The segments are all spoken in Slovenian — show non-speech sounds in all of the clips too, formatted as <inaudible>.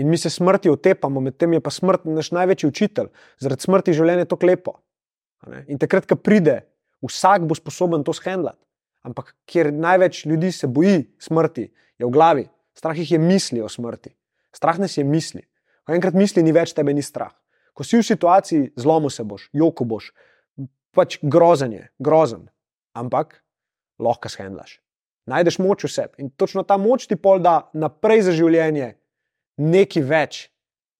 In mi se smrti otepamo, medtem je pa smrt naš največji učitelj. Zaradi smrti življenje je tako lepo. a ne. In takrat, ko pride, vsak bo sposoben to shendlati. Ampak kjer največ ljudi se boji smrti, je v glavi. Strah jih je misli o smrti. Strah nas je misli. Ko enkrat misli, ni več tebe, ni strah. Ko si v situaciji, zlomu se boš, joko boš, pač grozen je, grozen. Ampak lahko shendlaš. Najdeš moč v sebi in točno ta moč ti pol da naprej za življenje nekaj več,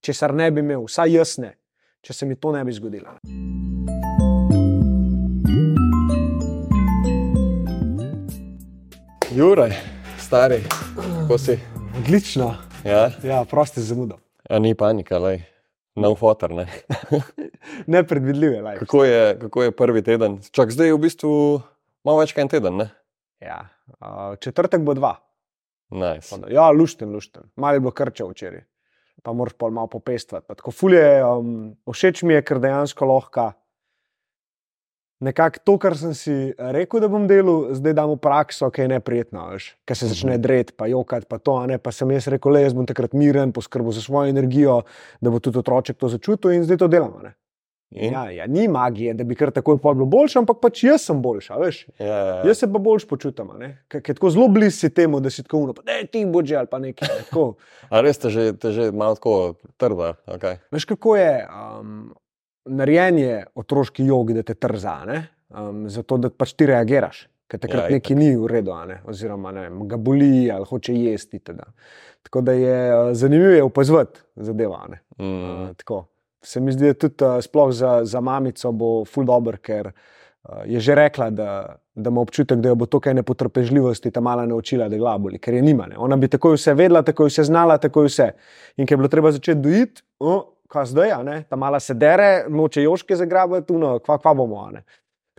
česar ne bi imel, vsaj jaz ne, če se mi to ne bi zgodilo. Juraj, stari, kako si? Odlično, Ja, ja, prosti zamudo. ja ni panika, lej. No fotor, ne. <laughs> Nepredvidljive. Like. Kako je, kako je prvi teden? Čak zdaj je v bistvu malo več kot en teden, ne? Ja. Uh, četrtek bo dva. Nice. Ja, lušten, lušten. Malo je bilo krča včeraj, pa moraš pol malo popestvati. Pa Tako fulje, um, všeč mi je, ker dejansko lahko nekako to, kar sem si rekel, da bom delal, zdaj dam v prakso, ki je neprijetno, ker se začne dreti, pa jokati, pa to, ne, pa sem jaz rekel, le jaz bom takrat miren, poskrbel za svojo energijo, da bo tudi otroček to začutil in zdaj to delamo. Ne. In? Ja, ja, ni magije, da bi kar takoj bilo boljše, ampak pač jaz sem boljša, veš. Ja, ja, ja. Jaz se pa boljš počutim, ker ker tako zelo blizu si temu, da si tako uno, da ti bo že ali pa nekaj. ne, tako. <laughs> A res te že, te že malo tako trda, okay. Veš, kako je um, narejen je otroški jog, da te trza, ne? um, zato da pač ti reagiraš, ker takrat Ja, nekaj ni v redu, ne? oziroma ne, vem, ga boli ali hoče jesti. Teda. Tako da je uh, zanimivo je opazovati ne. mm. Uh, tako. Se mi zdi, da tudi uh, sploh za, za mamico bo ful dobr, ker uh, je že rekla, da, da ima občutek, da jo bo to kaj nepotrpežljivosti ta mala naučila, da glaboli, ker je nima. Ne. Ona bi takoj vse vedela, takoj vse znala, takoj vse. In ker je bilo treba začeti dojiti, oh, kaj zdaj, ta mala se dere, noče joške zagrabiti, no, kva, kva bomo.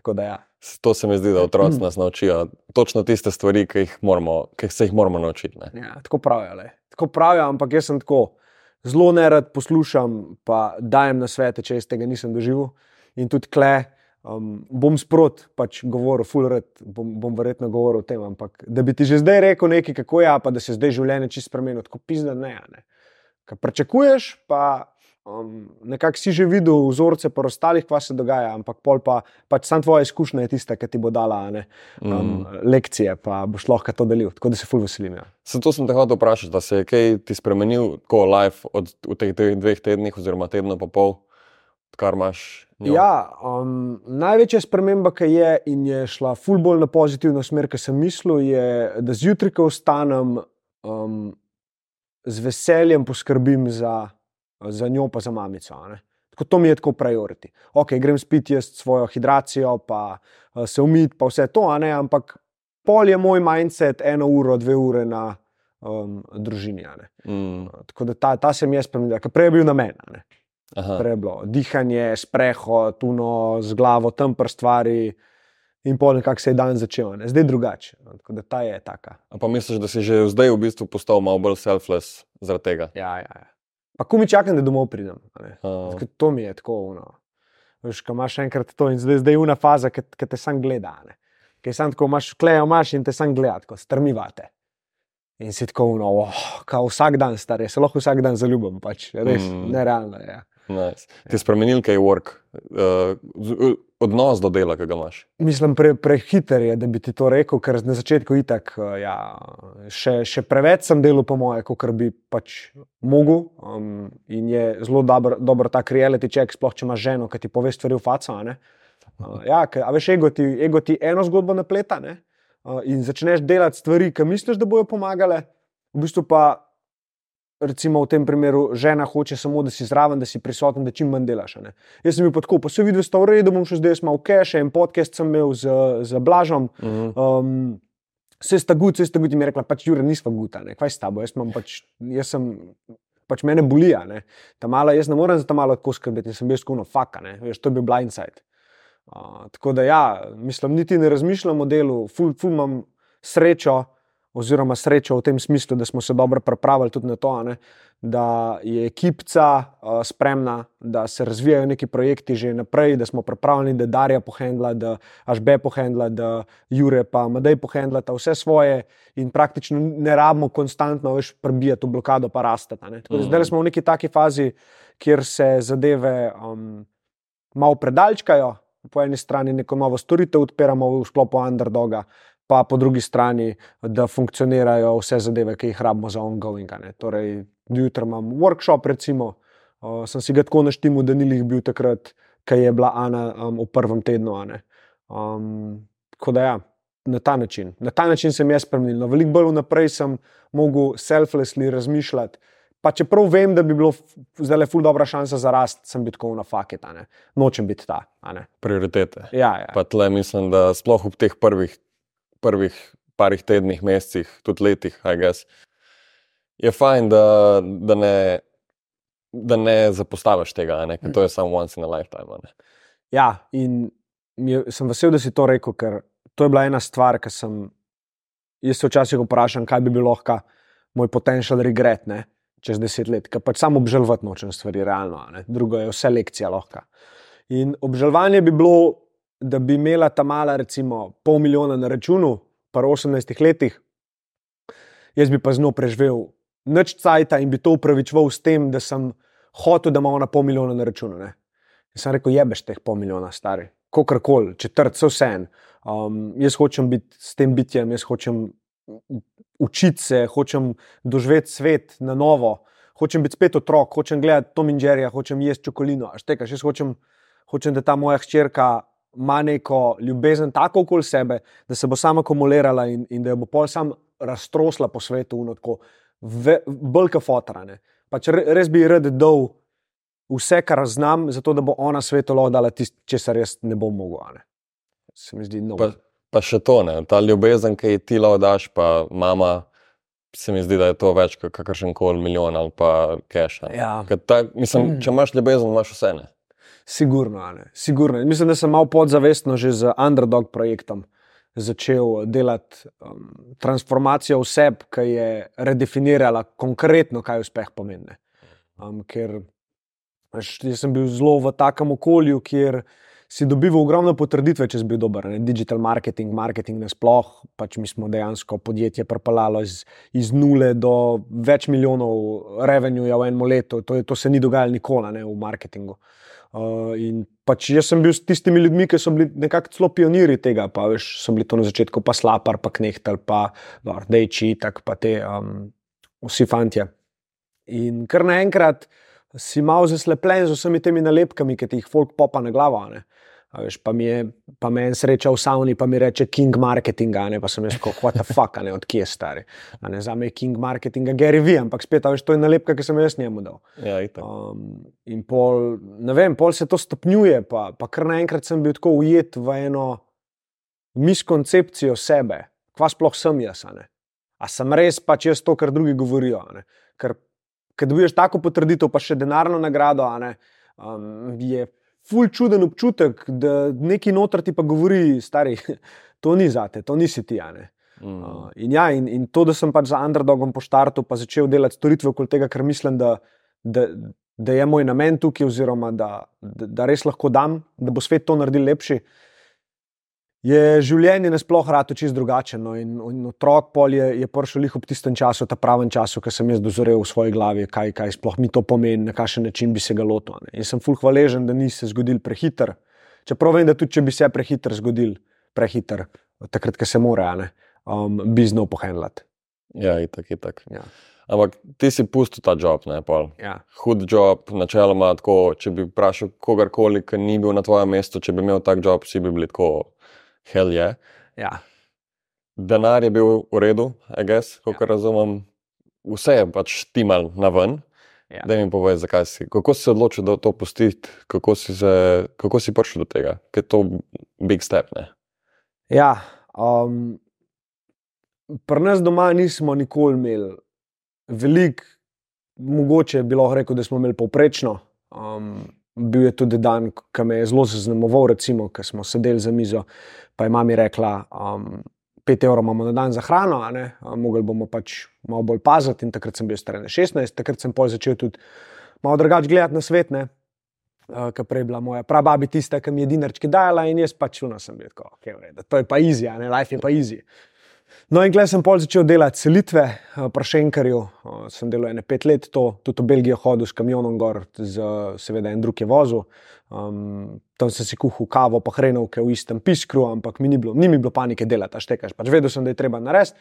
da ja. To se mi zdi, da otroci nas naučijo točno tiste stvari, ki, jih moramo, ki se jih moramo naučiti. Ne? Ja, tako pravijo. Le. Tako pravijo, ampak jaz sem tako zelo nerad poslušam, pa dajem na svete, če jaz tega nisem doživel. In tudi kle, um, bom sprot pač govoril, full red, bom, bom verjetno govoril o tem. Ampak da bi ti že zdaj rekel nekaj, kako je, pa da se zdaj življenje čisto spremeni, tako pizda ne. ne. Kar pričakuješ, pa um, nekako si že videl vzorce pa ostalih, kva se dogaja, ampak pol pa pač sam tvoja izkušnja je tista, ki ti bo dala ne, um, mm. lekcije, pa boš lahko to delil. Tako da se full veselim. Ja. Zato sem te hotel vprašati, da se je kaj ti spremenil, ko live od, v teh dveh, tednih, oziroma tednu pa pol, kar imaš. njo? Ja, um, največja sprememba, ki je in je šla ful bolj na pozitivno smer, kot sem mislil, je, da zjutraj, ko vstanem, um, z veseljem poskrbim za, za njo, pa za mamico. Tako to mi je tako priority. Ok, grem spiti jaz svojo hidracijo, pa uh, se umiti, pa vse to, ampak pol je moj mindset eno uro, dve ure na um, družini. Mm, Tako da ta, ta se mi je spremenila, ker prej je bil na meni. Prej je bilo dihanje, sprehod, tuno z glavo, tam pr stvari. In pol nekako se je dan začel, ne? zdaj drugače. no, Tako da ta je taka. A pa misliš, da si že zdaj v bistvu postal malo bolj selfless zaradi tega? Ja, ja, ja. Pa ko mi čakam, da domov pridem. Tako To mi je tako. Uno. Veš, ko imaš enkrat to in zdaj, zdaj je una faza, ki te sam gleda. Ker sam tako imaš klejo, imaš in te sam gleda, tako strmivate. In si tako, no, oh, kao vsak dan star, jaz se lahko vsak dan zaljubim, pač res Mm. mm. nerealno je. Ja. Nice. Ti je spremenil kaj work, uh, odnos do dela, ki ga imaš. Mislim, pre, prehiter je, da bi ti to rekel, ker na začetku itak, eh, ja, še, še preveč sem delal, po moje, kot bi pač mogel. Um, in je zelo dober, dober tak reality check, sploh če imaš ženo, ki ti pove stvari v faco. a ne. Uh, ja, ker, a veš, ego ti, ego ti eno zgodbo napleta ne? uh, in začneš delati stvari, ki misliš, da bojo pomagale, v bistvu pa. Recimo v tem primeru žena hoče samo, da si zraven, da si prisoten, da čim manj delaš. ne. Jaz sem bil tako, pa se vidi, da sta v redu, bom šel zdaj jaz malo v keše. En podcast sem imel z, z Blažom, Mm -hmm. um, vse sta gut, vse sta gut. In mi je rekla, pač Jure, nisva guta, ne, kaj s tabo. Jaz, imam pač, jaz sem, pač mene boli, ne. Ta mala, jaz ne morem za ta malo tako skrbeti in sem bil skuno faka, ne, veš, to je bil blindside. Uh, tako da ja, mislim, niti ne razmišljam o delu, ful, ful imam srečo, oziroma srečo v tem smislu, da smo se dobro pripravili tudi na to, ne, da je ekipca uh, spremna, da se razvijajo neki projekti že naprej, da smo pripravljeni, da Darja pohendla, da Ažbe pohendla, da Jure pa Madej pohendla vse svoje in praktično ne rabimo konstantno več prebijati v blokado, pa rastati. Mm. Zdaj smo v neki taki fazi, kjer se zadeve um, malo predalčkajo. Po eni strani neko novo storitev odpiramo v sklopu underdoga, pa po drugi strani, da funkcionirajo vse zadeve, ki jih rabimo za ongoing. Torej, jutri imam workshop, recimo, uh, sem si ga tako naštel, da ni jih bil takrat, ki je bila Ana um, v prvem tednu. Um, tako da ja. Na ta način, na ta način sem jaz spremenil. No, veliko bolj vnaprej sem mogel selflessly razmišljati. Pa čeprav vem, da bi bilo zdaj le ful dobra šansa za rast, sem bil tako na faketa, nočem biti ta. Prioritete. Ja, ja. Pa tle mislim, da sploh v teh prvih prvih parih tednih, mesecih, tudi letih, je fajn, da, da, ne, da ne zapostaviš tega, ne? ker to je samo once in a lifetime. Ne? Ja, in je, sem vesel, da si to rekel, ker to je bila ena stvar, ki sem. Jaz se včasih vprašam, kaj bi bilo lahko moj potencial regret ne? čez deset let, ker pač samo obžalovati nočem stvari, realno, ne? drugo je vse lekcija lahko. In obžalovanje bi bilo da bi imela ta mala, recimo, pol milijona na računu, pa v 18 letih, jaz bi pa z njo preživel noč cajt in bi to upravičeval s tem, da sem hotel, da ima ona pol milijona na računu. Ne? In sem rekel, jebeš teh pol milijona, stari, kakorkoli, četrt, vse vse en. Um, jaz hočem biti s tem bitjem, jaz hočem učiti se, hočem doživeti svet na novo. Hočem biti spet otrok, hočem gledati Tom in Jerry, hočem jesti čokolino. Štekaš, jaz hočem, hočem, da ta moja hčerka ima neko ljubezen tako okoli sebe, da se bo sama akumulirala in, in da jo bo pol sam raztrosla po svetu, tako velike fotorane. Pač res bi rad dal vse, kar znam, zato da bo ona svetu lahko dala tisto, česar jaz ne bom mogla. Se mi zdi no. Pa, pa še to, ne? ta ljubezen, ki ti lahko daš, pa mama. Se mi zdi, da je to več kot kakršen koli milijon ali pa cache. Ja. Mislim, če imaš ljubezen, imaš vse. Ne? Sigurno, Sigurno. Mislim, da sem malo podzavestno že z Underdog projektom začel delati um, transformacijo oseb, ki je redefinirala konkretno, kaj uspeh pomeni. Um, ker veš, sem bil zelo v takem okolju, kjer si dobival ogromno potrditve, če si bil dober. Ne? Digital marketing, marketing nasploh. Pač mi smo dejansko podjetje propalalo iz, iz nule do več milijonov revenue v enem letu. To, to se ni dogajalo nikoli ne, v marketingu. Uh, in pač jaz sem bil s tistimi ljudmi, ki so bili nekako celo pionirji tega. Pa veš, so bili to na začetku, pa slapar, pa knehtel, pa rdeči, tako pa te um, vsi fanti. In kar naenkrat si malo zaslepljen z vsemi temi nalepkami, ki ti jih folk popa na glavo. Ne? Veš, pa mi je pa me en sreča v savni, pa mi reče King Marketing, ne? pa sem jaz kot what the fuck, ne od kje je stari. Ne, za me je King Marketing, Gary V, ampak spet, veš, to je nalepka, ki sem jaz njemu dal. Ja, um, in pol, ne vem, pol se to stopnjuje, pa, pa kar naenkrat sem bil tako ujet v eno miskoncepcijo sebe, kva sploh sem jaz. A sem res pač jaz to, kar drugi govorijo. Ker, ker dobiš tako potrditev, pa še denarno nagrado, um, je ful čuden občutek, da neki noter ti pa govori, stari, <laughs> to ni za te, to nisi ti. Mm. Uh, in, ja, in, in to, da sem pač za underdogom po štartu pa začel delati storitve okoli tega, ker mislim, da, da, da je moj namen tukaj, oziroma da, da, da res lahko dam, da bo svet to naredil lepši. Uh, je življenje nasploh rado čist drugače. No, in, in otrok pol je, je prišel jih ob tistem času, ta pravem času, ki sem jaz dozorel v svoji glavi, kaj, kaj sploh mi to pomeni, na kakšen način bi se ga lotil. In sem fulh hvaležen, da ni se zgodil prehiter. Čeprav vem, da tudi če bi se prehiter zgodil, prehiter, takrat, ko se mora, ne, um, bi znal pohendlati. Ja, itak, itak. Ja. Ampak ti si pustil ta job, ne pa. Ja. Hud job, načeloma, tako, če bi vprašal kogarkoli, ki ni bil na tvojem mestu, če bi imel tak job, si bi bil tako hell je. Ja. Denar je bil v redu, guess, ja. razumem. Vse je pač timal na ven. Ja. Da mi povej, zakaj si. Kako si se odločil, da to pustiš, kako, kako si prišel do tega, ker je to big step. Ne? Ja, um, pri nas doma nismo nikoli imeli veliko, mogoče bi lahko rekel, da smo imeli povprečno. Um, bil je tudi dan, ki me je zelo zaznamoval, recimo, ko smo sedeli za mizo, pa je mami rekla, um, 5 evrov imamo na dan za hrano, mogli bomo pač malo bolj paziti. In takrat sem bil star 16, takrat sem pol začel tudi malo drugače gledati na svet. Ne. Uh, Ker prej bila moja prababi tista, ki mi je dinarčki dajala, in jaz pač čuno sem bil, tako, okay, vrede, to je pa easy, a ne, life je pa easy. No, in gled sem pol začel delati selitve, uh, prašenkarju, uh, sem delal ene pet let, to, tudi v Belgijo hodil s kamionom gor, z, seveda en drug je vozil. Um, tam sem si kuhal kavo, pa hrenovke v istem piskru, ampak mi ni bilo, ni mi bilo panike delati, a štekaš, pač vedel sem, da je treba narediti.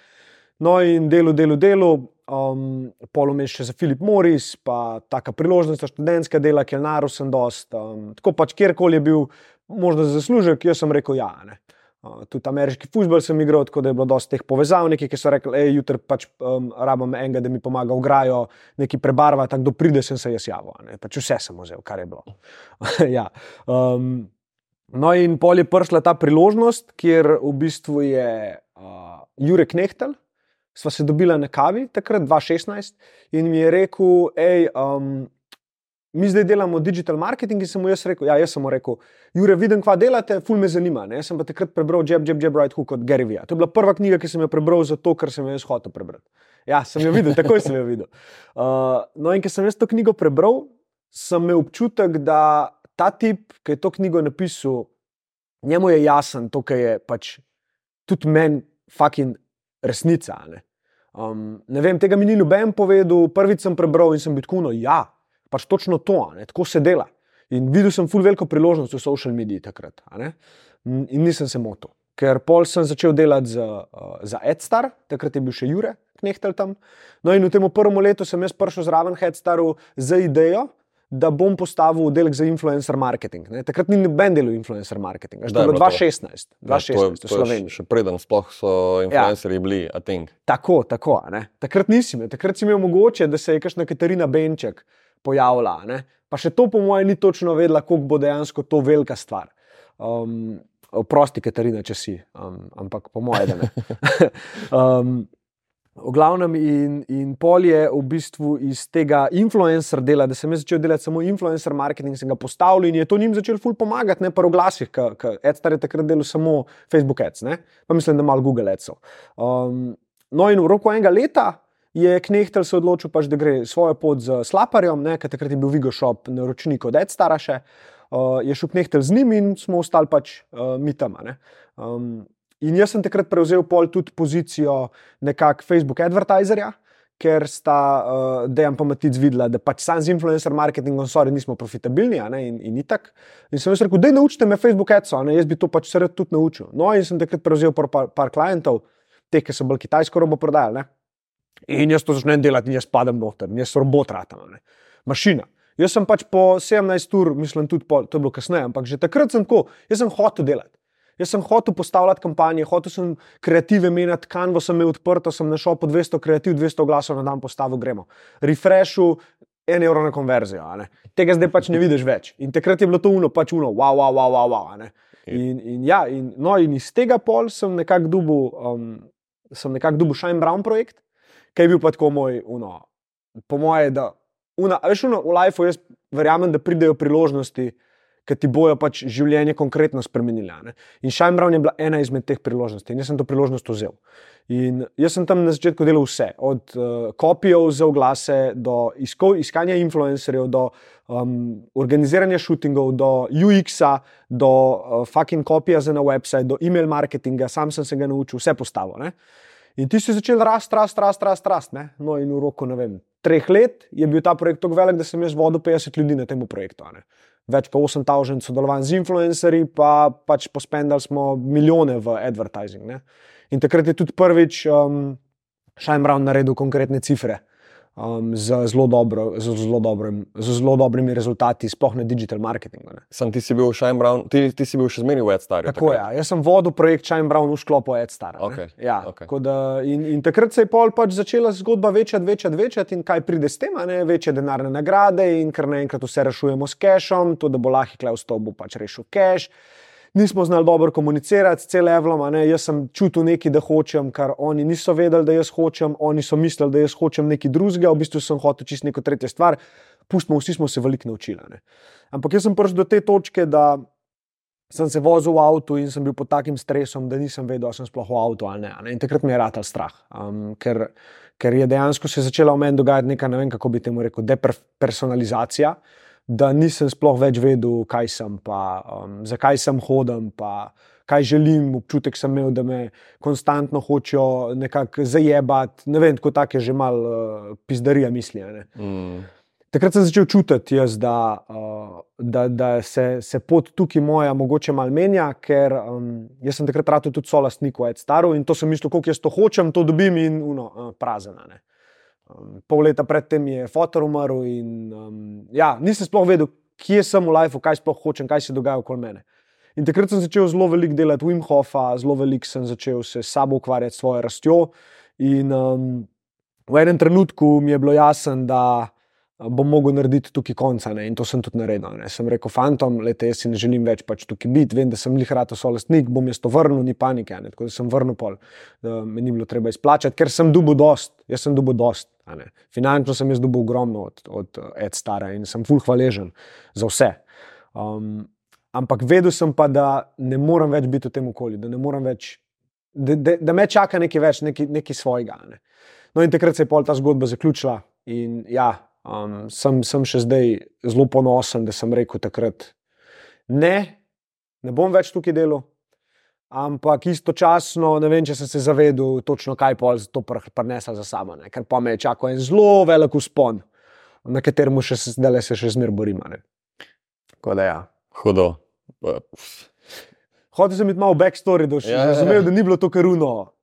No, in delo, delo, delo, um, polomeš še za Filip Moris, pa taka priložnost, študentska dela, ki je naru sem dost. Um, tako pač kjerkoli je bil možno za zaslužek, jaz sem rekel ja. Ne. Uh, tudi ameriški futbol sem igral, tako da je bilo dosti teh povezav, neki, ki so rekli, hej, jutri pač um, rabim enega, da mi pomaga v grajo, neki prebarva, tako da pride sem se jaz javil. Pač vse sem vzel, kar je bilo. <laughs> ja. um, no, in pol je prišla ta priložnost, kjer v bistvu je uh, Jurek Nehtel, sva se dobila na kavi, takrat 2016, in mi je rekel, hej, um, mi zdaj delamo digital marketing. In sem mu jaz rekel, ja, jaz sem mu rekel, Jure, vidim, kva delate, ful me zanima. Ne? Jaz sem pa takrat prebral Jab, Jab, Jab, Right Hook od Gary Vee. To je bila prva knjiga, ki sem jo prebral zato, ker sem jo jaz hotel prebrati. Ja, sem jo videl, takoj sem jo videl. Uh, no, in ker sem jaz to knjigo prebral, sem imel občutek, da ta tip, ki je to knjigo napisal, njemu je jasen to, kar je pač tudi meni, fucking resnica. Ne? Um, ne vem, tega mi ni noben povedal, prvič sem prebral in sem bil tako, no, ja, pač točno to, ne, tako se dela. In videl sem ful veliko priložnost v social mediji takrat. In nisem se motil. Ker pol sem začel delati za, uh, za Edstar, takrat je bil še Jure Knehtel tam. No, in v tem prvem letu sem jaz prišel zraven Headstaru z idejo, da bom postavil oddelek za influencer marketing. Ne. Takrat ni noben delal influencer marketing, bilo to? 2016, Ja, 2016 v Sloveniji. še- preden sploh so influencerji ja. bili, a think. Tako, tako. ne. Takrat nisi imel, takrat si imel mogoče, da se je kakšna Katarina Benček pojavila. ne. Pa še to, po mojem, ni točno vedela, koliko bo dejansko to velika stvar. Um, Prosti, Katarina, če si, um, ampak po mojem, da ne. <laughs> um, v glavnem, in, in pol je v bistvu iz tega influencer dela, da sem jaz začel delati samo influencer marketing, sem ga postavil in je to njim začel ful pomagati, ne pa v glasih, ker Edstar je takrat delal samo Facebook ads, ne? pa mislim, da malo Google adsov. Um, no, in v roku enega leta je Knehtel se odločil, pač, da gre svojo pot z Slaparjem, ker takrat je bil Vigo Shop naročnik od Edstara še. Uh, je šel Knehtel z njim in smo ostali pač uh, mi tam. Um, in jaz sem takrat prevzel pol tudi pozicijo nekakšnega Facebook advertiserja. Ker sta uh, Dejan pa Matic videla, da pač sam z influencer marketingom, sorry, nismo profitabilni, ne, in, in itak. In sem jaz rekel, da naučite me Facebook ads, jaz bi to pač se rad tudi naučil. No, in sem takrat prevzel par, par, par klientov, teh, ki so bolj kitajsko robo prodajali. In jaz to začnem delati, in jaz padem noter, in jaz robot ratam, ne. mašina. Jaz sem pač po 17 ur, mislim, tudi po, to je bilo kasneje, ampak že takrat sem tako, jaz sem hotel delati. Jaz sem hotel postavljati kampanje, hotel sem kreative menjati, kanvo sem imel odprto, sem našel po 200 kreativ, 200 glasov na dan postavil, gremo. Refreshu, en evro na konverzijo. Tega zdaj pač ne vidiš več. In takrat je bilo to uno, pač uno, wow, wow, wow, wow, wow a ne. In, in, ja, in, no, in iz tega pol sem nekako dubu, um, sem nekako dubu Shine Brown projekt, ki je bil pa tako moj, uno, po moje, da, una, veš, uno, v lifeu jaz verjamem, da pridejo priložnosti, ki ti bojo pač življenje konkretno spremenili. a ne. In Shine Brown je bila ena izmed teh priložnosti in jaz sem to priložnost vzel. In jaz sem tam na začetku delal vse, od uh, kopijev za oglase, do isko, iskanja influencerjev, do um, organiziranja šutingov, do UX-a, do uh, fucking kopija za na website, do e-mail marketinga, sam sem se ga naučil, vse postavo. Ne? In ti si začel rasti, rasti, rasti, rasti. Rast, ne? no, in v roku ne vem, treh let je bil ta projekt tako velik, da sem jaz vodil 50 ljudi na tem projektu. ne. Več kot 8000 sodelovanj z influencerji, pa pač pospendali smo milijone v advertising. Ne? In takrat je tudi prvič um, Brown naredil konkretne cifre um, z, zelo dobro, z, zelo dobrim, z zelo dobrimi rezultati, sploh na digital marketingu. Ne? Sam ti si bil Shine Brown, ti, ti si bil še zmeraj v Edstarju. Tako je. Ja. Jaz sem vodil projekt Shine Brown v sklopu Edstar. Okej, Ja, okej. tako da, in, in takrat se je pol pač začela zgodba večati, večati, večati in kaj pride s tem, ne večje denarne nagrade in kar naenkrat vse rešujemo s cashom, to, da bo lahko klej v stopu pač rešil cash. Nismo znali dobro komunicirati s celevlom, a ne, jaz sem čutil nekaj, da hočem, kar oni niso vedeli, da jaz hočem, oni so mislili, da jaz hočem nekaj drugega, v bistvu sem hotel čisto neko tretjo stvar. Pustimo, vsi smo se veliko naučili. ne. Ampak jaz sem prišel do te točke, da sem se vozil v avtu in sem bil pod takim stresom, da nisem vedel, ali sem sploh v avtu ali ne. ne. In takrat mi je ratal strah, um, ker, ker je dejansko se začela v meni dogajati neka, ne vem kako bi temu rekel, depersonalizacija, da nisem sploh več vedel, kaj sem, pa um, zakaj sem hodim, pa kaj želim. Občutek sem imel, da me konstantno hočejo nekako zajebati. Ne vem, tako tak je že mal uh, pizdarija misli. Mm. Takrat sem začel čutiti, jaz, da, uh, da, da se, se pot tukaj moja mogoče malo menja, ker um, jaz sem takrat rado tudi solastnik v Edstaru in to sem mislil, koliko jaz to hočem, to dobim in uno, uh, prazena. ne. Um, pol leta predtem je fotor umrl in um, ja, nisem sploh vedel, kje sem v lifeu, kaj sploh hočem, kaj se dogaja okoli mene. In takrat sem začel zelo veliko delati Wim Hofa, zelo veliko sem začel se s sabo ukvarjati, s svojo rastjo. In um, v enem trenutku mi je bilo jasno, da uh, bom mogel narediti tukaj konca. Ne? In to sem tudi naredil. Ne? Sem rekel, fantom, lete, jaz si ne želim več pač tukaj biti, vem, da sem jih rado solastnik, bom jaz to vrnil, ni panike. Ne? Tako da sem vrnil pol, da me ni bilo treba izplačati, ker sem dubu dost, jaz sem dubu dost. Finančno sem jaz dubu ogromno od, od Ed Stara in sem full hvaležen za vse. Um, ampak vedel sem pa, da ne morem več biti v tem okolju, da, ne morem več, da, da, da me čaka nekaj več, nekaj, nekaj svojega. Ne. No, in takrat se je pol ta zgodba zaključila. In ja, um, sem, sem še zdaj zelo ponosen, da sem rekel takrat, ne, ne bom več tukaj delal. Ampak istočasno ne vem, če sem se zavedel, točno kaj pol to pr prinesla za sabo. Ne. Ker pa me je čakal en zelo velik uspon, na katerem še zdaj se še zmeraj borimo. ne. Tako da ja. Hudo. Hotel sem biti malo backstory, da si Ja, ja, ja. razumel, da ni bilo to karuno.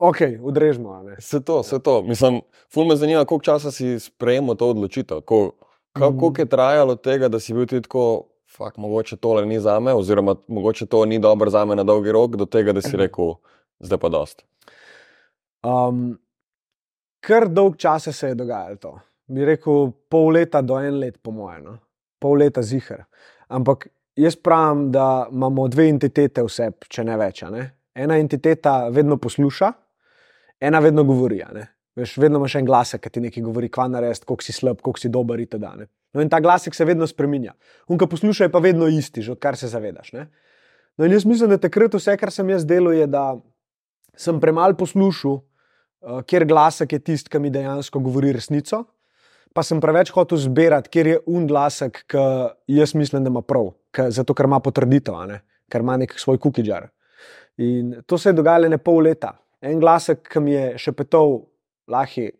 Ok, odrežemo. Vse to, vse to. Mislim, ful me zanima, koliko časa si sprejemal to odločitev. Ko, ka, Mhm. koliko je trajalo tega, da si bil ti tako, fakt, mogoče tole ni za me, oziroma mogoče to ni dobro za me na dolgi rok, do tega, da si <clears throat> rekel, zdaj pa dost. Um, kar dolg čas se je dogajalo to. Bi rekel pol leta do en let, po mojem, no? pol leta zihar. Ampak jaz pravim, da imamo dve entitete vse, če ne več. Ne? Ena entiteta vedno posluša, ena vedno govori. ne. Veš, vedno imaš en glasek, ki ti nekaj govori, kva narediti, koliko si slab, koliko si dober in tako dalje. No, in ta glasek se vedno spremenja. Unka posluša je pa vedno isti, že odkar se zavedaš. Ne? No, in jaz mislim, da takrat vse, kar sem jaz delal, je, da sem premalo poslušal, uh, kjer glasek je tisti, ki mi dejansko govori resnico, pa sem preveč hotel zbirati, kjer je un glasek, ki jaz mislim, da ima prav, k, zato ker ima potrditev, ker ima nek svoj kukidžar. In to se je dogajalo ne pol leta. En glasek, ki mi je še petal, lahi,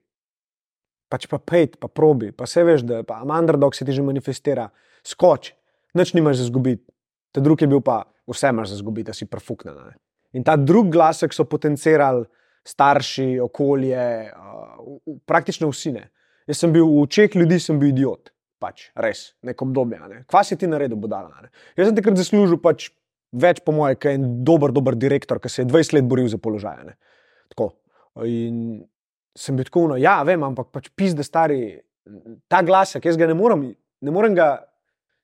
pač pa pejt, pa probi, pa se veš, da pa Amanderdog se ti že manifestira, skoč, nič nimaš za zgubiti. Ta drugi je bil pa, vse imaš za zgubiti, da si prfuknen. a ne. In ta drugi glasek so potencirali starši, okolje, uh, praktično vsi ne. Jaz sem bil v očeh ljudi, sem bil idiot, pač res, neko obdobje. Ne. Kva si ti naredil, budala? a Ne. Jaz sem takrat zaslužil pač več, po mojem, kot en dober, dober direktor, ki se je 20 let boril za položaj. a ne. Tako. In sem bil tako, no, ja, vem, ampak pač pizde stari, ta glasek, jaz ga ne morem, ne morem ga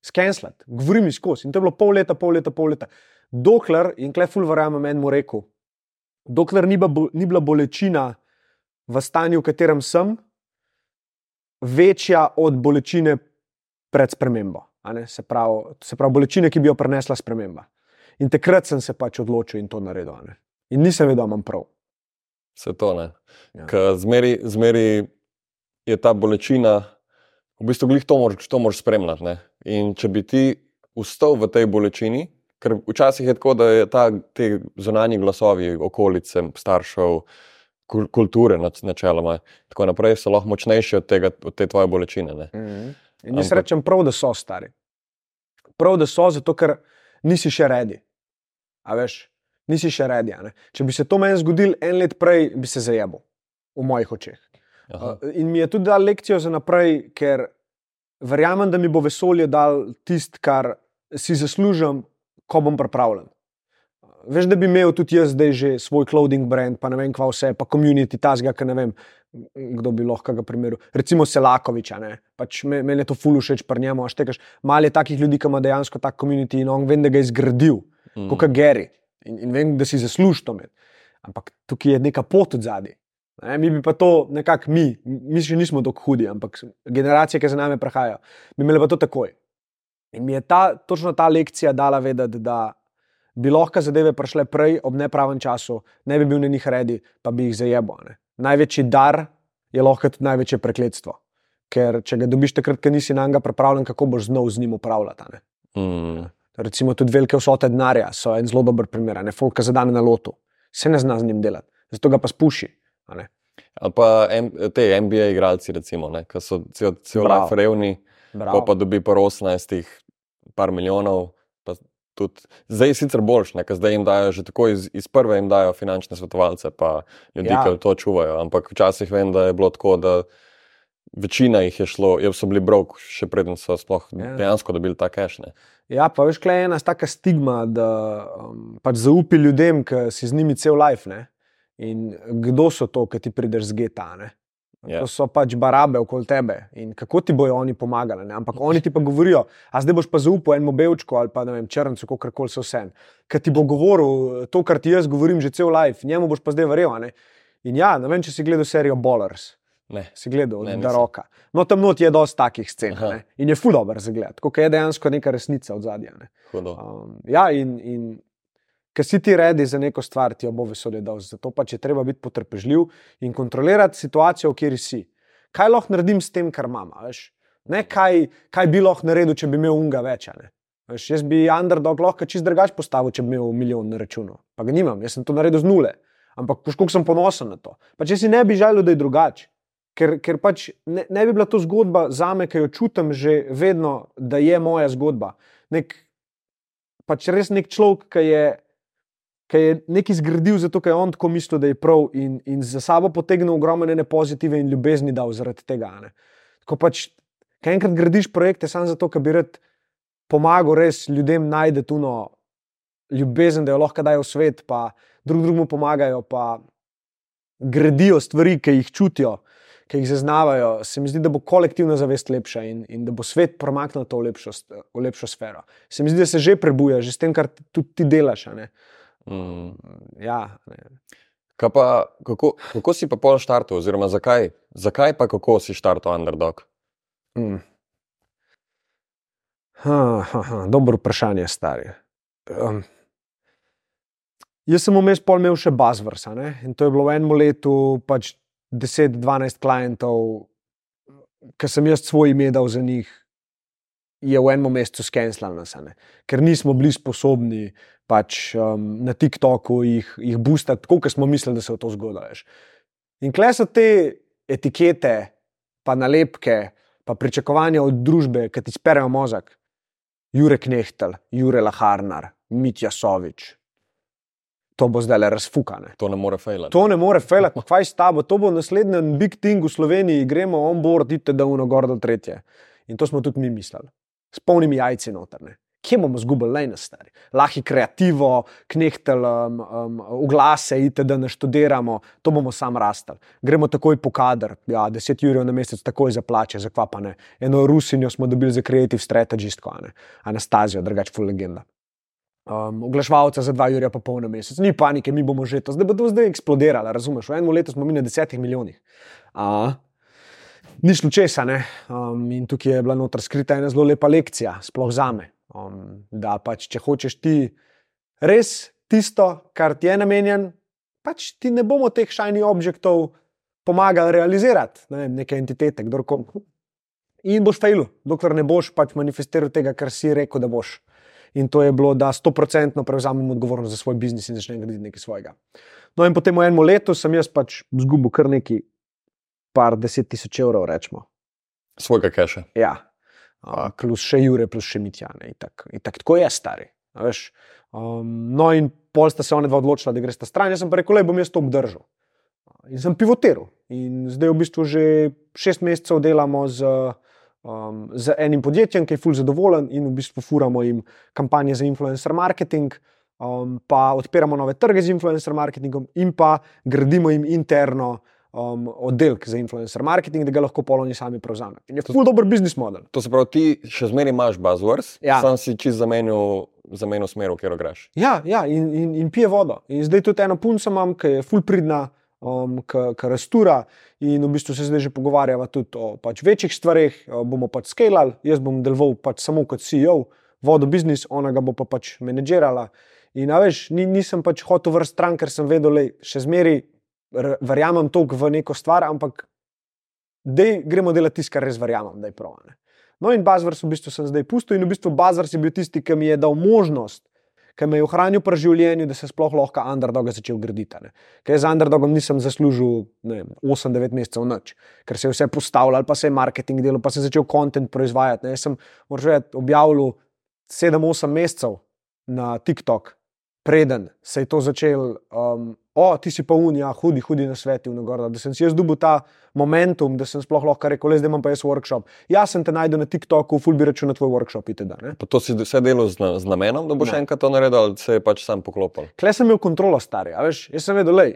skenslati, govorim skozi. In to je bilo pol leta, pol leta, pol leta. Dokler, in klej ful verjamem enemu reku, dokler ni, ba, ni bila bolečina v stanju, v katerem sem, večja od bolečine pred spremembo. Se pravi, se pravi, bolečine, ki bi jo prenesla sprememba. In takrat sem se pač odločil in to naredil. In nisem vedel, da imam prav. Vse to ne. Ja. Ja. Zmeri, zmeri je ta bolečina, v bistvu glih to moraš, moraš spremljati. Ne? In če bi ti ustal v tej bolečini, ker včasih je tako, da je ta, te zunanji glasovi okolice, staršev, kul- kulture, nač- načeloma, tako naprej, so lahko močnejši od, tega, od te tvoje bolečine. Ne? Mhm. In jaz Ampak- rečem, prav, da so stari. Prav, da so, zato ker nisi še redi. A veš, nisi še redi. a ne. Če bi se to meni zgodilo en let prej, bi se zajebil v mojih očeh. Aha. Uh, In mi je tudi dal lekcijo za naprej, ker verjamem, da mi bo vesolje dal tisto, kar si zaslužim, ko bom pripravljen. Veš, da bi imel tudi jaz zdaj že svoj clothing brand, pa ne vem, kva vse, pa community tazga, ki ne vem, kdo bi lahko ga primerjal. Recimo Selakoviča, ne. Pač me- meni je to fulu všeč pri njemu, a štekaš, malo je takih ljudi, ki ima dejansko tak community in on vem, da ga je zgradil, mm. kot Gary. In, in vem, da si zasluži to imeti. Ampak tukaj je neka pot od zadaj. Ne, mi bi pa to nekako mi, mi še nismo tako hudi, ampak generacije, ki za nami prihajajo, bi imeli pa to takoj. In mi je ta, točno ta lekcija dala vedeti, da bi lahko zadeve prišle prej, ob nepravem času, ne bi bil na njih redi, pa bi jih zajebo. Ne. Največji dar je lahko tudi največje prekletstvo. Ker če ga dobiš takrat, ko nisi na njega pripravljen, kako boš znal z njim upravljati. Mm. Recimo tudi velike vsote denarja so en zelo dober primer, ne folk, ki zadane na lotu, se ne zna z njim delati, zato ga pa spuši. Ali pa M te NBA igralci, recimo, ne, ki so cel, cel life revni, pa, pa dobi pa 18, par milijonov. Tudi, zdaj je sicer boljš, ne, zdaj jim dajo že tako iz, iz prve jim dajo finančne svetovalce, pa ljudi, ja. ki to čuvajo. Ampak včasih vem, da je bilo tako, da večina jih je šlo, je so bili brok, še preden so sploh Ja. ja. dejansko dobili ta cash. Ne. Ja, pa veš, kaj je ena taka stigma, da um, pač zaupi ljudem, ki si z njimi cel life. Ne? In kdo so to, ki ti prideš z geta? Ne? Ja. To so pač barabe okoli tebe in kako ti bojo oni pomagali. Ne? Ampak oni ti pa govorijo, a zdaj boš pa zaupal enemu belčku ali pa ne vem, črncu, kako koli so vse. Ker ti bo govoril to, kar ti jaz govorim že cel life, njemu boš pa zdaj verjel. In ja, ne vem, če si gledal serijo Ballers. Ne. Si gledal, Ne, da roka. No, tam not je dosti takih scen in je ful dobro za gled, kot je dejansko neka resnica od zadja. Ne? Hudo. Um, ja, in, in ker si ti redi za neko stvar, ti jo bo vesolje dal. Zato pač je treba biti potrpežljiv in kontrolirati situacijo, v kateri si. Kaj lahko naredim s tem, kar imam? Ne kaj, kaj bi lahko naredil, če bi imel unga več. Veš, jaz bi underdog lahko čist drugače postavil, če bi imel milijon na računu. Pa ga nimam, jaz sem to naredil z nule. Ampak kako sem ponosen na to. Pa če si ne bi želel, da je drugače. Ker, ker pač ne, ne bi bila to zgodba za me, ki jo čutim že vedno, da je moja zgodba. Nek, pač res nek človek, ki je, ki je nekaj zgradil, zato je on tako mislil, da je prav in, in za sabo potegnil ogromne pozitive in ljubezni dal zaradi tega. Ne. Ko pač, kaj enkrat gradiš projekte samo zato, ker bi rad pomagal res ljudem najti tuno ljubezen, da jo lahko dajo v svet, pa drug drugemu pomagajo, pa gradijo stvari, ki jih čutijo, ki jih zaznavajo, se mi zdi, da bo kolektivna zavest lepša in, in da bo svet premaknil to v lepšo, v lepšo sfero. Se mi zdi, da se že prebuja, že s tem, kar tudi ti delaš. Mm. Ja, ne. Kaj Pa, kako, kako si pa pol štartov, oziroma zakaj, zakaj pa kako si štartov underdog? Mm. Ha, ha, ha, dobro vprašanje, stari. Um, jaz sem vmes pol imel še Buzzwords, a ne? in to je bilo v enem letu pač 10-12 klientov, ki sem jaz svoj ime dal za njih, je v enem mesecu skenslal nas, ne? ker nismo bili sposobni pač, um, na TikToku jih, jih boostati, tako kot smo mislili, da se bo to zgodilo. In kle so te etikete, pa nalepke, pa pričakovanja od družbe, ki ti sperejo možak. Jurek Nehtel, Jure Laharnar, Mitja Sovič. To bo zdaj le razfukane. To ne more fejlati. To ne more fejlati, kaj s tabo, to bo naslednji big thing v Sloveniji, gremo on board, idite da uno gor do tretje. In to smo tudi mi mislili, s polnimi jajci notrne. Kje bomo zgubili lejne stari? Lahko kreativo, knehtel, um, um, oglase, idite da naštudiramo, to bomo sam rastali. Gremo takoj po kader, ja, 10 ur na mesec, takoj za plače, za kvapane. Eno Rusinjo smo dobili za creative strategistko, a ne? Anastazijo, drugač full legenda. Um, oglaševalca za dva ura pa pol na mesec, ni panike, mi bomo že to, zdaj bo to zdaj eksplodiralo, razumeš? V enem letu smo mi na desetih milijonih. A, ni šlo česa, ne. Um, in tukaj je bila noter skrita ena zelo lepa lekcija, sploh za me. Um, da pač, če hočeš ti res tisto, kar ti je namenjen, pač ti ne bomo teh šajnih objektov pomagali realizirati, ne vem, neke entitete, kdorkoli. In boš fejlu, dokler ne boš pač manifestiral tega, kar si rekel, da boš. In to je bilo, da 100% prevzamem odgovornost za svoj biznis in začnem graditi nekaj svojega. No, in potem v enem letu sem jaz pač zgubil kar neki par deset tisoč evrov, rečemo. Svojega keša. Ja, uh, plus še Jure, plus še Mitjane. Itak, itak, tako je stari. veš. Um, no, in pol sta se ona dva odločila, da gre sta stran, jaz sem pa rekel, le bom jaz to obdržal. In sem pivotiral. In zdaj v bistvu že šest mesecev delamo z, um, z enim podjetjem, ki je fully zadovoljen in v bistvu furamo jim kampanje za influencer marketing. Um, pa odpiramo nove trge z influencer marketingom, in pa gradimo jim interno um, oddelek za influencer marketing, da ga lahko poloni sami prevzamejo. Je to zelo dober biznis model. To se pravi, ti še zmeraj imaš buzzwords, Ja. sam si čist zamenil, zamenil smer, v katero greš. Ja, ja in, in, in pije vodo. In zdaj tudi eno punco imam, ki je full pridna, um, ki rastura. In v bistvu se zdaj že pogovarjava tudi o pač večjih stvareh, uh, bomo pač skalali, jaz bom deloval pač samo kot CEO, vodo biznis, ona ga bo pa pač menedžerala. In veš, ni, nisem pač hotel vrst stran, ker sem vedel, da še zmeraj verjamem toliko v neko stvar, ampak dej, gremo delati tisto, kar res verjamem, da je prav. Ne. No, in Bazvers v bistvu sem zdaj pustil, in v bistvu Bazvers je bil tisti, ki mi je dal možnost, ki me je ohranil pri življenju, da se sploh lahko underdoga začel graditi. ne. Ker z underdogom nisem zaslužil ne vem, 8-9 mesecev noč, ker se je vse postavljal, pa se je marketing delal, pa se je začel kontent proizvajati. Ne. Jaz sem reči, objavljal 7-8 mesecev na TikTok, preden se je to začel. Um, O, ti si pa unija, hudi, hudi na svetu, da sem si jaz dobil ta momentum, da sem sploh lahko rekel, le zdaj imam pa jaz workshop. Jaz sem te najdel na TikToku, ful bi računal na tvoj workshop. Itd., to si vse delal z, na- z namenom, da boš Ne. enkrat to naredil, ali se je pač sam poklopil. Kle sem imel kontrolo, stari. a Veš, jaz sem vedel, lej,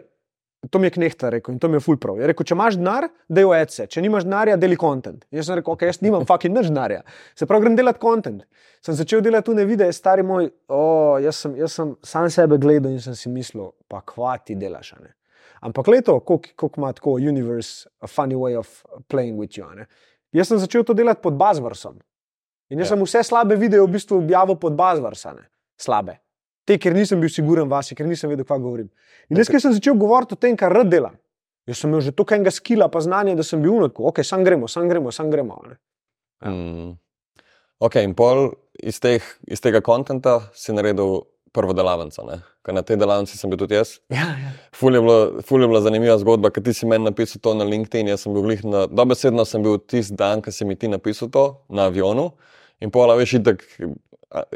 to mi je knehta rekel in to mi je ful prav. Je rekel, če imaš denar, da je OEC, če nimaš denarja, deli kontent. Jaz sem rekel, ok, jaz nimam fucking nič denarja. Se pravi, grem delati kontent. Sem začel delati tu ne videe, stari moj, oh, jaz, sem, jaz sem sam sebe gledal in sem si mislil, pa kva ti delaš. ne. Ampak leto, koliko ima tako universe, a funny way of playing with you. ne. Jaz sem začel to delati pod Bazversom. In jaz Ja. sem vse slabe videe v bistvu objavil pod Bazversane. Slabe. Te, ker nisem bil siguren vase, ker nisem vedel, kaj govorim. In jaz, ki sem začel govoriti o tem, kar rad delam, jaz sem imel že toliko enega skila, pa znanja, da sem bil unotko, ok, sam gremo, sam gremo, sam gremo. Ja. Mm. Ok, in pol iz, teh, iz tega kontenta si naredil prvo delavnico. Ker na tej delavnici sem bil tudi jaz. Ja, ja. Ful je, bilo, ful je bila zanimiva zgodba, ker ti si meni napisal to na LinkedIn. Jaz sem bil glih na, dobesedno sem bil tisti dan, ko si mi ti napisal to na avionu. In pola veš, itak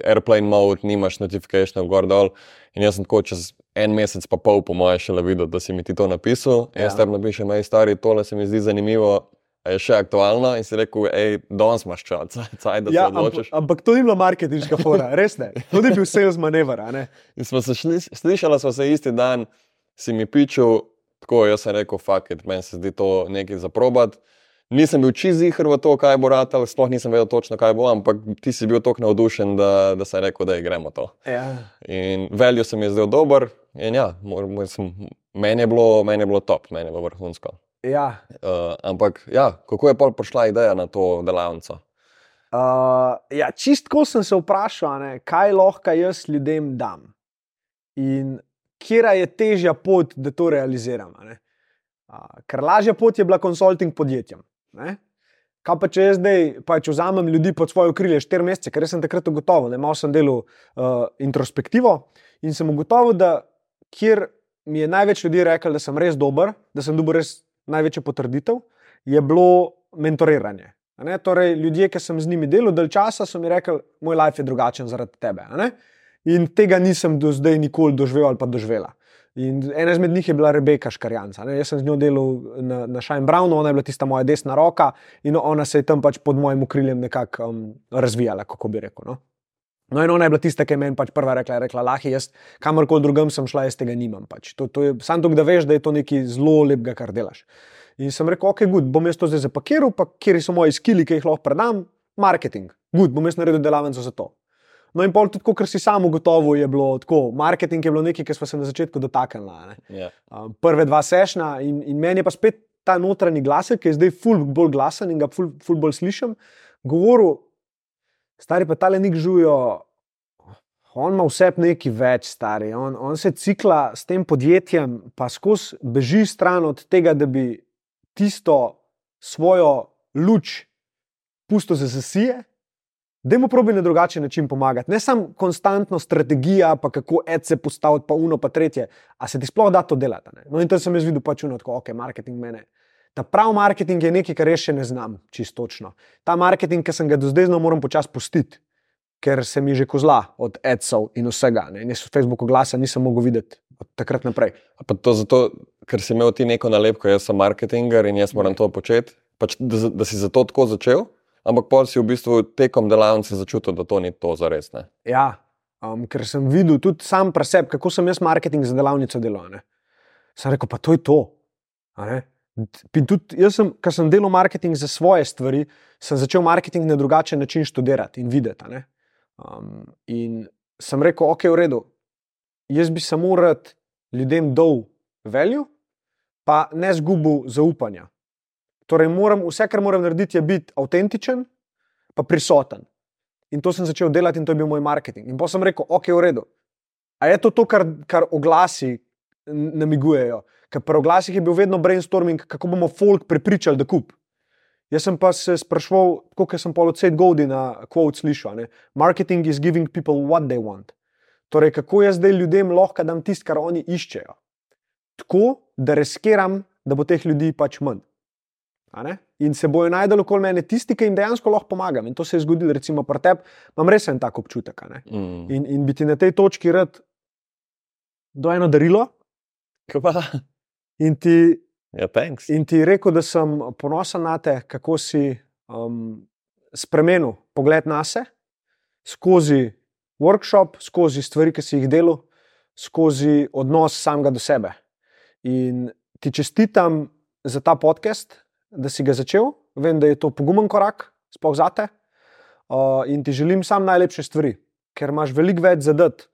airplane mode, nimaš notifikacijev gor dol. In jaz sem tako čez en mesec pa pol, po mojem, šele videl, da si mi ti to napisal. Ja. Ja. Jaz tebi napišem, hej, stari, tole se mi zdi zanimivo. a Je še aktualno in si rekel, hej, danes imaš čas, <laughs> caj, da se Ja, odločiš. ampak, ampak to ni bila marketinška fora, <laughs> res ne. To ni bil sales manever. smo se šli, slišali smo se isti dan, si mi pičil, tako jaz sem rekel, fuck it, meni se zdi to nekaj za probat. Nisem bil čizihar v to, kaj bo ratal, sploh nisem vedel točno, kaj bo, ampak ti si bil tako navdušen, da, da sem rekel, da gremo to. Ja. In veljo se mi je zdel dober in ja, sem- meni je, bilo- meni je bilo top, meni je bilo vrhunsko. Ja. Uh, ampak ja, kako je pol prišla ideja na to delavnico? Uh, ja, čistko sem se vprašal, ne, kaj lahko jaz ljudem dam in kje je težja pot, da to realiziram. Uh, ker lažja pot je bila konsulting podjetjem. Ne? Kaj pa če jaz zdaj pač vzamem ljudi pod svoje okrilje štiri mesece, ker sem takrat ugotovil, da malo sem delal uh, introspektivo in sem ugotovil, da kjer mi je največ ljudi rekel, da sem res dober, da sem dobil res največjo potrditev, je bilo mentoriranje. Ne, torej, ljudje, ki sem z njimi delal dalj časa, so mi rekli, moj life je drugačen zaradi tebe. ne. In tega nisem do zdaj nikoli doživel ali pa doživela. In ena izmed njih je bila Rebeka Škarjanca. Ne? Jaz sem z njo delal na, na Shine Brownu, ona je bila tista moja desna roka in ona se je tam pač pod mojim okriljem nekako um, razvijala, kako bi rekel. No? No, in ona je bila tista, ki je meni pač prva rekla: rekla Lahi, jaz kamorkoli drugam sem šla, jaz tega nimam. Pač. To, to je samo to, da veš, da je to nekaj zelo lepega, kar delaš. In sem rekel, ok, good, bom jaz to zdaj zapakiral, pa kje so moji skili, ki jih lahko predam, marketing. Good, bom jaz naredil delavnico za to. No, in pol tudi, kot si sam ugotovil, je bilo tako. Marketing je bilo nekaj, kar smo se na začetku dotaknili. ne. Ja. Um, prve dva sešna, in, in meni je pa spet ta notranji glas, ki je zdaj ful bolj glasen in ga ful, ful bolj slišim, govoril, stari pa tale nik žujo. On ima vse nekaj več, stari. On, on se cikla s tem podjetjem, pa skozi beži stran od tega, da bi tisto svojo luč pusto za zasije. Dajmo probi na drugačen način pomagati. Ne samo konstantno strategija, pa kako ECE postaviti, pa uno, pa tretje. A se ti sploh da to delati? Ne? No, in to sem jaz videl, pač uno, tako, ok, marketing mene. Ta pravi marketing je nekaj, kar jaz še ne znam, čisto točno. Ta marketing, ki sem ga do zdaj znal, moram počasi pustiti, ker se mi že kozla od ECO in vsega. Ne? In jaz v Facebooku glasa nisem mogel videti od takrat naprej. Pa to zato, ker si imel ti neko nalepko, jaz sem marketinger in jaz moram to početi. Pač, da, da si zato tako začel, ampak pol si v bistvu tekom delavnice začutil, da to ni to za res. Ne? Ja, um, ker sem videl tudi sam pri sebi, kako sem jaz marketing za delavnico delal. Ne. Sem rekel, pa to je to. tudi jaz, sem, ker sem delal marketing za svoje stvari, sem začel marketing na drugačen način študirati in videti. Um, in sem rekel, ok, v redu, jaz bi samo rad ljudem dal veljo, pa ne zgubil zaupanja. Torej, moram, vse, kar moram narediti, je biti avtentičen, pa prisoten. In to sem začel delati, in to je bil moj marketing. In potem sem rekel, ok, v redu. A je to to, kar, kar oglasi namigujejo? Ker pri oglasih je bil vedno brainstorming, kako bomo folk prepričali, da kup. Jaz sem pa se sprašval, kot sem pol od Seth Godi na quote slišal: ne? Marketing is giving people what they want. Torej, kako jaz zdaj ljudem lahko dam tisto, kar oni iščejo. Tako, da riskiram, da bo teh ljudi pač manj. In se bojo najdel okoli mene tisti, ki jim dejansko lahko pomagam. In to se je zgodilo, recimo pri tebi, imam res en tak občutek. Mm. In, in bi ti na tej točki rad do eno darilo Kva? in ti, Ja, thanks. in ti rekel, da sem ponosen na te, kako si um, spremenil pogled na sebe skozi workshop, skozi stvari, ki si jih delal, skozi odnos samega do sebe. In ti čestitam za ta podcast, da si ga začel. Vem, da je to pogumen korak, sploh za te. Uh, in ti želim samo najlepše stvari, ker imaš veliko več zadat,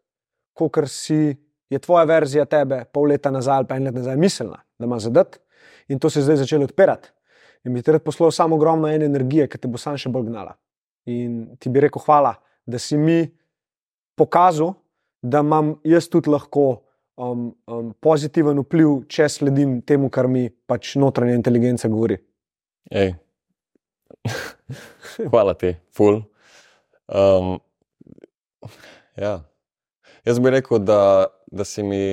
kot si je tvoja verzija tebe pol leta nazaj ali pa en let nazaj mislila, da ima zadat. In to se je zdaj začelo odpirati. In bi ti rad poslal samo ogromno ene energije, ki te bo sam še bolj gnala. In ti bi rekel hvala, da si mi pokazal, da imam jaz tudi lahko um, um, pozitiven vpliv, če sledim temu, kar mi pač notranja inteligenca govori. Ej. <laughs> Hvala ti, ful. Um, ja. Jaz bi rekel, da, da si mi,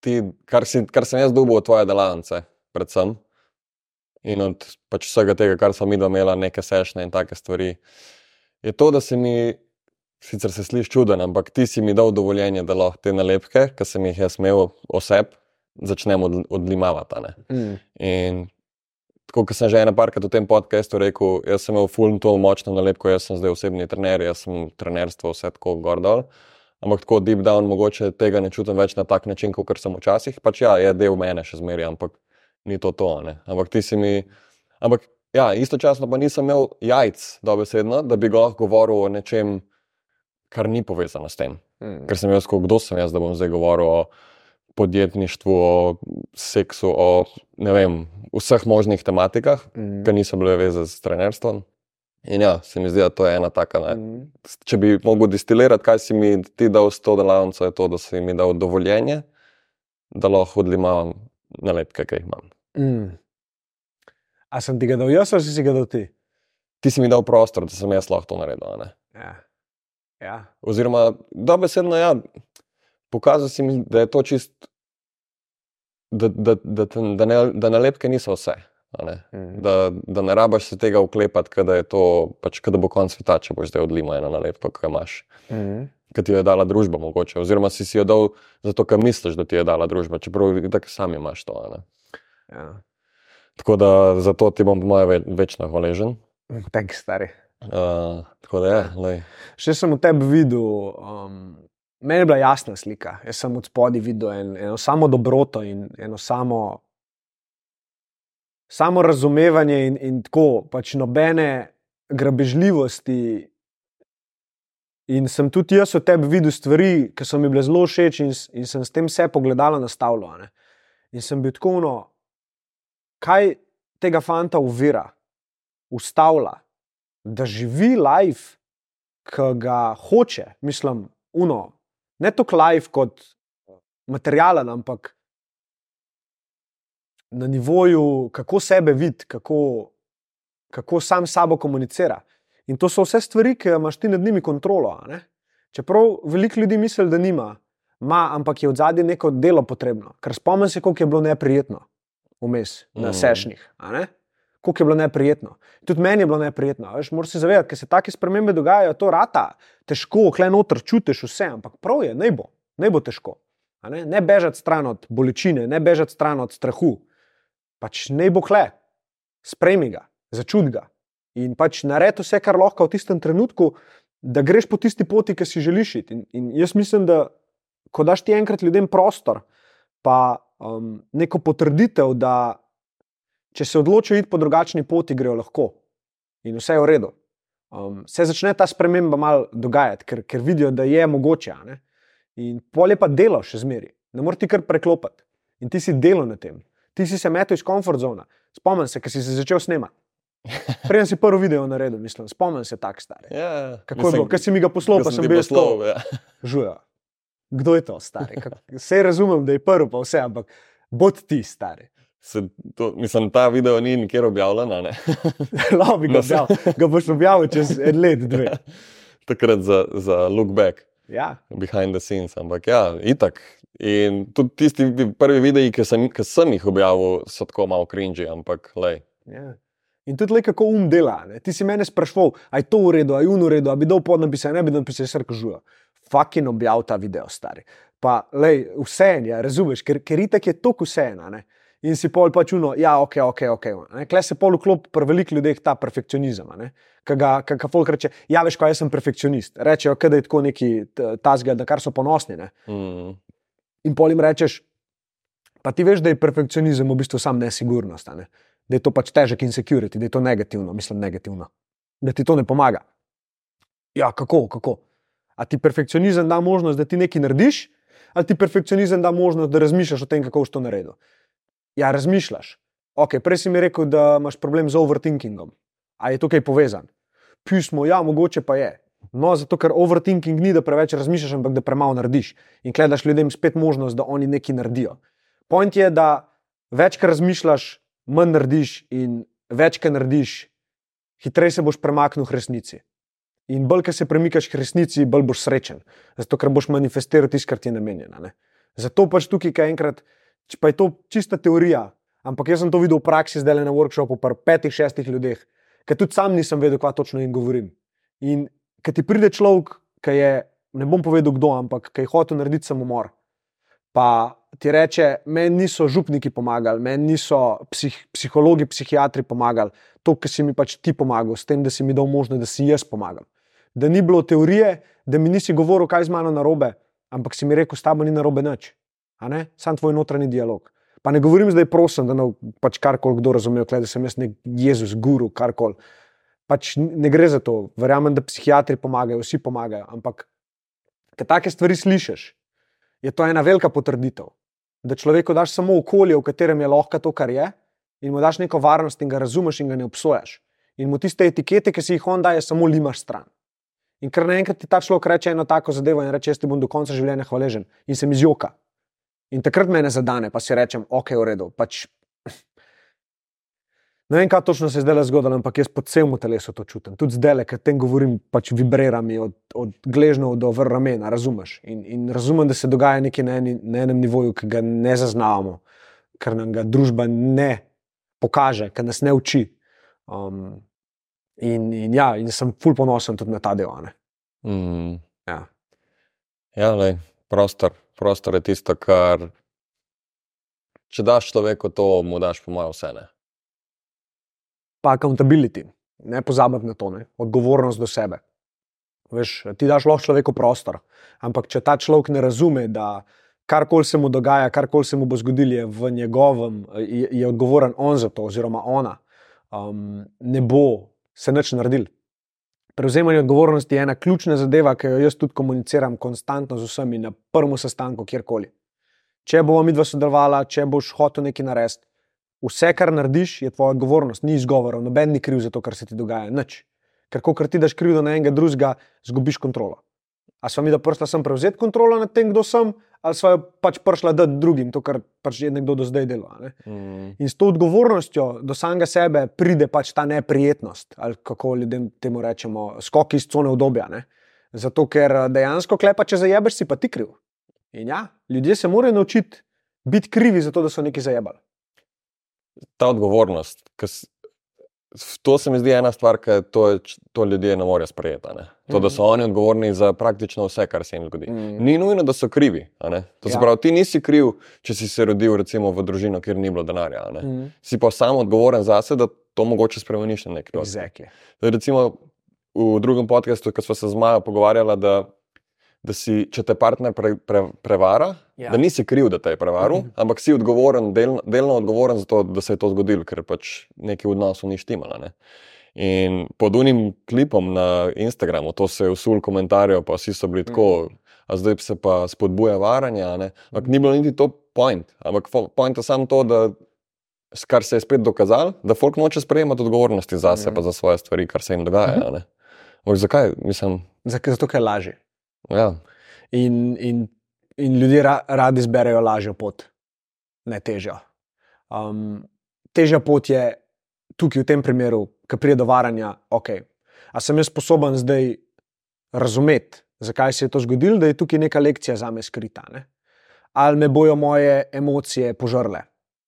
ti, kar, si, kar sem jaz dobil od tvoje delavnice, predvsem, in od pač vsega tega, kar smo mi dva imela, neke sešne in take stvari, je to, da si mi, sicer se sliši čuden, ampak ti si mi dal dovoljenje, da lahko te nalepke, ki sem jih jaz imel oseb, začnem od, odlimavati. Mm. In tako kot sem že ena parkrat v tem podkastu rekel, jaz sem imel fulno to močno nalepko, jaz sem zdaj osebni trener, jaz sem trenerstvo, vse tako gor dol. Ampak tako deep down, mogoče tega ne čutim več na tak način, kot sem včasih. Pač ja, je del mene še zmeraj, ampak ni to to. Ne? Ampak ti si mi. Ampak ja, istočasno pa nisem imel jajc, dobesedno, da bi lahko govoril o nečem, kar ni povezano s tem. Mm. Ker sem jaz, kot kdo sem jaz, da bom zdaj govoril o podjetništvu, o seksu, o vem, vseh možnih tematikah, Mm. ki niso bile vezane s trenerstvom. In ja, se mi zdi, da to je ena taka. Ne? Mm. Če bi mogel distilirati, kaj si mi ti dal s to delavnico, je to, da si mi dal dovoljenje, da lahko odlimavam nalepke, ki jih imam. Mm. A sem ti ga dal jaz, ali si ga dal ti? Ti si mi dal prostor, da sem jaz lahko to naredil. Ja. Ja. Oziroma, dobesedno, ja, pokazal si mi, da je to čist, da, da, da, da, ne, da nalepke niso vse. ne. Mm. Da, da ne rabaš se tega uklepati, kad je to, pač, kad bo konc sveta, če boš zdaj odlimal eno nalepko, ki jo imaš, Mm. ki ti jo je dala družba, mogoče. Oziroma si si jo dal zato, ker misliš, da ti je dala družba, čeprav tako sam imaš to. Ja. Tako da zato ti bom, po mojem, ve, večno hvaležen. Thanks, stari. Uh, tako da je, lej. Še sem v tebi videl, um, meni je bila jasna slika. Jaz sem od spodaj videl en, eno samo dobroto in eno samo, samo razumevanje, in, in tako pač nobene grabežljivosti. In sem tudi jaz v tebi videl stvari, ki so mi bile zelo všeč, in, in sem s tem vse pogledalo nastavljal. a ne. In sem bil tako, no, kaj tega fanta uvira, ustavlja, da živi life, ki ga hoče, mislim, uno, ne toliko life kot materialen, ampak na nivoju, kako sebe vidi, kako, kako sam s sabo komunicira. In to so vse stvari, ki imaš ti nad njimi kontrolo. ne. Čeprav veliko ljudi misli, da nima, ima, ampak je od zadnje neko delo potrebno. Ker spomnim se, koliko je bilo neprijetno vmes na Mm. sešnih. Koliko je bilo neprijetno. Tudi meni je bilo neprijetno. Veš, moraš se zavedati, ker se take spremembe dogajajo, to rata, težko, klej noter čutiš vse, ampak prav je, ne bo, ne bo težko. a Ne, ne bežati stran od bolečine, ne bežati stran od strahu. Pač ne bo kle, sprejmi ga, začuti ga. In pač naredi vse, kar lahko v tistem trenutku, da greš po tisti poti, ki si želiš iti. In, in jaz mislim, da ko daš ti enkrat ljudem prostor, pa um, neko potrditev, da če se odločijo iti po drugačni poti, grejo lahko in vse je v redu. Um, se začne ta sprememba malo dogajati, ker, ker vidijo, da je mogoče. In pol je pa delo še zmeri, ne moreš ti kar preklopiti. In ti si delo na tem, ti si se metel iz komfort zona. Spomnim se, ker si se začel snemati. Preden si prvi video naredil, mislim, spomnim se tak stari. Ja, Kako je bilo, ker si mi ga poslal, pa sem bil slov. Ja. <laughs> Žuja. Kdo je to, stari? Vse razumem, da je prvi, pa vse, ampak bod ti, stari. To, mislim, ta video ni nikjer objavljen. <laughs> Lahko bi ga No, objavil, ga boš objavil čez en let, dve. <laughs> Takrat za, za look back, Ja, behind the scenes. Ampak ja, itak. In tudi tisti vi- prvi videi, ki sem, ki sem jih objavil, so tako malo cringy, ampak lej. ja. In tudi, le, kako um dela. Ne? Ti si mene sprašval, aj to v redu, aj un v redu, a bi dal pod napise, ne bi dal napise, sr kažujo. Fakin objav ta video, stari. Pa, lej, vse en je, razumeš, ker, ker itak je to vse ena. Ne? In si pol pač uno, ja, ok, ok, ok. Kle se pol vklop pri velikih ljudeh ta perfekcionizem. Ki ga, folk reče, ja, veš, kaj jaz sem perfekcionist. Rečejo, da je tako neki tasga, na kar so ponosni. Ne? Mm. In pol jim rečeš, pa ti veš, da je perfekcionizem v bistvu sam nesigurnost, ne? da je to pač težek insecurity, da je to negativno, mislim, negativno, da ti to ne pomaga. Ja, kako, kako? A ti perfekcionizem da možnost, da ti nekaj narediš, ali ti perfekcionizem da možnost, da razmišljaš o tem, kako boš to naredil? Ja, razmišljaš. Ok, prej si mi rekel, da imaš problem z overthinkingom. A je tukaj povezan? Pismo, ja, mogoče pa je. No, zato ker overthinking ni, da preveč razmišljaš, ampak da premalo narediš. In gledaš ljudem spet možnost, da oni nekaj naredijo. Point je, da več, kar razmišljaš, manj narediš, in več, kar narediš, hitreje se boš premaknil k resnici. In bolj, ko se premikaš k resnici, bolj boš srečen, zato ker boš manifestiral tisto, kar ti je namenjeno. ne. Zato pač tukaj, kaj enkrat, č- pa je to čista teorija, ampak jaz sem to videl v praksi zdaj le na workshopu, pri petih, šestih ljudeh, ker tudi sam nisem vedel, kaj točno jim govorim. In ker ti pride človek, ki je, ne bom povedal kdo, ampak ki je hotel narediti samomor, pa ti reče, meni niso župniki pomagali, meni niso psih, psihologi, psihiatri pomagali, to, kar si mi pač ti pomagal, s tem, da si mi dal možnost, da si jaz pomagam. Da ni bilo teorije, da mi nisi govoril, kaj z mano narobe, ampak si mi rekel, s tabo ni narobe nič. Sam tvoj notranji dialog. Pa ne govorim zdaj, prosim, da ne pač karkoli kdo razume, da sem jaz nek Jezus, guru, karkoli. Pač ne gre za to. Verjamem, da psihiatri pomagajo, vsi pomagajo. Ampak, ker take stvari slišiš, je to ena velika potrditev. Da človeku daš samo okolje, v katerem je lahko to, kar je, in mu daš neko varnost in ga razumeš in ga ne obsojaš. In mu tiste etikete, ki si jih on daje, samo limaš stran. In ker naenkrat ti ta človek reče eno tako zadevo in reče: Jaz ti bom do konca življenja hvaležen in se mi zjoka. In takrat me ne zadane, pa si rečem: Ok, v redu. Pač, ne vem, kaj točno se je zdaj zgodilo, ampak jaz po celem telesu to čutim. Tudi zdaj, ker tem govorim, pač vibrira mi od, od gležnjev do vrh ramena, razumeš? In, in razumem, da se dogaja nekaj na, eni, na enem nivoju, ki ga ne zaznavamo, ker nam ga družba ne pokaže, ker nas ne uči. Um, in, in ja, in sem ful ponosen tudi na ta del. Mm. Ja. Ja, lej, prostor. Prostor je tisto, kar. Če daš človeku to, mu daš po mojem vse. Ne? pa accountability, ne pozabiti na to, ne? odgovornost do sebe. Veš, ti daš lahko človeku prostor, ampak če ta človek ne razume, da karkoli se mu dogaja, karkoli se mu bo zgodilo, je v njegovem, je, je odgovoren on za to, oziroma ona, um, ne bo se nič naredil. Prevzemanje odgovornosti je ena ključna zadeva, ki jo jaz tudi komuniciram konstantno z vsemi na prvem sestanku, kjerkoli. Če bomo mi dva sodelovala, če boš hotel nekaj narediti, vse, kar narediš, je tvoja odgovornost, ni izgovorov, noben ni kriv za to, kar se ti dogaja. Nič. Ker ko ti daš krivdo na enega drugega, zgubiš kontrolo. A sva mi da prišla sem prevzeti kontrolo nad tem, kdo sem, ali sva jo pač prišla dati drugim, to, kar pač je nekdo do zdaj delal. Mm. In s to odgovornostjo do samega sebe pride pač ta neprijetnost, ali kako ljudem temu rečemo, skok iz cone obdobja. Ne? Zato, ker eh, dejansko klepa, če zajebeš, si pa ti kriv. In ja, ljudje se morajo naučiti biti krivi za to, da so nekaj zajebali. Ta odgovornost. s- To se mi zdi ena stvar, ki to, to ljudje ne morejo sprejeti. ne. To, da so oni odgovorni za praktično vse, kar se jim zgodi. Mm. Ni nujno, da so krivi. To se Ja. pravi, ti nisi kriv, če si se rodil recimo, v družino, kjer ni bilo denarja. Mm. Si pa sam odgovoren zase, da to mogoče spremeniš na nek način. Exactly. Recimo v drugem podkastu, ko smo se z Majo pogovarjali, da, da si, če te partner pre, pre, prevara, Ja. ja. da nisi kriv, da te je prevaril, Mhm. ampak si odgovoren, del, delno odgovoren za to, da se je to zgodilo, ker pač nekaj v odnosu ni štimalo. Ne? In pod unim klipom na Instagramu, to se je usul komentarjev, pa vsi so bili tako, a zdaj se pa spodbuja varanje. a ne. Ampak ni bilo niti to point, ampak point je samo to, da kar se je spet dokazalo, da folk noče sprejemati odgovornosti za sebe, Mhm. pa za svoje stvari, kar se jim dogaja. a ne. Ampak zakaj? Mislim, Zakaj? Zato, ker je lažje. Ja. In, in, in ljudje ra, radi izberejo lažjo pot, ne težjo. Um, težja pot je tukaj, v tem primeru, ki pride do varanja. Okay. A sem jaz sposoben zdaj razumeti, zakaj se je to zgodilo, da je tukaj neka lekcija za me skrita. Ne? Ali me bojo moje emocije požrle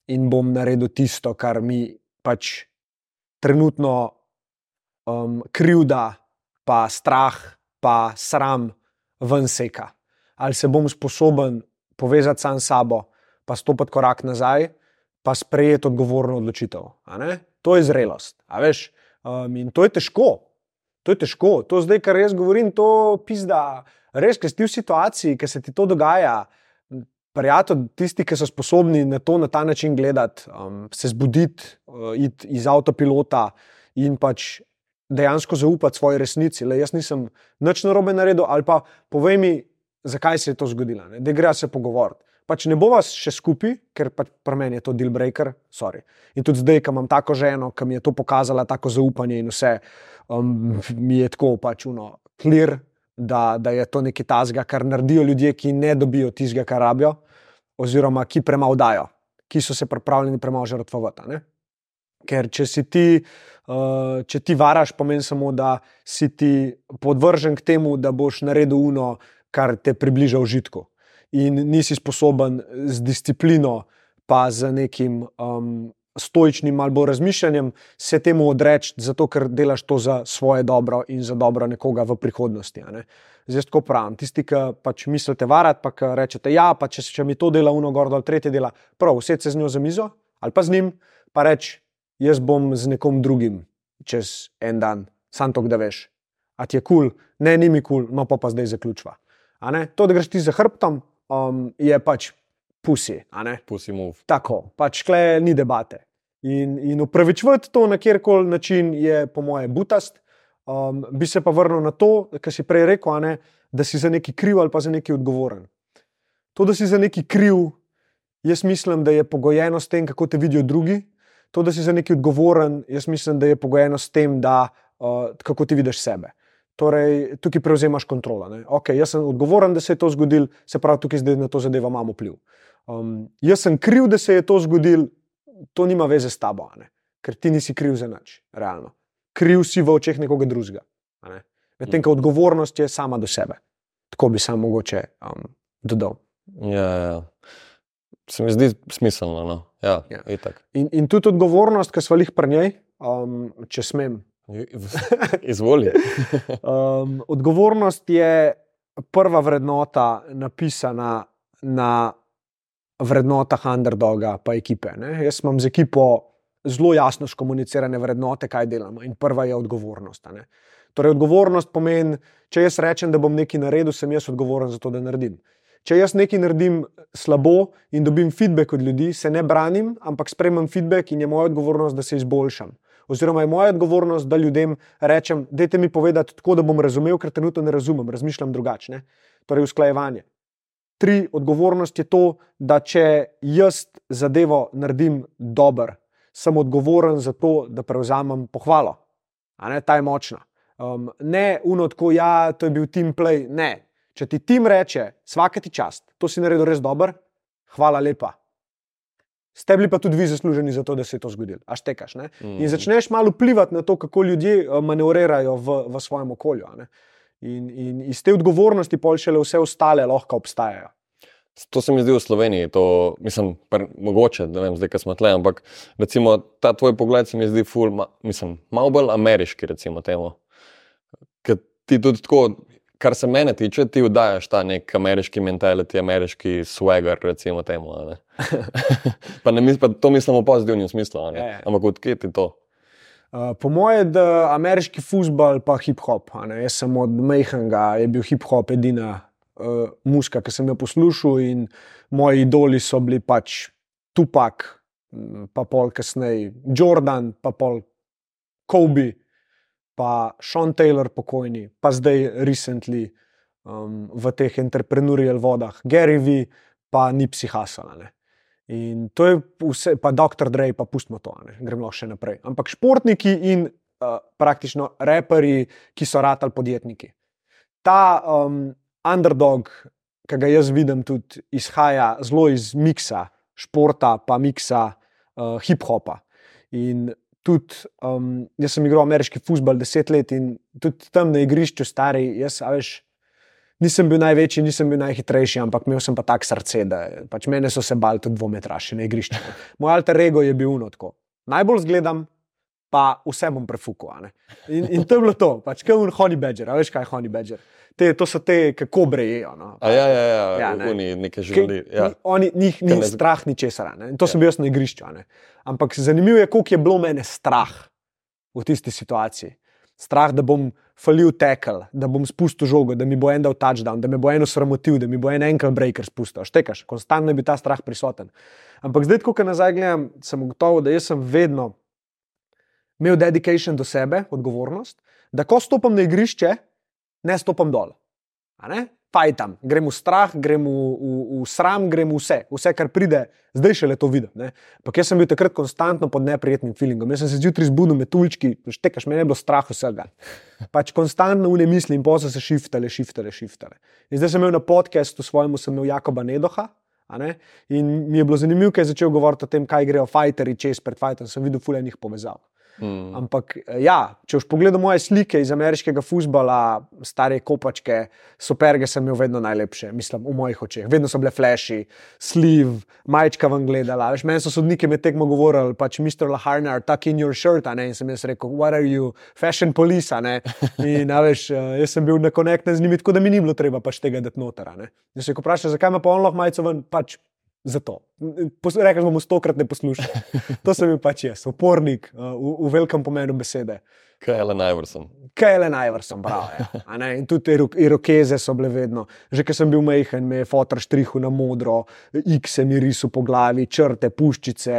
in bom naredil tisto, kar mi pač trenutno um, krivda, pa strah, pa sram ven seka. Ali se bom sposoben povezati sam s sabo, pa stopiti korak nazaj, pa sprejeti odgovorno odločitev. To je zrelost. veš. Um, in to je težko. To je težko. To zdaj, kar jaz govorim, to pizda. Res, ker si ti v situaciji, ki se ti to dogaja. Prijatelj, tisti, ki so sposobni na to na ta način gledati, um, se zbuditi, uh, iti iz avtopilota in pač dejansko zaupati svoji resnici. Le jaz nisem nič narobe naredil, ali pa povej mi, zakaj se je to zgodilo. ne. Da gre se pogovoriti. Pač ne bo vas še skupaj, ker pač pri meni je to deal breaker. Sorry. In tudi zdaj, ko imam tako ženo, ki mi je to pokazala, tako zaupanje in vse, um, mi je tako pač uno, clear, da, da je to nekaj tazga, kar naredijo ljudje, ki ne dobijo tistega, kar rabijo, oziroma ki premalo dajo, ki so se pripravljeni premalo žrtvovati. Ker če si ti, uh, če ti varaš, pomeni samo, da si ti podvržen k temu, da boš naredil uno, kar te približa užitku. In nisi sposoben z disciplino, pa z nekim um, stoičnim ali bolj razmišljanjem se temu odreči, zato ker delaš to za svoje dobro in za dobro nekoga v prihodnosti. ne. Zdaj tako pravim. Tisti, ki pač mislite varati, pa ki rečete, ja, pa če, če mi to dela uno gor dol, tretje dela, prav, vse se z njo za mizo ali pa z njim, pa reč, jaz bom z nekom drugim čez en dan, sam to, da veš. A ti je kul, cool? ne, ni mi kul, cool, no pa pa zdaj zaključva. To, da greš ti za hrbtom, um, je pač pusi. pusi move. Tako, pač kle ni debate. In, in upravičevati to na kjerkoli način je, po mojem, butast. Um, bi se pa vrnil na to, kar si prej rekel, ne, da si za neki kriv ali pa za neki odgovoren. To, da si za neki kriv, jaz mislim, da je pogojeno s tem, kako te vidijo drugi. To, da si za neki odgovoren, jaz mislim, da je pogojeno s tem, da, uh, kako ti vidiš sebe. Torej, tukaj prevzemaš kontrolo. ne. Okay, jaz sem odgovoren, da se je to zgodilo, se pravi, tukaj zdaj na to zadevo imam vpliv. Um, jaz sem kriv, da se je to zgodilo, to nima veze s tabo, ne? ker ti nisi kriv za nič, realno. Kriv si v očeh nekoga drugega. Ne? Medtem ko odgovornost je sama do sebe. Tako bi sam mogoče um, dodal. Ja, ja. Se mi zdi smiselno. No. Ja, Ja. ja. In, in tudi odgovornost, ki smo jih pri njej, um, če smem. Izvoli. <laughs> Um, odgovornost je prva vrednota, napisana na vrednotah underdoga, pa ekipe. Ne? Jaz imam z ekipo zelo jasno skomunicirane vrednote, kaj delamo. In prva je odgovornost. Torej, odgovornost pomeni, če jaz rečem, da bom nekaj naredil, sem jaz odgovoren za to, da naredim. Če jaz nekaj naredim slabo in dobim feedback od ljudi, se ne branim, ampak sprejmem feedback in je moja odgovornost, da se izboljšam. Oziroma je moja odgovornost, da ljudem rečem, dajte mi povedati tako, da bom razumel, ker trenutno ne razumem, razmišljam drugače. Torej, usklajevanje. Tri, odgovornost je to, da če jaz zadevo naredim dobro, sem odgovoren za to, da prevzamem pohvalo. A ne, ta je močna. Um, ne uno, tako ja, to je bil team play. Ne. Če ti tim reče, svaka ti čast, to si naredil res dobro, hvala lepa. Ste bili pa tudi vi zasluženi za to, da se je to zgodilo. A štekaš. Ne? Mm. In začneš malo vplivati na to, kako ljudje eh, manevrirajo v, v svojem okolju. ne. In, in iz te odgovornosti pol šele vse ostale lahko obstajajo. To se mi zdi v Sloveniji, to mislim, pr, mogoče, ne vem, zdaj, ko smo tle, ampak recimo ta tvoj pogled se mi zdi ful, ma, mislim, malo bolj ameriški, recimo temu. Ker ti tudi tako, kar se mene tiče, ti vdajaš ta nek ameriški mentality, ameriški swagger, recimo temu. ne. <laughs> pa, ne, mis- pa to mislim v pozitivnem smislu, ja. ampak odkje ti to? Uh, po mojem, da ameriški futbol pa hip-hop. Jaz sem od Mejhanga, je bil hip-hop edina uh, muska, ki sem jo poslušal, in moji idoli so bili pač Tupac, pa pol kasneje Jordan, pa pol Kobe, pa Sean Taylor, pokojni, pa zdaj recently um, v teh entrepreneurial vodah, Gary V, pa Nipsi Hasala. In to je vse, pa Dr. Drej, pa pustimo to, ne? gremo še naprej. Ampak športniki in uh, praktično reperi, ki so ratali podjetniki. Ta um, underdog, ki ga jaz vidim, tudi izhaja zelo iz miksa športa, pa miksa uh, hip-hopa. In tudi um, jaz sem igral ameriški futbol deset let in tudi tam na igrišču, stari, jaz, a veš. Nisem bil največji, nisem bil najhitrejši, ampak imel sem pa tak srce, da pač mene so se bali tudi dvometraši na igrišču. Moj alter ego je bil unotko. Najbolj zgledam, pa vse bom prefukal. In, in to je bilo to, pač kaj je honey badger, veš kaj je honey badger. Te, to so te, kako brejejo. No. A ja, ja, ja, Ja, ne. ne. nekaj. Ki- Ja. ni- Oni, njih ni ne- strah ničesar. ne. In to sem Ja. bil jaz na igrišču. ne. Ampak zanimivo je, koliko je bilo mene strah v tisti situaciji. Strah, da bom falil tekel, da bom spustil žogo, da mi bo en dal touchdown, da me bo eno sramotil, da mi bo en ankle breaker spustil. Štekaš, konstantno je bil ta strah prisoten. Ampak zdaj, ko nazaj gledam, sem gotovo, da jaz sem vedno imel dedication do sebe, odgovornost, da ko stopim na igrišče, ne stopim dol. Fajtam, grem v strah, grem v, v, v sram, grem v vse, vse, kar pride, zdaj šele to vidim. Ampak jaz sem bil takrat konstantno pod neprijetnim feelingom. Jaz sem se zjutraj zbudil med tulčki, štekaš, meni je bilo strah vsega. <laughs> Pač konstantno v ne misli in posel se šiftale, šiftale, šiftale. In zdaj sem imel na podkastu svojemu, sem imel Jakoba Nedoha. In mi je bilo zanimivo, ker je začel govoriti o tem, kaj grejo fajteri čez pred fajtom, sem videl fulejnih povezav. Mm. Ampak eh, ja, če boš pogledal moje slike iz ameriškega futbola, stare kopačke, superge sem imel vedno najlepše, mislim, v mojih očeh. Vedno so bile flashi, sliv, majčka vam gledala. Veš, meni so sodniki med tekmo govorili, pač Mr. Laharnar, tuck in your shirt, ne, in sem jaz rekel, what are you, fashion police, ne. <laughs> In a veš, eh, jaz sem bil nekonekten z njimi, tako da mi ni bilo treba pač tega dati noter, a ne. In se je vprašal, zakaj me pa on lahko majico ven, pač zato. Pos- Rekel sem mu stokrat ne poslušaj. <laughs> To sem bil pač jaz, upornik uh, v, v velikem pomenu besede. Kaj je Ellen Iverson? Kaj je le najvrsten, prav. Ja. <laughs> A ne, In tudi iro- irokeze so bile vedno. Že ko sem bil majhen, me je fotor štrihal na modro, X mi risal po glavi, črte, puščice.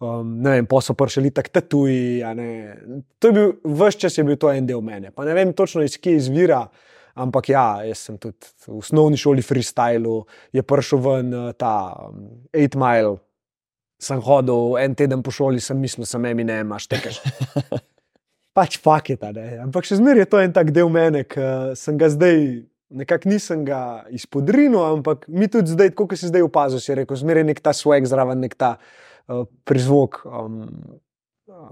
Um, ne vem, pa so prišli tako tatuji. To je bil, vse čas je bil to en del mene. Pa ne vem točno iz kje izvira, ampak ja, jaz sem tudi v osnovni šoli freestylu, je prišel ven uh, ta 8 um, mile. Sem hodil en teden po šoli, sem mislil, sem Eminem, a štekaš. <laughs> pač faketa. Ne? Ampak še zmeraj je to en tak del mene, ki sem ga zdaj. Nekako nisem ga izpodrinil, ampak mi tudi zdaj, kot si zdaj opazil, si rekel, zmeraj je nek ta swag zraven, nek ta uh, prizvok. Um, uh,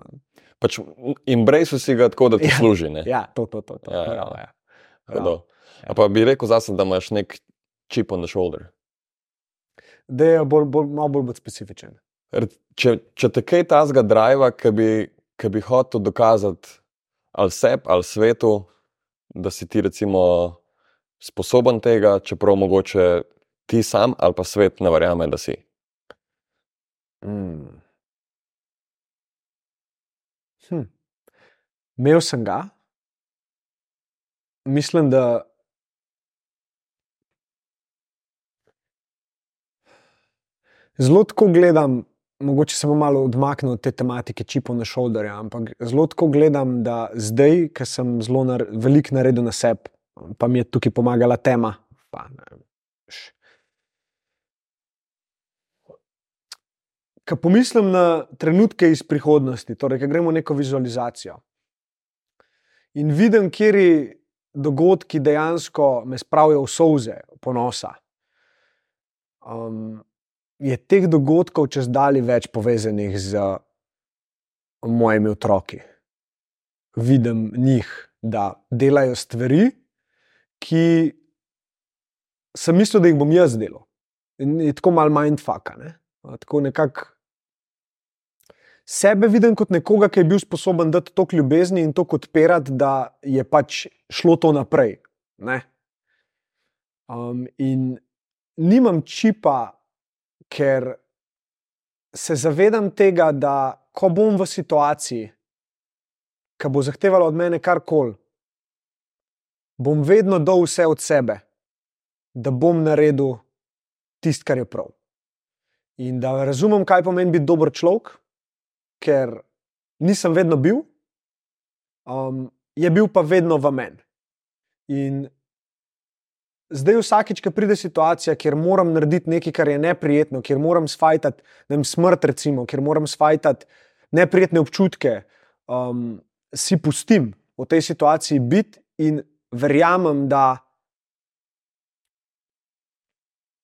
Pač embrace si ga tako, da ti Ja. služi. Ne? ja, to, to, to. to. Ja, ja. prav, ja. Hudo. Ja. A pa bi rekel zase, da imaš nek chip on the shoulder. Da je bolj, bolj, malo bolj, specifičen. Če, če te kaj tazga driva, ki bi, ki bi hotel dokazati ali sebi ali svetu, da si ti recimo sposoben tega, čeprav mogoče ti sam ali pa svet ne verjame, da si. Mm. Hm. Imel sem ga, mislim, da. Zelo tako gledam, mogoče se bom malo odmaknil od te tematike čipov na šolderja, ampak zelo tako gledam, da zdaj, ker sem zelo nar veliko naredil na sebi, pa mi je tukaj pomagala tema. Pa, Ko pomislim na trenutke iz prihodnosti, torej, ko gremo v neko vizualizacijo in vidim, kje dogodki dejansko me spravijo v solze, ponosa, um, je teh dogodkov čez dalje več povezanih z mojimi otroki. Vidim njih, da delajo stvari, ki sem mislil, da jih bom jaz delal. In je tako malo mindfuck. Ne? Tako nekako sebe vidim kot nekoga, ki je bil sposoben dati toliko ljubezni in toliko odpirati, da je pač šlo to naprej. Ne? Um, in nimam čipa, ker se zavedam tega, da ko bom v situaciji, ki bo zahtevala od mene karkoli, bom vedno dal vse od sebe, da bom naredil tisto, kar je prav. In da razumem, kaj pomeni biti dober človek, ker nisem vedno bil, um, je bil pa vedno v meni. In zdaj vsakič, ko pride situacija, kjer moram narediti nekaj, kar je neprijetno, kjer moram svajtati vem, smrt, recimo, kjer moram svajtati neprijetne občutke, um, si pustim v tej situaciji biti in verjamem, da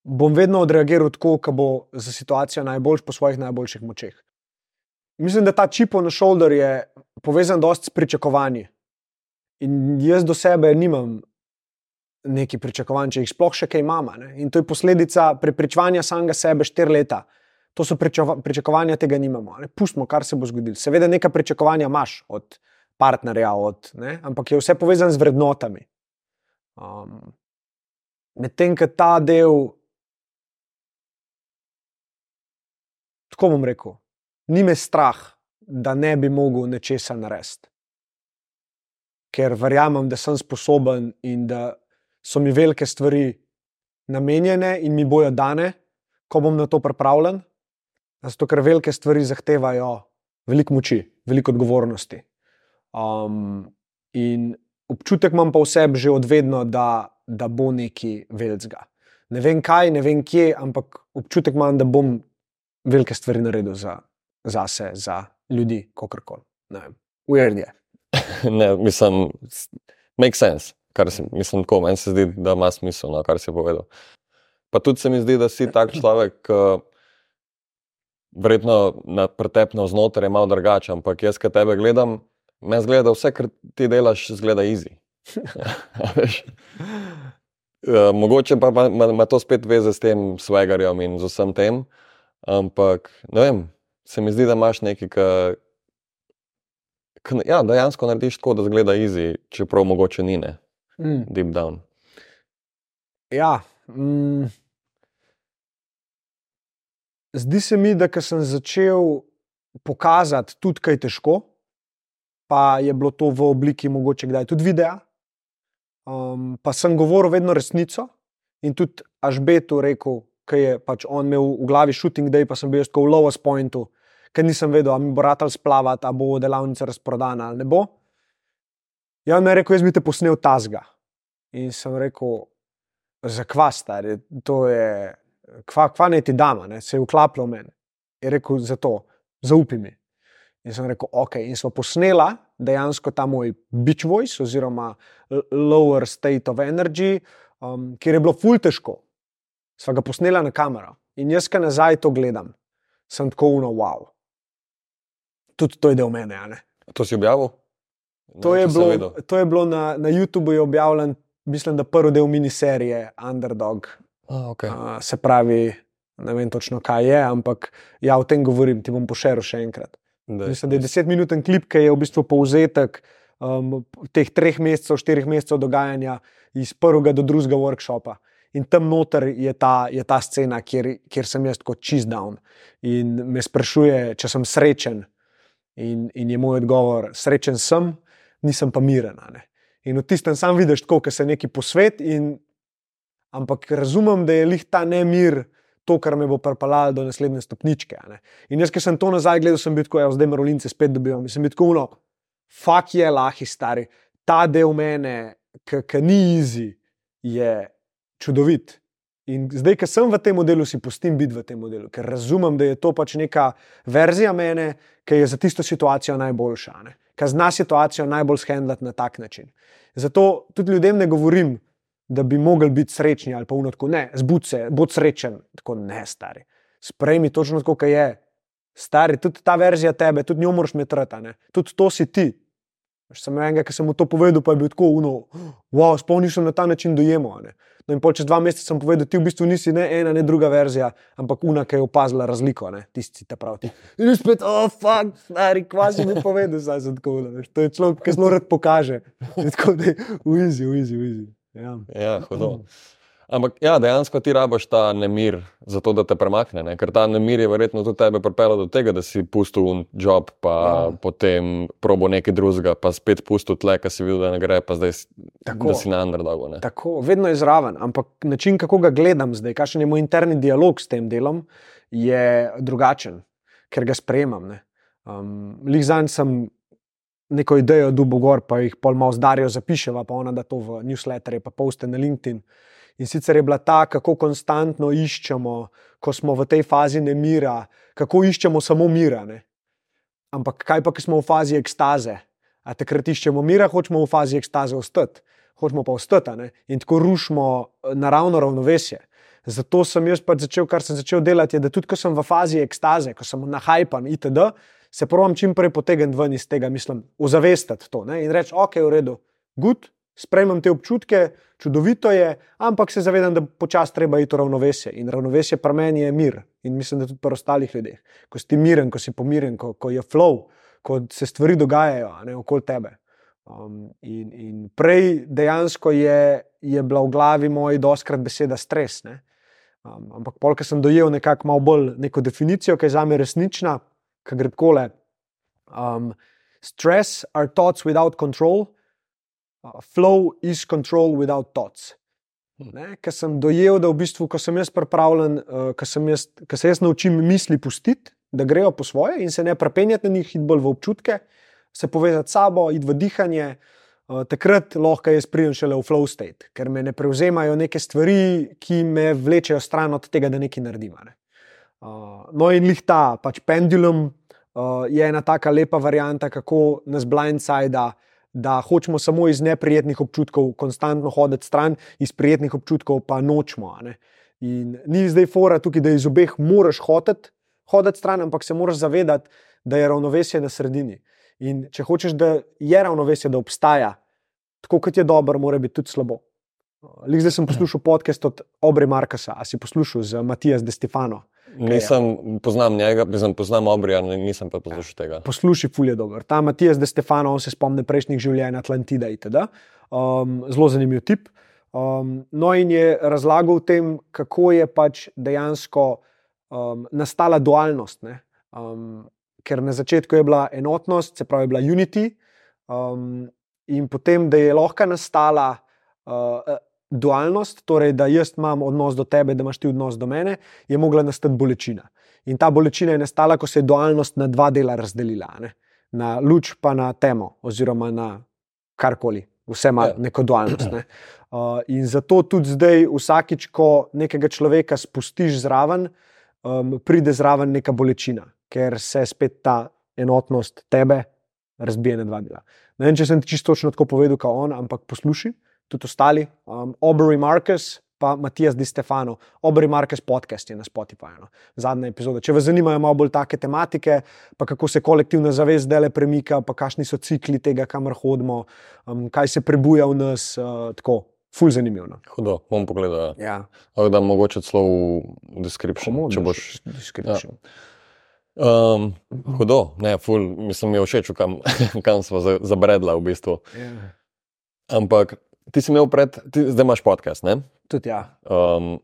bom vedno odreagiral tako, da bo za situacijo najboljš po svojih najboljših močeh. Mislim, da ta čipo na shoulder je povezan dosti s pričakovanji. In jaz do sebe nimam neki pričakovanj, če jih sploh še kaj imamo. In to je posledica prepričevanja samega sebe štiri leta. To so pričakovanja, tega nimamo. Ne? Pustimo, kar se bo zgodilo. Seveda, neka pričakovanja imaš od partnerja, od, ampak je vse povezano z vrednotami. Um, Medtem, ko ta del, tako bom rekel, ni me strah, da ne bi mogel nečesa narediti. Ker verjamem, da sem sposoben in da so mi velike stvari namenjene in mi bojo dane, ko bom na to pripravljen. Zato, ker velike stvari zahtevajo veliko moči, veliko odgovornosti. Um, in občutek imam pa vseb že odvedno, da, da bo nekaj velikega. Ne vem kaj, ne vem kje, ampak občutek imam, da bom velike stvari naredil za, za sebe, za ljudi, kako koli. Ujerd je. <laughs> ne, mislim, make sense kar se, mislim, tako, meni se zdi, da ima smisel, no, kar si povedal. Pa tudi se mi zdi, da si tak človek, verjetno na pretepno znotraj je malo drugačen, ampak jaz, ki tebe gledam, me zgleda, da vse, kar ti delaš, zgleda easy. <laughs> Ja, mogoče pa ima to spet veze s tem svegarjem in z vsem tem, ampak ne vem, se mi zdi, da imaš nekaj, ki ja, dejansko narediš tako, da zgleda easy, čeprav mogoče ni ne. Mm. Deep down. Ja. Mm. Zdi se mi, da sem začel pokazati tudi, kaj je težko, pa je bilo to v obliki mogoče kdaj tudi videa. Um, pa sem govoril vedno resnico in tudi Ažbetu rekel, kaj je pač on imel v glavi shooting day, pa sem bil tako v lowest pointu, ker nisem vedel, ali mi bo ratal splavati, ali bo delavnica razprodana ali ne bo. Ja, on je rekel, jaz bi te posnel tazga. In sem rekel, zakva stari, to je, kva, kva ne ti dama, ne? se je uklapljal v meni. Je rekel, zato, zaupi mi. In sem rekel, ok. In smo posnela dejansko ta moj beach voice, oziroma lower state of energy, um, kjer je bilo ful težko. Sva ga posnela na kamero. In jaz, ki nazaj to gledam, sem tako uno, wow. Tudi to je del mene. To si objavil? To je, bilo, to je bilo na, na YouTubu objavljen, mislim, da prvi del miniserije Underdog. A, okay. uh, se pravi, ne vem točno, kaj je, ampak ja, o tem govorim, ti bom pošeril še enkrat. Dej, mislim, da je desetminuten klip, ki je v bistvu povzetek um, teh treh mesecev, štirih mesecev dogajanja iz prvega do drugega workshopa. In tam noter je ta, je ta scena, kjer, kjer sem jaz kot čist down. In me sprašuje, če sem srečen. In, in je moj odgovor, srečen sem, nisem pa miren. In v tistem sam vidiš, kako se neki posvet. In, ampak razumem, da je lih ta nemir to, kar me bo pripeljalo do naslednje stopničke. In jaz, ki sem to nazaj gledal, sem bil tako, ja, zdaj marolince spet dobivam. Sem bil tako, no, fuk je lahi stari. Ta del mene, ki ni izi, je čudovit. In zdaj, ki sem v tem modelu, si pustim biti v tem modelu, ker razumem, da je to pač neka verzija mene, ki je za tisto situacijo najboljša, ki zna situacijo najbolj shendlati na tak način. Zato tudi ljudem ne govorim, da bi mogli biti srečni ali pa unotko. Ne, zbud se, bod srečen, tako ne, stari. Sprejmi točno tako, kot je. Stari, tudi ta verzija tebe, tudi njo moraš metrati, tudi to si ti. Sem enega, ki sem mu to povedal, pa je bil tako, no, wow, spomnil sem na ta način dojemo. No, in čez dva meseca sem povedal, ti v bistvu nisi ne ena, ne druga verzija, ampak una, ki je opazila razliko, ne? tisti ta pravi. In spet, oh, fuck, stari, kvasi mi povedal, zdaj sem tako, veš, to je človek, ki zelo rad pokaže. Tako da je, uizi, uizi, uizi. Ja, ja hodo. Ampak ja, dejansko ti rabiš ta nemir, zato da te premakne. Ne? Ker ta nemir je verjetno tudi tebe pripeljal do tega, da si pustil un job, pa ja. potem probo nekaj drugega, pa spet pustil tle, ki si videl, da ne gre, pa zdaj Tako. da si na underdogu. Tako, vedno je zraven, ampak način, kako ga gledam zdaj, kakšen je moj interni dialog s tem delom, je drugačen, ker ga sprejemam. Um, Lihzan sem neko idejo dubo gor, pa jih pol malo zdarijo, zapiševa, pa ona da to v newsletterje, pa poste na LinkedIn. In sicer je bila ta, kako konstantno iščemo, ko smo v tej fazi nemira, kako iščemo samo mira. Ne? Ampak kaj pa, ki smo v fazi ekstaze? A takrat iščemo mira, hočemo v fazi ekstaze ostati, hočemo pa ostati ne? in tako rušimo eh, naravno ravnovesje. Zato sem jaz pač začel, kar sem začel delati, je, da tudi ko sem v fazi ekstaze, ko sem nahajpan itd., se pravim čim prej potegniti ven iz tega, mislim, ozavestiti to ne? in reči, ok, v redu, good, sprejmem te občutke, čudovito je, ampak se zavedam, da počasi treba iti v ravnovesje. In ravnovesje pri meni je mir. In mislim, da tudi pri ostalih ljudeh. Ko si miren, ko si pomiren, ko, ko je flow, ko se stvari dogajajo ne, okoli tebe. Um, in, in prej dejansko je, je bila v glavi moji doskrat beseda stres. Ne. Um, ampak polk sem dojel nekako malo bolj neko definicijo, ki je za me resnična, ki gre takole. Um, stress are thoughts without control, flow is control without thoughts. Ker sem dojel, da v bistvu, ko sem jaz pripravljen, uh, ko, sem jaz, ko se jaz naučim misli pustiti, da grejo po svoje in se ne prepenjati na njih, iti bolj v občutke, se povezati s sabo, iti v dihanje. Uh, takrat lahko jaz pridem šele v flow state, ker me ne prevzemajo neke stvari, ki me vlečejo stran od tega, da nekaj naredim. Ne. Uh, no, in lih ta, pač pendulum uh, je ena taka lepa varianta, kako nas blindside, da, hočemo samo iz neprijetnih občutkov konstantno hoditi stran, iz prijetnih občutkov pa nočemo. In ni zdaj fora tukaj, da iz obeh moraš hoditi, hoditi stran, ampak se moraš zavedati, da je ravnovesje na sredini. In če hočeš, da je ravnovesje, da obstaja, tako kot je dobro, mora biti tudi slabo. Lih zdaj sem poslušal podcast od Obri Markasa, a si poslušal z Matijas De Stefano. Nisem poznam njega, mislim, poznam Obrija, nisem pa poslušal tega. Poslušaj, ful je dober. Ta Matijas De Stefano, on se spomne prejšnjih življenj Atlantida itd. Um, zelo zanimiv tip. Um, no, in je razlagal o tem, kako je pač dejansko um, nastala dualnost. Um, ker na začetku je bila enotnost, se pravi, bila unity, um, in potem, da je lahko nastala uh, dualnost, torej da jaz imam odnos do tebe, da imaš ti odnos do mene, je mogla nastati bolečina. In ta bolečina je nastala, ko se je dualnost na dva dela razdelila, ne? na luč, pa na temo, oziroma na karkoli. Vse ima ja. neko dualnost. Ne? <clears throat> Uh, in zato tudi zdaj, vsakič, ko nekega človeka spustiš zraven, um, pride zraven neka bolečina, ker se spet ta enotnost tebe razbije na dva dela. Ne vem, če sem ti čisto tako povedal, kot on, ampak poslušaj tudi ostali, um, Aubrey Marcus, pa Matijas Di Stefano, Aubrey Marcus podcast je na Spotifyju, no. zadnja epizoda. Če vas zanimajo malo bolj take tematike, pa kako se kolektivna zavest dele premika, pa kakšni so cikli tega, kamor hodimo, um, kaj se prebuja v nas, uh, tako. Ful zanimivo. No. Hudo, bom pogledal. Ja. Ali da mogoče celo v description. Če boš description. Ja. Um, hudo, ne, ful, mislim, mi je všeč, kam, <laughs> kam smo zabredla v bistvu. Ja. Ampak Ti si imel pred, ti, zdaj imaš podcast. Ne? Tudi ja. Um,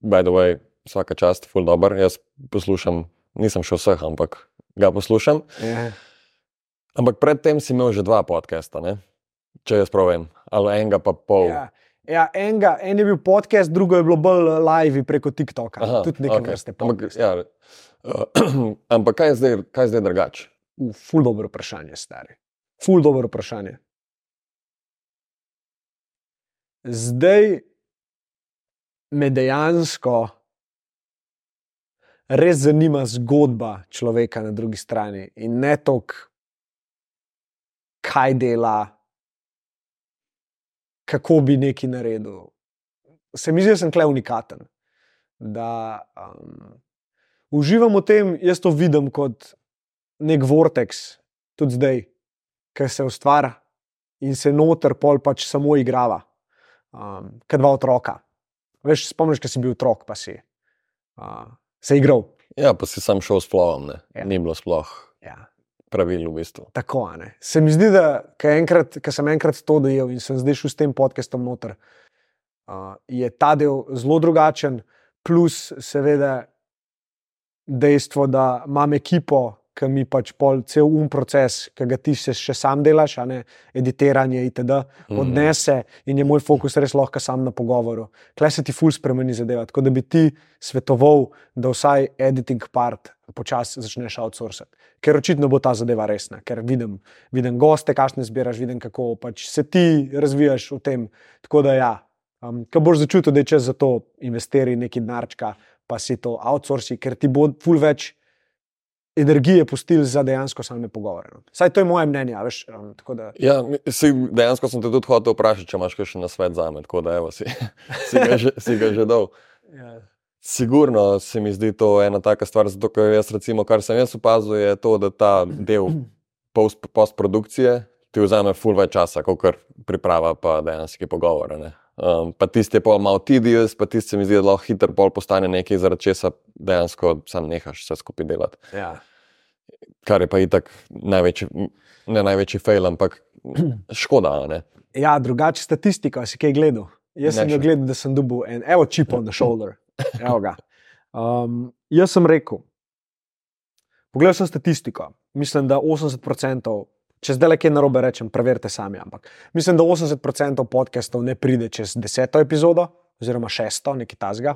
by the way, vsaka čast, full dobro. Jaz poslušam, nisem še vseh, ampak ga poslušam. Yeah. Ampak predtem si imel že dva podcasta, ne? če jaz pravim, ali enega pa pol. Ja. Ja, enega, en je bil podcast, drugo je bilo bolj live preko TikToka. Aha, tudi nekaj okay. vrste. Ampak, ja, uh, <clears throat> ampak kaj je zdaj, zdaj drugače? Ful dobro vprašanje, stari. Ful dobro vprašanje zdaj me dejansko res zanima zgodba človeka na drugi strani in ne toliko, kaj dela, kako bi nekaj naredil. Se mi zdi, da sem klej unikaten. Da um, uživam v tem, jaz to vidim kot nek vortex, tudi zdaj, ki se ustvarja in se noter pol pač samo igrava um, kot dva otroka. Veš, spomniš, kaj si bil otrok, pa si uh, se igral. Ja, pa si sam šel s plovom, ja. ni bilo sploh. Ja. Pravil v bistvu. Tako je. Se mi zdi, da enkrat, sem enkrat to dojel in sem zdaj šel s tem podcastom noter, uh, je ta del zelo drugačen, plus seveda dejstvo, da imam ekipo, ki mi pač pol cel um proces, ki ga ti še sam delaš, ne editiranje itd. Mhm. odnese in je moj fokus res lahko sam na pogovoru. Klej se ti ful spremeni zadeva. Tako da bi ti svetoval, da vsaj editing part počasi začneš outsourcati. Ker očitno bo ta zadeva resna, ker vidim, vidim goste, kakšne zbiraš, vidim, kako pač se ti razvijaš v tem. Tako da ja, Um, Ko boš začutil, da je čas za to, investiri nekaj denarčka, pa si to outsourci, ker ti bo ful več energije pustil za dejansko same pogovore. no. Saj to je moje mnenje, veš. Um, da, Ja, si, dejansko sem te tudi hotel vprašati, če imaš še na svet za me, tako da evo, si, <laughs> si, ga že, si ga že dal. ja. Sigurno se mi zdi to ena taka stvar, zato ker jaz, recimo, kar sem jaz opazil, je to, da ta del post, postprodukcije ti vzame ful več časa, kot kar priprava pa dejanski pogovor. ne. Um, pa tisti je pol malo tedious, pa tisti se mi zdi, da lahko hitro postane nekaj, zaradi česa dejansko sam nehaš vse skupaj delati. Ja. Kar je pa itak največji, ne največji fail, ampak <clears throat> škoda. ne. ja, drugače statistika, si kaj gledal. Jaz Ne sem jo gledal, da sem dobil en, evo, chip on the shoulder. <laughs> Um, jaz sem rekel, pogledal sem statistiko, mislim, da 80%, če zdaj le kaj narobe rečem, preverite sami, ampak mislim, da 80% podcastov ne pride čez deseto epizodo, oziroma šesto, nekaj tasga.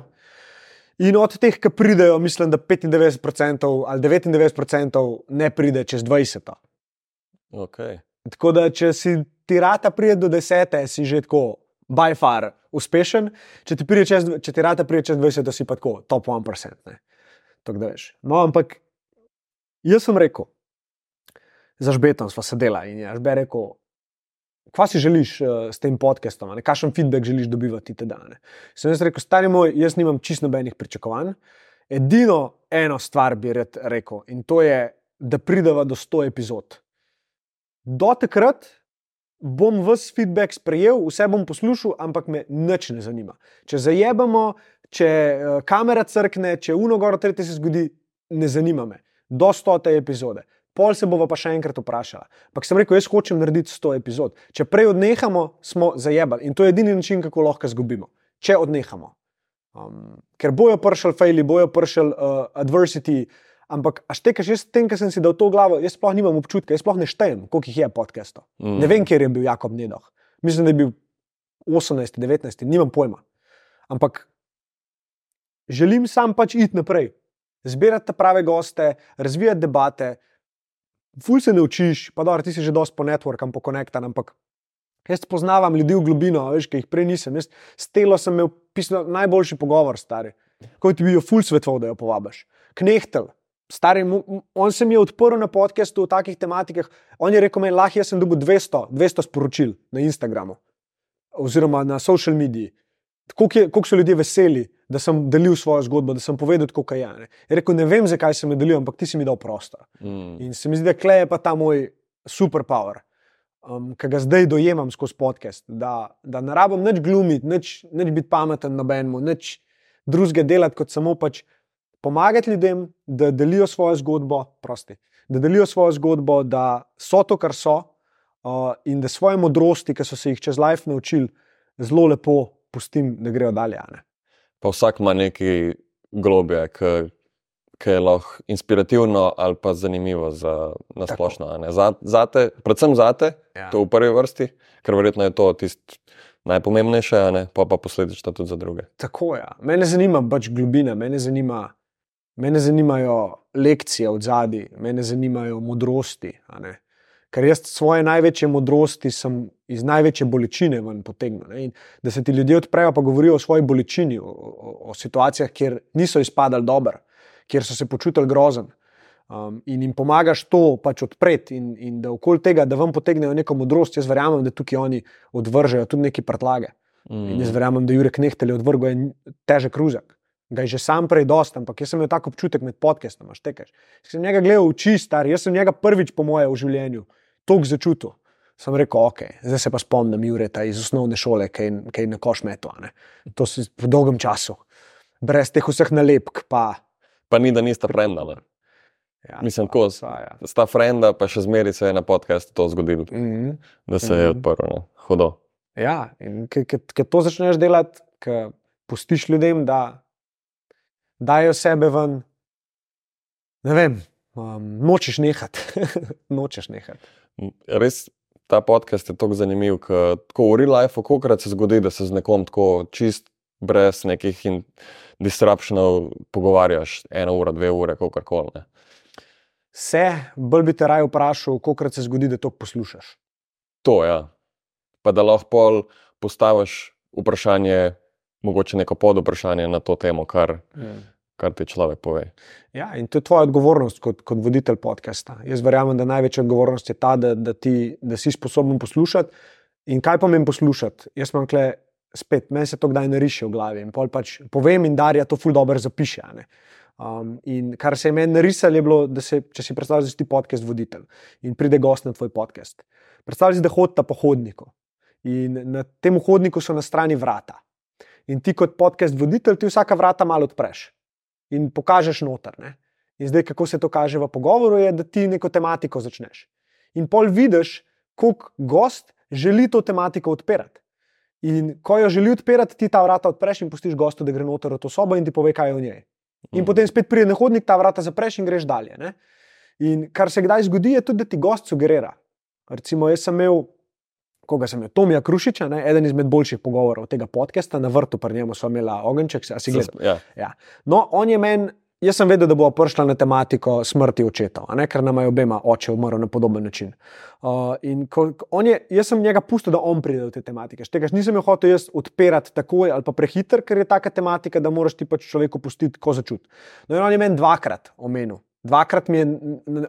In od teh, ki pridejo, mislim, da 95% ali 99% ne pride čez 20. Okay. Tako da, če si ti rata pride do desete, si že tako, by far, uspešen. Če ti, čez, če ti rata pride čez 20, si pa tako, top 1%. ne. Tako da veš. No, ampak jaz sem rekel, za žbetom smo sedela in je žbe rekel, kva si želiš uh, s tem podcastom, ne? kakšen feedback želiš dobivati ti dan. Sem jaz rekel, stari moj, jaz nimam čist nobenih pričakovanj. Edino eno stvar bi rad rekel in to je, da prideva do 100 epizod. Do takrat bom vse feedback sprejel, vse bom poslušal, ampak me nič ne zanima. Če zajebamo, če uh, kamera crkne, če uno gor, tretje se zgodi, ne zanima me. Do 100 epizode. Pol se bova pa še enkrat vprašala. Ampak sem rekel, jaz hočem narediti 100 epizod. Če prej odnehamo, smo zajebali. In to je edini način, kako lahko izgubimo. Če odnehamo. Um, ker bojo pršali faili, bojo pršali uh, adversity, ampak a štekaš, jaz tem, ker sem si dal to glavo, jaz sploh nimam občutka, jaz sploh ne štejem, koliko jih je podcastov. Mm. Ne vem, kje je bil Jakob Nedoh. Mislim, da je bil 18, 19, nimam pojma. Ampak želim sam pač iti naprej, zbirati prave goste, razvijati debate. Ful se naučiš, pa dobro, ti si že dosti po networkam, po konektan, ampak jaz poznavam ljudi v globino, veš, ki jih prej nisem. Jaz s telo sem imel pisno, najboljši pogovor, stari. Ko ti bi jo ful svetoval, da jo povabiš. Knehtel. Stari, on se mi je odprl na podkastu o takih tematikah. On je rekel, lahko jaz sem dobil 200, 200 sporočil na Instagramu oziroma na social mediji. Koliko so ljudje veseli, da sem delil svojo zgodbo, da sem povedal, kako je. Ne. Je rekel, ne vem, zakaj sem jo delil, ampak ti si mi dal prostor. Mm. In se mi zdi, da klej je pa ta moj superpower, um, ki ga zdaj dojemam skozi podcast. Da, da ne rabim nič glumiti, nič, nič biti pameten nobenemu, nič drugega delati, kot samo pač pomagati ljudem, da delijo svojo zgodbo, prosti, da delijo svojo zgodbo, da so to, kar so, uh, in da svoje modrosti, ki so se jih čez life naučili, zelo lepo pustim, da grejo dalje. ne. Pa vsak ima nekaj globje, ki je lahko inspirativno ali pa zanimivo za nasplošno. Za, zate, predvsem zate, Ja. to v prvi vrsti, ker verjetno je to tisto najpomembnejše, ne, pa pa posledično tudi za druge. Tako je. Ja. Mene zanima pač globina, mene, zanima, mene zanimajo lekcije od zadaj, mene zanimajo modrosti. Ker jaz svoje največje modrosti sem iz največje bolečine ven potegnil. ne. In Da se ti ljudje odprejo, pa govorijo o svoji bolečini, o, o, o situacijah, kjer niso izpadali dobro, kjer so se počutili grozen. Um, in jim pomagaš to pač odpreti, in, in da okoli tega, da vam potegnejo neko modrost, jaz verjamem, da tukaj oni odvržejo tudi neke prtlage. In jaz Mm. verjamem, da Jurek Nehtel je odvrgel en težek ruzak. Ga je že sam prej dost, ampak jaz sem imel tako občutek med podcastom, štekaš. Jaz sem njega gledal v oči, star, jaz sem njega prvič, po moje, v življenju toliko začutil. Sem rekel, ok, zdaj se pa spomnim Jureta iz osnovne šole, ki je- ki je na koš meto. To si po dolgem času, brez teh vseh nalepk. Pa, Pa ni, da nista frendala. ja, Mislim, tako, sva, ja. sta frenda, pa še zmeraj se je na podkastu to zgodilo, Mhm. da se je Mhm. odprl. Ne. Hudo. Ja, in ker to začneš delati, ker pustiš ljudem, da dajo sebe ven, ne vem, um, nočeš nehati. <laughs> nočeš nehati. Res ta podcast je tako zanimiv, ker tako v real life, kolikrat se zgodi, da se z nekom tako čist brez nekih disruptionov pogovarjaš eno uro, dve ure, kako koli. ne. Se, bolj bi te raje vprašal, koliko se zgodi, da to poslušaš. To je. Ja. Pa da lahko pol postaviš vprašanje, mogoče neko pod vprašanje na to temo, kar, Mm. Kar ti človek pove. Ja, in to je tvoja odgovornost kot, kot voditelj podcasta. Jaz verjamem, da največja odgovornost je ta, da, da, ti, da si sposoben poslušati. In kaj pomeni poslušati? Jaz imam kle, spet, meni se to kdaj nariše v glavi in pač povem, in Darja to ful dobro zapiše. Um, in kar se je meni narisalo, je bilo, da se, če si predstavljaš, da si ti podcast voditelj in pride gost na tvoj podcast. Predstavljaj si, da hodita po hodniku in na tem hodniku so na strani vrata. In ti kot podcast voditelj, ti vsaka vrata malo odpreš in pokažeš noter. Ne? In zdaj, kako se to kaže v pogovoru, je, da ti neko tematiko začneš. In pol vidiš, koliko gost želi to tematiko odpirati. In ko jo želi odpirati, ti ta vrata odpreš in pustiš gostu, da gre noter v to sobo in ti pove, kaj je v njej. In Mhm. potem spet pride na hodnik, ta vrata zapreš in greš dalje. Ne? In kar se kdaj zgodi, je tudi, da ti gost sugerira. Recimo, jaz sem imel, koga sem imel, Tomija Krušiča, ne? eden izmed boljših pogovorov tega podcasta, na vrtu pri njemu smo imeli ogenček, a si gledal. Ja. No, on je meni, jaz sem vedel, da bo prišla na tematiko smrti očetov, ne? ker nam je obema oče umrl na podoben način. Uh, ko, je, jaz sem njega pustil, da on pride do te tematike. Tega nisem jo hotel jaz odpirati takoj ali pa prehiter, ker je taka tematika, da moraš ti pač človeku pustiti, ko začuti. No, in on je meni dvakrat omenil. Dvakrat mi je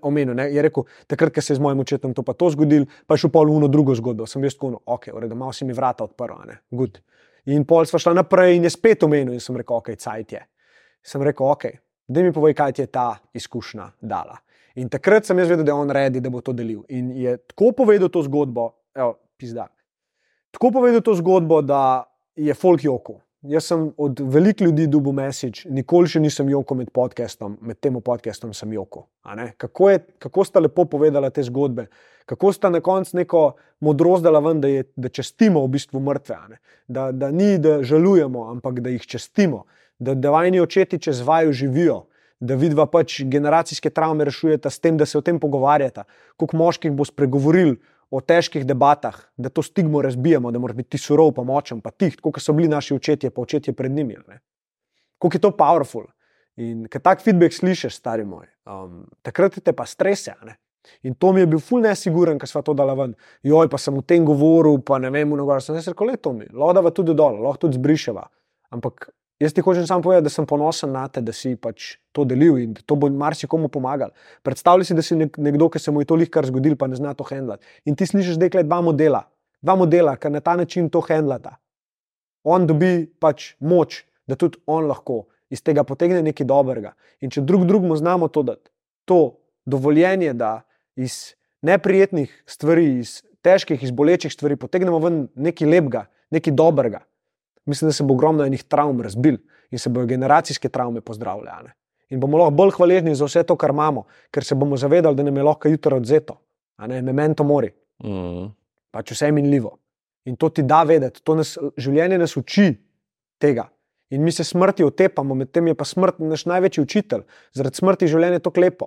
omenil, ne? je rekel, takrat, ko se je z mojim očetom to pa to zgodilo, pa je šel pol v eno drugo zgodbo. Sem jaz tako, ok, v redu, malo si mi vrata odprl, ne, good. In pol sva šla naprej in je spet omenil, in sem rekel, ok, cajt je. Sem rekel, ok, da mi povej, kaj ti je ta izkušnja dala. In takrat sem jaz vedel, da je on redi, da bo to delil. In je tako povedal to zgodbo, evo, pizda. Tako povedal to zgodbo, da je folk joko. Jaz sem od velikih ljudi dubu mesič, nikoli še nisem joko med podcastom, med tem podcastom sem ne. Kako, je, kako sta lepo povedala te zgodbe, kako sta na koncu neko modrost dala ven, da, je, da čestimo v bistvu mrtve. Da, da ni, da žalujemo, ampak da jih čestimo, da, da vajni očeti čez vaju živijo, da vidva pač generacijske travme rešujeta s tem, da se o tem pogovarjata, koliko moških bo spregovoril o težkih debatah, da to stigmo razbijamo, da moraš biti ti surov, pa močen, pa tih, kot so bili naši očetje, pa očetje pred njimi. Koliko je to powerful. In ko tak feedback slišiš, stari moj, um, takrat te pa strese. In to mi je bil ful nesiguren, ko smo to dali ven. Joj, pa sem v tem govoril, pa ne vem, mnogo sem rekel, le to mi, lahko tudi dol, lahko tudi zbriševa. Ampak jaz ti hočem samo povedati, da sem ponosen na te, da si pač to delil in da to bo marsikomu pomagal. Predstavljaj si, da si nek, nekdo, ki se mu je to lihkar zgodil, pa ne zna to handlati. In ti slišiš, da je dva modela, dva modela, ki na ta način to handlata. On dobi pač moč, da tudi on lahko iz tega potegne nekaj dobrega. In če drug drugemu znamo to dati, to dovoljenje, da iz neprijetnih stvari, iz težkih, iz bolečih stvari potegnemo ven nekaj lepega, nekaj dobrega, mislim, da se bo ogromno enih travm razbil in se bodo generacijske travme pozdravljale. In bomo lahko bolj hvaležni za vse to, kar imamo, ker se bomo zavedali, da nam je lahko jutro odzeto, a ne memento mori, Mm. pač vse minljivo. In to ti da vedeti, to nas, življenje nas uči tega. In mi se smrti otepamo, medtem je pa smrt naš največji učitelj. Zaradi smrti je življenje tako lepo.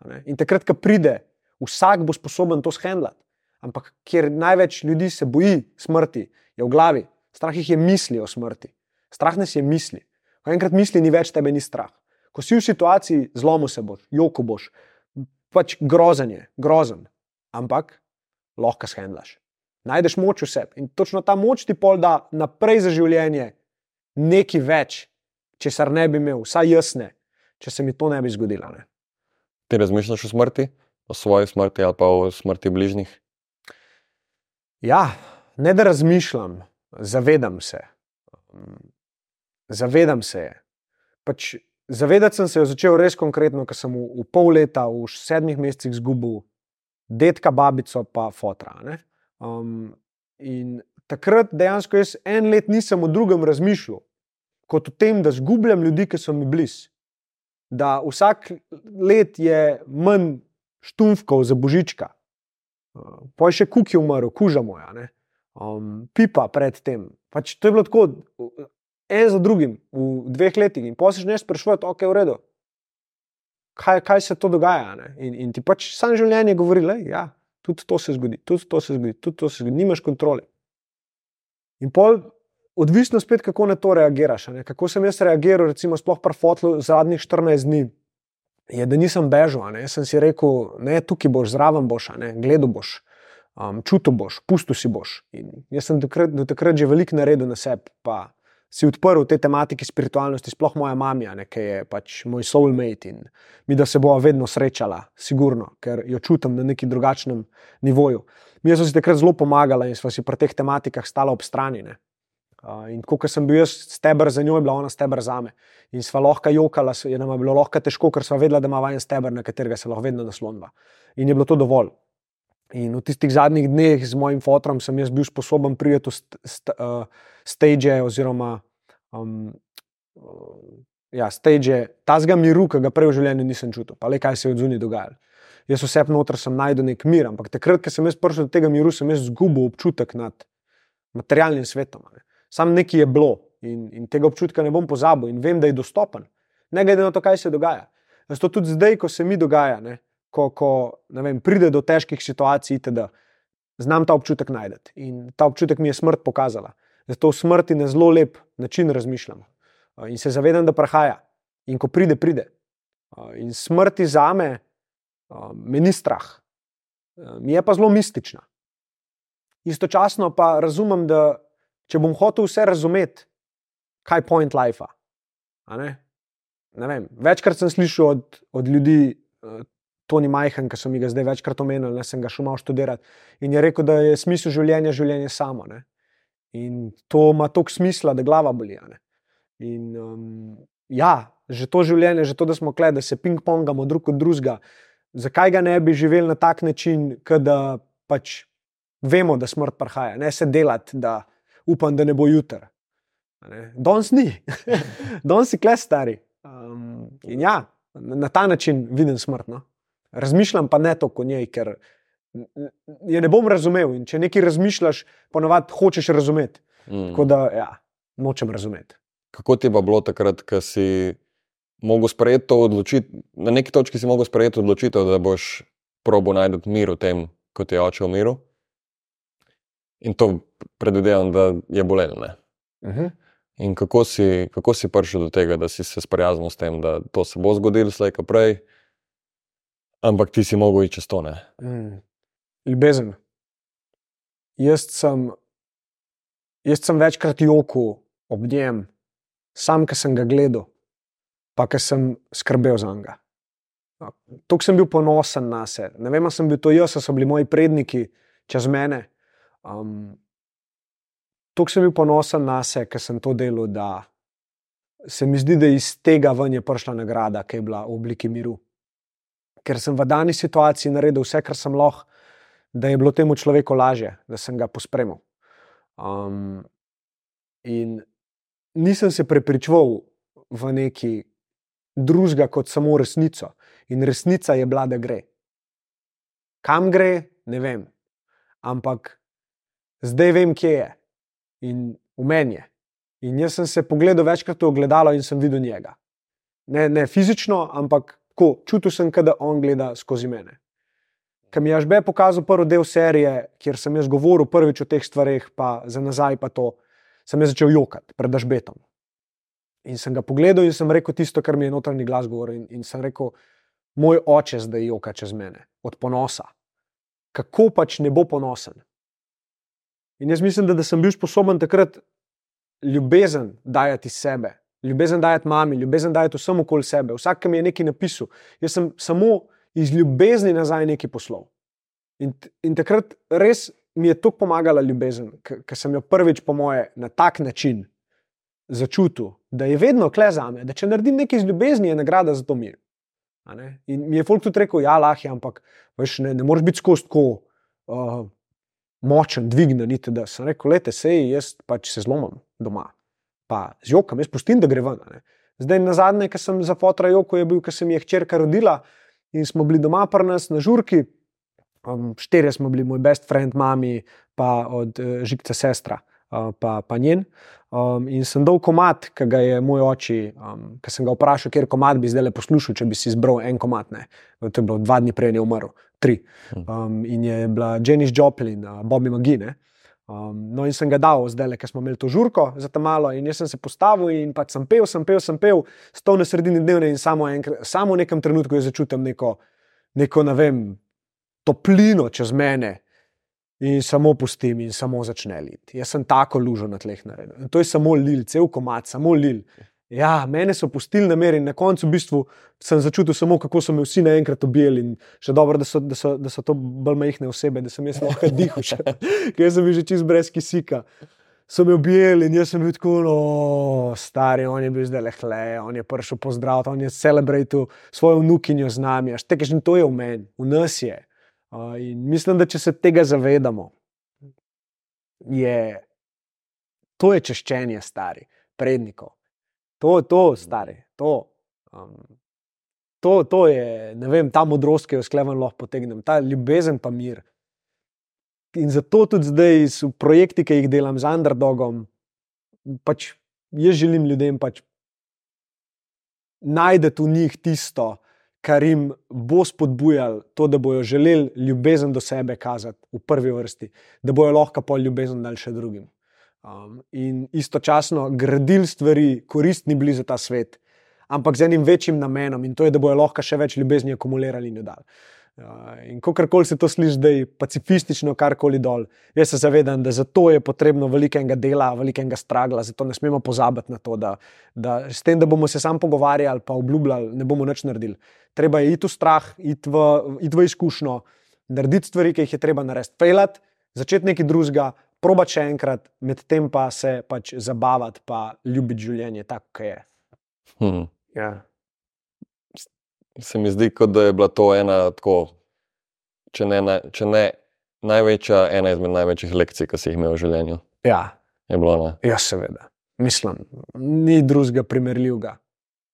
a ne. In takrat, ko pride, vsak bo sposoben to shendlati. Ampak kjer največ ljudi se boji smrti, je v glavi. Strah jih je misli o smrti. Strah nas je misli. Ko enkrat misli, ni več tebe, ni strah. Ko si v situaciji, zlomu se boš, joko boš, pač grozen je, grozen. Ampak lahko shendlaš. Najdeš moč v sebi in točno ta moč ti pol da naprej za življenje nekaj več, česar ne bi imel, vsaj jaz ne, če se mi to ne bi zgodilo. Ne. Ti razmišljaš o smrti, o svoji smrti ali pa o smrti bližnjih? Ja, ne da razmišljam, zavedam se. Zavedam se je. Pač, zavedati sem se jo začel res konkretno, ker sem v, v pol leta, v sedmih mesecih izgubil detka, babico, pa fotra. ne. Um, in takrat dejansko jaz en let nisem o drugem razmišljal, kot o tem, da zgubljam ljudi, ki so mi blizu. Da vsak let je manj štumfkov za božička. Uh, Poj še kuk je umrl, kuža moja, ne? Um, pipa predtem. Pač to je bilo tako, en za drugim, v dveh letih, in posluš ne sprašuješ, ok, v redu. Kaj, kaj se to dogaja? ne? In, in ti pač samo življenje govori, da ja, tudi to se zgodi, tudi to se zgodi, tudi to se zgodi, nimaš kontrole. In pol, odvisno spet, kako na to reagiraš. Ne? Kako sem jaz reagiral, recimo, sploh pri fotlu zadnjih 14 dni, je, da nisem bežal. Jaz sem si rekel, ne, tukaj boš, zraven boš, ne, gledal boš. Um, čutil boš, pustil si boš. In jaz sem dokrat, do takrat že veliko naredil na sebi, pa si odprl te tematike spiritualnosti, sploh moja mama, ki je pač moj soulmate in mi, da se bova vedno srečala, sigurno, ker jo čutim na neki drugačnem nivoju. Mi smo si takrat zelo pomagali in smo si pri teh tematikah stali ob strani. Ne. In ko sem bil jaz stebr za njo, je bila ona stebr za me. In sva lahko jokala, je nam je bilo lahko težko, ker sva vedela, da ima en stebr, na katerega se lahko vedno naslonva. In je bilo to dovolj. In v tistih zadnjih dneh z mojim fotom sem jaz bil sposoben priti v st st uh, stage oziroma um, uh, ja, stage tazga miru, ki ga prej v življenju nisem čutil, pa le kaj se je od zunaj dogajalo. Jaz vse noter sem najdel nek mir, ampak takrat, ko sem jaz prišel do tega miru, sem jaz izgubil občutek nad materialnim svetom. Ne. Sam nekaj je bilo in, in tega občutka ne bom pozabil in vem, da je dostopen. Ne glede na to, kaj se dogaja. Zato tudi zdaj, ko se mi dogaja, ne, ko, ko vem, pride do težkih situacij, da znam ta občutek najti. In ta občutek mi je smrt pokazala. Zato v smrti na zelo lep način razmišljam in se zavedam, da prahaja. In ko pride, pride. In smrti za me, me ni strah, mi je pa zelo mistična. Istočasno pa razumem, da če bom hotel vse razumeti, kaj je point life. Ne? Ne vem, večkrat sem slišal od, od ljudi, Tony Majhen, ki so mi ga zdaj večkrat omenili, da sem ga šel malo študirati. In je rekel, da je smisel življenja življenje samo. Ne? In to ima toliko smisla, da glava boli. In um, ja, že to življenje, že to, da smo kle, da se ping-pongamo drug od drugega. Zakaj ga ne bi živeli na tak način, da pač vemo, da smrt prihaja, ne se delati, da upam, da ne bo jutr. Danes ni, <laughs> danes si kle stari. Um, in ja, na ta način vidim smrt. No? Razmišljam pa ne toliko o njej, ker je ne bom razumel. In če nekaj razmišljaš, ponovadi hočeš razumeti. Mm. Tako da, ja, nočem razumeti. Kako ti je bilo takrat, ko si mogel sprejeti to odločitev? Na neki točki si mogel sprejeti odločitev, da boš probo najti mir v tem, kot je oče v miru. In to predvidevam, da je bolelo. Uh mhm. -huh. In kako si, kako si prišel do tega, da si se sprijaznil s tem, da to se bo zgodilo, slej ko prej, ampak ti si mogel iti čez to. Mm. Ljubezen. Jaz sem, jaz sem večkrat jokal ob njem, sam, ki sem ga gledal, pa ki sem skrbel za njega. Tukaj sem bil ponosen na sebe. Ne vem, ali sem bil to jaz, ali so bili moji predniki čez mene. Um, Tukaj sem bil ponosen na sebe, ker sem to delal, da se mi zdi, da iz tega ven je prišla nagrada, ki je bila v obliki miru. Ker sem v dani situaciji naredil vse, kar sem lahko, da je bilo temu človeku lažje, da sem ga pospremil. Um, in nisem se prepričval v neki drugega kot samo resnico. In resnica je bila, da gre. Kam gre, ne vem. Ampak zdaj vem, kje je in v meni je. In jaz sem se pogledal večkrat v ogledalo in sem videl njega. Ne, ne fizično, ampak ko, čutil sem, da on gleda skozi mene. Ker mi je žbe pokazal prvi del serije, kjer sem jaz govoril prvič o teh stvareh, pa za nazaj pa to, sem začel jokati pred žbetom. In sem ga pogledal in sem rekel tisto, kar mi je notranji glas govoril. In, in sem rekel, moj oče zdaj joka čez mene, od ponosa. Kako pač ne bo ponosen? In jaz mislim, da, da sem bil sposoben takrat ljubezen dajati sebe, ljubezen dajati mami, ljubezen dajati vsem okoli sebe. Vsak, ki mi je nekaj napisal, jaz sem samo iz ljubezni nazaj nekaj poslal. In, in takrat res mi je to pomagala ljubezen, ker sem jo prvič, po moje, na tak način začutil, da je vedno kle za me, da če naredim nekaj iz ljubezni, je nagrada za to mir. In mi je folk tudi rekel, ja, lahko je, ampak veš, ne, ne moreš biti skozi tako. Uh, močen, dvigne, niti da sem rekel, lete, sej, jaz pač se zlomim doma, pa z jokom, jaz pustim, da gre ven. Ne. Zdaj, na zadnje, ki sem za fotra joko, je bil, ker sem jih hčerka rodila in smo bili doma pri nas na žurki. Um, štirje smo bili, moj best friend, mami, pa od uh, žigca sestra, uh, pa, pa njen. Um, in sem dal komat, ki ga je moj oči, um, ki sem ga vprašal, kje komat bi zdaj le poslušal, če bi si izbral en komat. Ne. To je bilo dva dni prej, je umrl tri. Hm. Um, in je bila Janis Joplin, uh, Bobby McGee. Um, no, in sem ga dal, zdaj le, ker smo imeli to žurko za tam malo. In jaz sem se postavil in pač sem pel, sem pel, sem pel, stov na sredini dnevne in samo, enkrat, samo v nekem trenutku je začutil neko, neko ne vem, toplino čez mene. in samo pustim in samo začne liti. Jaz sem tako lužo na tleh naredil. In to je samo lil, cel komat, samo lil. Ja, mene so pustili na meri in na koncu v bistvu sem začutil samo, kako so me vsi naenkrat objeli. In še dobro, da so, da so, da so to bolj majhne osebe, da sem jaz lahko dihal, <laughs> ker sem bil že čist brez kisika. So me objeli in jaz sem bil tako, no, stari, on je bil zdaj lehle, on je prišel pozdraviti, on je celebratil svojo vnukinjo z nami, až tekeš in to je v meni, v nas je. Uh, in mislim, da če se tega zavedamo, je to je češčenje stari, prednikov. To to, stari, to. Um, to, to je, ne vem, ta modrost, ki jo sklevam lahko potegnem, ta ljubezen pa mir. In zato tudi zdaj s projekti, ki jih delam z underdogom, pač jaz želim ljudem pač najti v njih tisto, kar jim bo spodbujalo to, da bodo želeli ljubezen do sebe kazati v prvi vrsti, da bojo lahko pol ljubezen dal še drugim. Um, in istočasno gradili stvari, koristni bili za ta svet, ampak z enim večjim namenom in to je, da bojo lahko še več ljubezni akumulirali in jo dali. Uh, in kakorkoli se to sliši, da je pacifistično, karkoli dol, jaz se zavedam, da za to je potrebno velikega dela, velikega stragla, zato ne smemo pozabiti na to, da, da s tem, da bomo se sam pogovarjali, pa obljubljali, ne bomo nič naredili. Treba je iti v strah, iti v, iti v izkušnjo, narediti stvari, ki jih je treba narediti, fejlat, začeti nekaj drugega, probati še enkrat, medtem pa se pač zabavati, pa ljubiti življenje, tako kot je. Hmm. Ja. Se mi zdi, kot da je bila to ena, tako, če, ne, če ne največja, ena izmed največjih lekcij, ki si jih imel v življenju. Ja, Je bilo, ne? ja, seveda. Mislim, ni drugega primerljivega.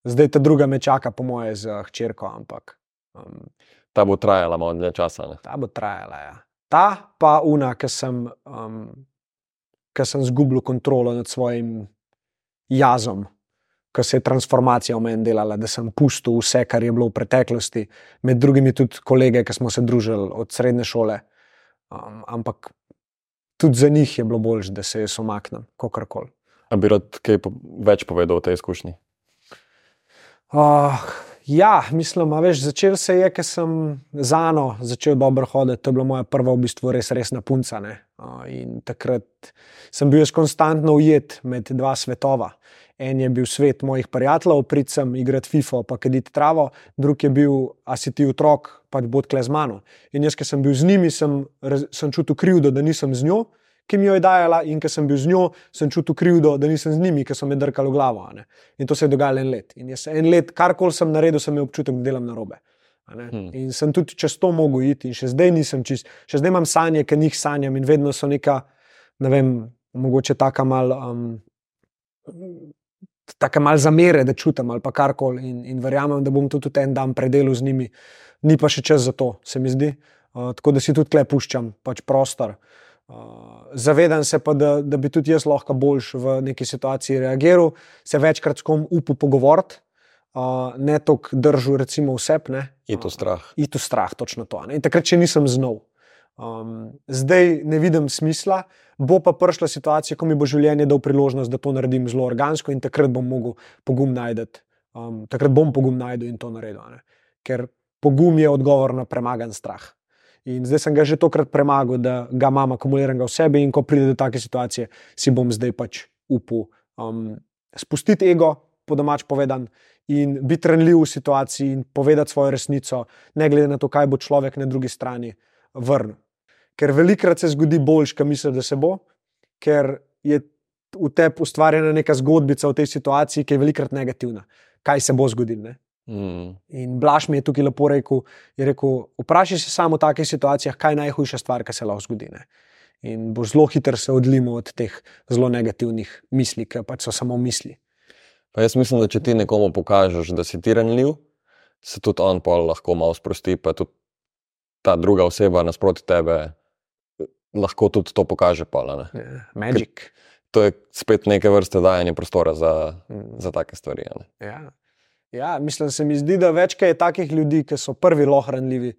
Zdaj ta druga me čaka, po moje, z hčerko, ampak um, Ta bo trajala malo dlje časa. Ne? ta bo trajala. Ja. Ta pa una, ki sem, um, ki sem zgubil kontrolo nad svojim jazom, ko se je transformacija v meni delala, da sem pustil vse, kar je bilo v preteklosti, med drugimi tudi kolege, ki smo se družili od srednje šole. Um, ampak tudi za njih je bilo bolje, da se jaz omaknem, kako koli. A bi rad kaj po, več povedal o tej izkušnji? Uh, ja, mislim, veš, začel se je, ker sem za Ano začel dobro hoditi. To je bila moja prva, v bistvu, res resna punca. ne. In takrat sem bil jaz konstantno ujet med dva svetova. En je bil svet mojih prijateljev, pridem igrati FIFO, pa kaditi travo, drug je bil, a si ti otrok, pač bod kle z mano. In jaz, ki sem bil z njimi, sem, sem čutil krivdo, da nisem z njo, ki mi jo je dajala, in ker sem bil z njo, sem čutil krivdo, da nisem z njimi, ki so me drkali v glavo. In to se je dogajalo en let. In jaz en let, karkoli sem naredil, sem imel občutek, da delam na robe. Hmm. In sem tudi čez to mogel iti, in še zdaj nisem čist, še zdaj imam sanje, ki njih sanjam in vedno so neka, ne vem, mogoče taka mal. Um, Tako malo zamere, da čutim ali pa karkoli, in, in verjamem, da bom to tudi en dan predelal z njimi, ni pa še čas za to, se mi zdi. Uh, tako da si tudi tle puščam pač prostor. Uh, zavedam se pa, da, da bi tudi jaz lahko boljš v neki situaciji reagiral, se večkrat s kom upal pogovoriti, uh, ne toliko držal, recimo, vseb. ne. Je to strah. Iti v strah, točno to. ne. In takrat še nisem znal. Um, zdaj ne vidim smisla, bo pa prišla situacija, ko mi bo življenje dal priložnost, da to naredim zelo organsko in takrat bom mogel pogum najti. Um, takrat bom pogum najdel in to naredil. ne. Ker pogum je odgovor na premagan strah. In zdaj sem ga že tokrat premagal, da ga imam akumuliranega v sebi, in ko pride do take situacije, si bom zdaj pač upal um, spustiti ego, po domač povedan, in biti ranljiv v situaciji in povedati svojo resnico, ne glede na to, kaj bo človek na drugi strani vrnil. Ker velikrat se zgodi boljš, kot misliš, da se bo, ker je v tebi ustvarjena neka zgodbica v tej situaciji, ki je velikrat negativna. Kaj se bo zgodilo? Mm. In Blaž mi je tukaj lepo rekel: je rekel Vprašaj se samo v takih situacijah, kaj je najhujša stvar, ki se lahko zgodi. Ne? In boš zelo hitro se odlimal od teh zelo negativnih misli, ki pač so samo misli. Pa jaz mislim, da če ti nekomu pokažeš, da si ti ranljiv, se tudi on pa lahko malo sprosti, pa tudi ta druga oseba nasproti tebe eh, lahko tudi to pokaže. Pol, a ne. Ja, Magic. to je spet neke vrste dajanje prostora za, Mm. za take stvari. Ja. Ja, mislim, se mi zdi, da več je takih ljudi, ki so prvi lohranljivi,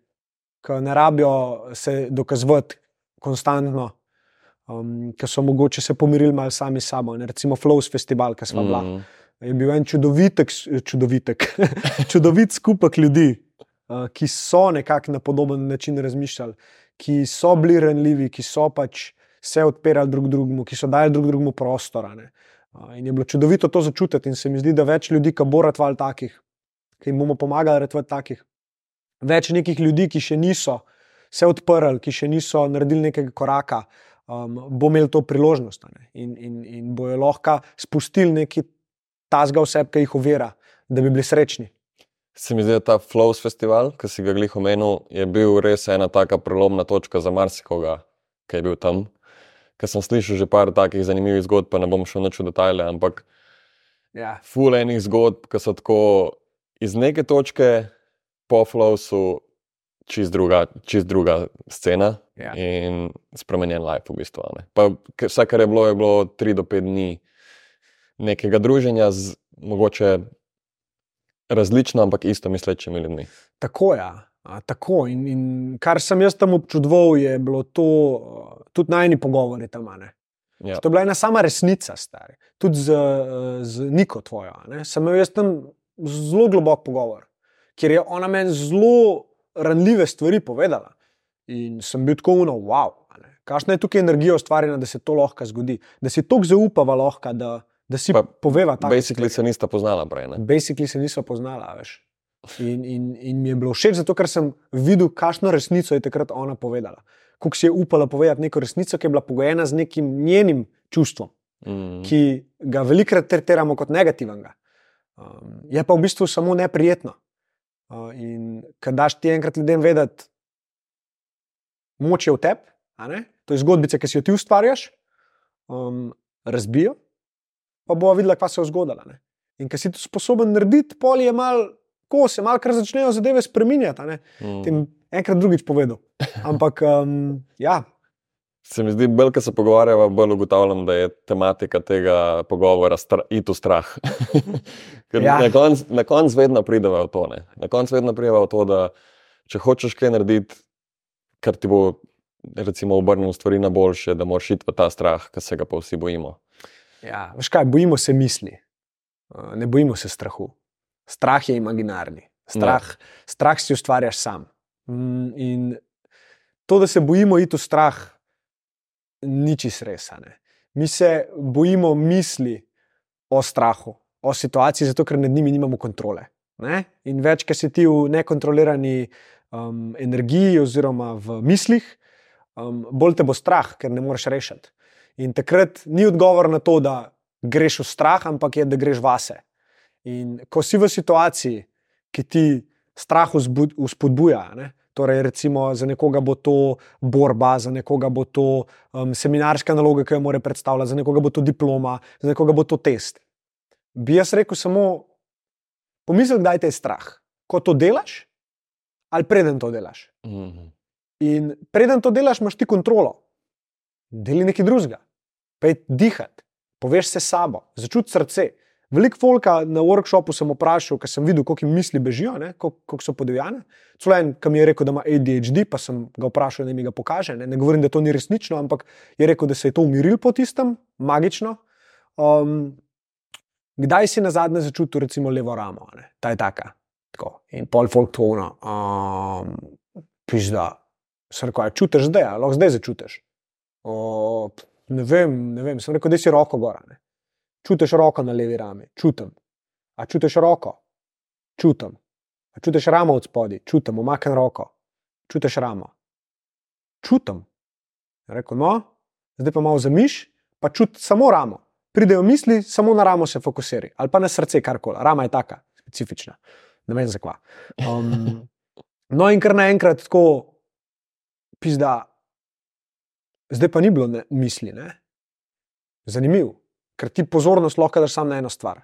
ki ne rabijo se dokazovati konstantno, um, ki so mogoče se pomirili malo sami s sabo. Ne, recimo Flows festival, ki smo mm. bila. Mm. Je bil en čudovitek, čudovitek, <laughs> čudovit skupek ljudi, uh, ki so nekako na podoben način razmišljali, ki so bili ranljivi, ki so pač se odpirali drug drugemu, ki so dali drug drugemu prostor. a ne. In je bilo čudovito to začutiti, in se mi zdi, da več ljudi, ki bo ratval takih, ki jim bomo pomagali ratval takih, več nekih ljudi, ki še niso se odprli, ki še niso naredili nekega koraka, um, bo imel to priložnost ne. in, in, in bojo lahko spustili neki tazga vseb, ki jih ovira, da bi bili srečni. Se mi zdi, da ta Flows festival, ki si ga glih omenil, je bil res ena taka prelomna točka za marsikoga, ki je bil tam. Ker sem slišal že par takih zanimivih zgodb, pa ne bom šel noč v detajle, ampak Ja. ful enih zgodb, ki so tako iz neke točke po Flowsu čist druga, čist druga scena Ja. in spremenjen life v bistvu. ne. Pa vse, kar je bilo, je bilo tri do pet dni nekega druženja z mogoče različno, ampak isto mislečimi ljudmi. Tako je. A, tako. In, in kar sem jaz tam občudoval, je bilo to tudi najni pogovori tam. Ja. To je bila ena sama resnica, stari. Tudi z, z Niko tvojo. Sem imel jaz tam zelo globok pogovor, ker je ona meni zelo ranljive stvari povedala. In sem bil tako uno, wow. Kakšna je tukaj energija ustvarjena, da se to lahko zgodi, da si tako zaupava lahko, da, da si Pa poveva tako. Basically se nista poznala prej. Ne? Basically se niso poznala, veš. In, in, in mi je bilo všeč, zato ker sem videl, kakšno resnico je takrat ona povedala. Kako si je upala povedati neko resnico, ki je bila pogojena z nekim njenim čustvom, Mm. ki ga velikokrat tretiramo kot negativnega. Um, je pa v bistvu samo neprijetno. Uh, in kad daš ti enkrat ljudem vedeti, moč je v tebi, to je zgodbica, ki si jo ti ustvarjaš, um, razbijo, pa bo videla, kaj se je zgodilo. ne. In ker si to sposoben narediti, pol je mal, ko se malo kar začnejo zadeve spreminjati. Mm. Tem enkrat drugič povedal. Ampak um, ja, Se mi zdi, bolj ko se pogovarjava, bolj ugotavljam, da je tematika tega pogovora stra, itu strah. <laughs> Ker Ja. ja. na koncu konc vedno prideva v to. Ne? Na koncu vedno prideva v to, da če hočeš kaj narediti, kar ti bo recimo obrnil stvari na boljše, da moraš iti v ta strah, ki se ga pa vsi bojimo. ja, veš kaj, bojimo se misli, Uh, ne bojimo se strahu. Strah je imaginarni, strah, strah si ustvarjaš sam. Mm, In to, da se bojimo iti v strah, ni čisto res. a ne. Mi se bojimo misli o strahu, o situaciji, zato ker nad njimi nimamo kontrole. Ne? In več, ker si ti v nekontrolirani um, energiji oziroma v mislih, um, bolj te bo strah, ker ne moreš rešiti. In takrat ni odgovor na to, da greš v strah, ampak je, da greš vase. In ko si v situaciji, ki ti strah vzpodbuja, ne? torej recimo za nekoga bo to borba, za nekoga bo to um, seminarska naloga, ki jo mora predstavljati, za nekoga bo to diploma, za nekoga bo to test. Bi jaz rekel samo, pomisli, kdaj te je strah, ko to delaš ali preden to delaš. Mm. In preden to delaš, imaš ti kontrolo. Deli nekaj drugega, pej dihati, poveš se sabo, začuti srce. Veliko folka na workshopu sem vprašal, ker sem videl, koliko jim misli bežijo, koliko, so podivjane. Celo en, ki mi je rekel, da ima ADHD, pa sem ga vprašal, da mi ga pokaže. Ne, ne govorim, da to ni resnično, ampak je rekel, da se je to umiril po tistem, magično. Um, kdaj si na zadnje začutil, recimo, levo ramo, ne? ta je taka. Tako. In pol folk tono, um, pizda. Sem rekel, "A čutiš zdaj, lahko zdaj začutiš. O, ne vem, ne vem, sem rekel, da si roko gora. Ne? Čutiš roko na levi rami, čutim. A čutiš roko, čutim. A čutiš ramo od spodaj, čutim, umaknem roko, čutiš ramo. Čutim. Rekel, no, zdaj pa malo zamiš, pa čuti samo ramo. Pridejo misli, samo na ramo se fokusiraj, ali pa na srce, karkoli. Rama je taka, specifična, ne vem zakva. Um, no, in kar naenkrat tako, pizda, zdaj pa ni bilo ne, misli. Ne? Zanimivo, ker ti pozornost lahko daš samo na eno stvar.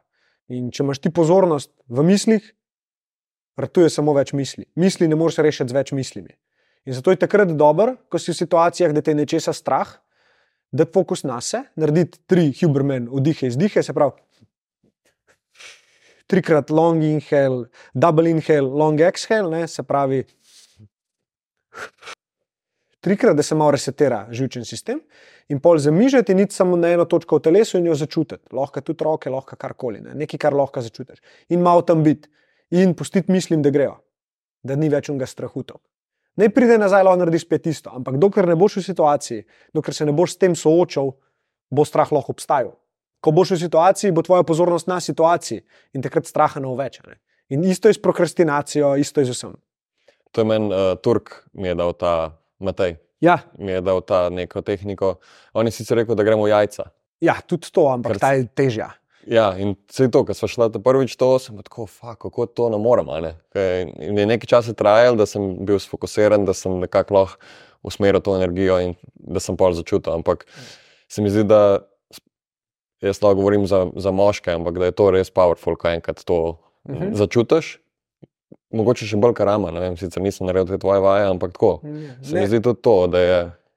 In če imaš ti pozornost v mislih, ratuje samo več misli. Misli ne moreš rešiti z več mislimi. In zato je takrat dobro, ko si v situacijah, da te je nečesa strah, da fokus na se, narediti tri Huberman vdihe, izdihe, se pravi. Trikrat long inhale, double inhale, long exhale, ne, se pravi, trikrat, da se malo resetira živčen sistem, in pol zamižati in iti samo na eno točko v telesu in jo začutiti. Lahko tudi roke, lahko karkoli, ne. nekaj, kar lahko začutiš. In malo tam biti in pustiti mislim, da grejo, da ni več unga strahu. toliko. Ne pride nazaj, lahko narediš spet isto. Ampak dokler ne boš v situaciji, dokler se ne boš s tem soočal, bo strah lahko obstajal. Ko boš v situaciji, bo tvoja pozornost na situaciji in takrat straha ne bo več. Ne? In isto je s prokrastinacijo, isto je z vsem. To je meni uh, Turk, mi je dal ta Matej, Ja, mi je dal ta neko tehniko. On je sicer rekel, da gremo v jajca. ja tudi to, ampak Ker- ta je težja. Ja, in vse to, ko smo šli prvič, to sem pa tako, fuck, kako to ne morem. Ne? Je nekaj časa trajalo, da sem bil sfokusiran, da sem nekako lahko usmeril to energijo in da sem pol začutil. Ampak se mi zdi, da jaz lahko govorim za, za moške, ampak da je to res powerful, ko enkrat to uh Mhm. -huh. začutiš. Mogoče še bolj karama, ne vem, sicer nisem naredil te tvoje vaje, ampak tako. Se mi Ne, zdi tudi to, da je,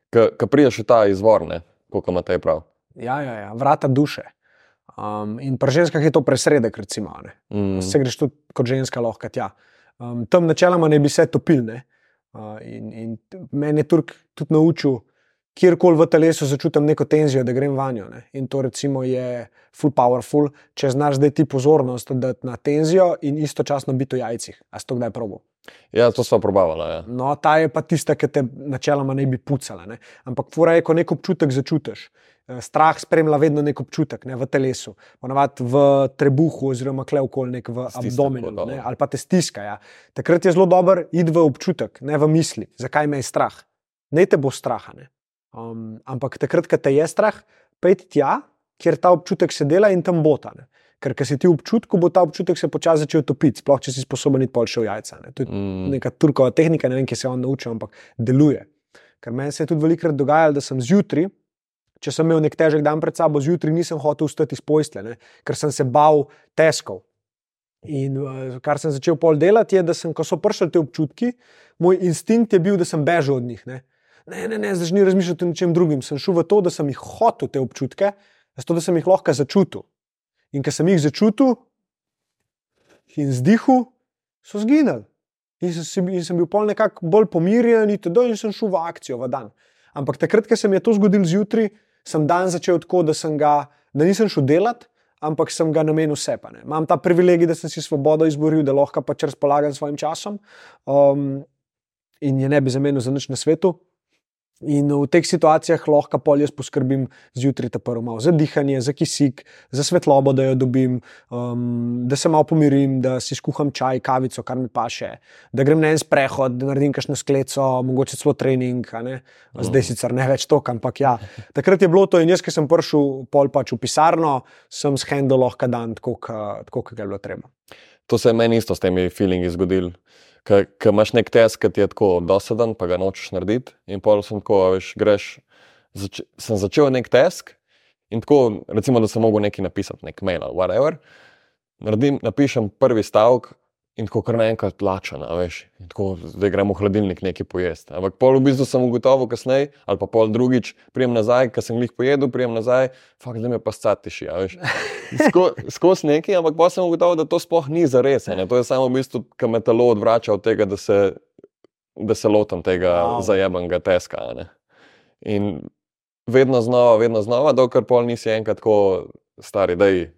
ko priješ v ta izvor, ne, kot ima te prav. ja, ja, ja, vrata duše. Um, in pri ženskah je to presredek, recimo. ne. Mm. Se greš tudi kot ženska lahko tja. Um, tam načeloma ne bi se topil. Ne? Uh, in, in mene je Turk tudi naučil, kjerkoli v telesu začutim neko tenzijo, da grem vanjo. Ne? In to recimo je full powerful, če znaš zdaj ti pozornost dati na tenzijo in istočasno biti v jajcih. A si to kdaj probo? Ja, to smo probavali. Ja. No, ta je pa tista, ki te načeloma ne bi pucala. Ne? Ampak fura je, ko nek občutek začutiš. Eh, Strah spremlja vedno nek občutek ne, v telesu, ponavadi v trebuhu, oziroma klevkoli nek v Stisne abdomenu, tako, ne, dobro. ali pa te stiska. Ja. Takrat je zelo dober id v občutek, ne v misli, zakaj me je strah. Ne te bo straha. Ne. Um, ampak takrat, ko te je strah, pejdi tja, kjer ta občutek se dela in tam bota. Ne. Ker, ker si ti v občutku, bo ta občutek se počasi začel topiti, sploh če si sposoben iti pol še v jajca. Ne. To je Mm. neka turkova tehnika, ne vem, kje se je on naučil, ampak deluje. Ker meni se je tudi velikokrat dogajalo, da sem zjutraj, če sem imel nek težek dan pred sabo, zjutraj nisem hotel vstati iz postelje, ne, ker sem se bal teskov. In uh, kar sem začel pol delati, je, da sem, ko so prišli ti občutki, moj instinkt je bil, da sem bežal od njih. Ne, ne, ne, ne zdaj ni razmišljati o ničem drugim. Sem šel v to, da sem jih hotel te občutke, zato da sem jih lahko začutil. In ker sem jih začutil in zdihal, so zginili. In sem, in sem bil pol nekako bolj pomirjen, in, td. in sem šel v akcijo v dan. Ampak takrat, ko se mi je to zgodilo zjutraj, sem dan začel tako, da, ga, da nisem šel delat, ampak sem ga namenil. Ne. Imam ta privilegij, da sem si svobodo izboril, da lahko pač razpolagam s svojim časom um, in je ne bi zamenil za nič na svetu. In v teh situacijah lahko pol jaz poskrbim zjutraj, ta prvo malo za dihanje, za kisik, za svetlobo, da jo dobim, um, da se malo pomirim, da si skuham čaj, kavico, kar mi paše, da grem na en sprehod, da naredim kakšno skleco, mogoče celo trening. Zdaj sicer ne več to, ampak ja. Takrat je bilo to in jaz, ki sem prišel pol pač v pisarno, sem s handel lahko dan, tako, kot je bilo treba. To se je meni isto s temi feelingi zgodilo. Ker imaš nek test, ki ti je tako dosaden, pa ga nočeš narediti. In pol sem tako, veš, greš. Zač sem začel nek test in tako, recimo, da sem mogel nekaj napisati, nek mail ali whatever. Naredim, napišem prvi stavek in tako kar naenkrat lačen, a veš. In tako, zdaj gremo v hladilnik nekaj pojesti. Ampak pol v bistvu sem ugotovil kasneje, ali pa pol drugič, prijem nazaj, ker sem jih pojedel, prijem nazaj, fakt, zdaj me pa scatiši, a veš. Sko, skozi neki, ampak pa sem ugotovil, da to sploh ni za res. To je samo v bistvu, ki me telo odvrača od tega, da se, da se lotam tega Wow. zajebenega teska. ne. In vedno znova, vedno znova, dokler pol nisi enkrat tako stari, da je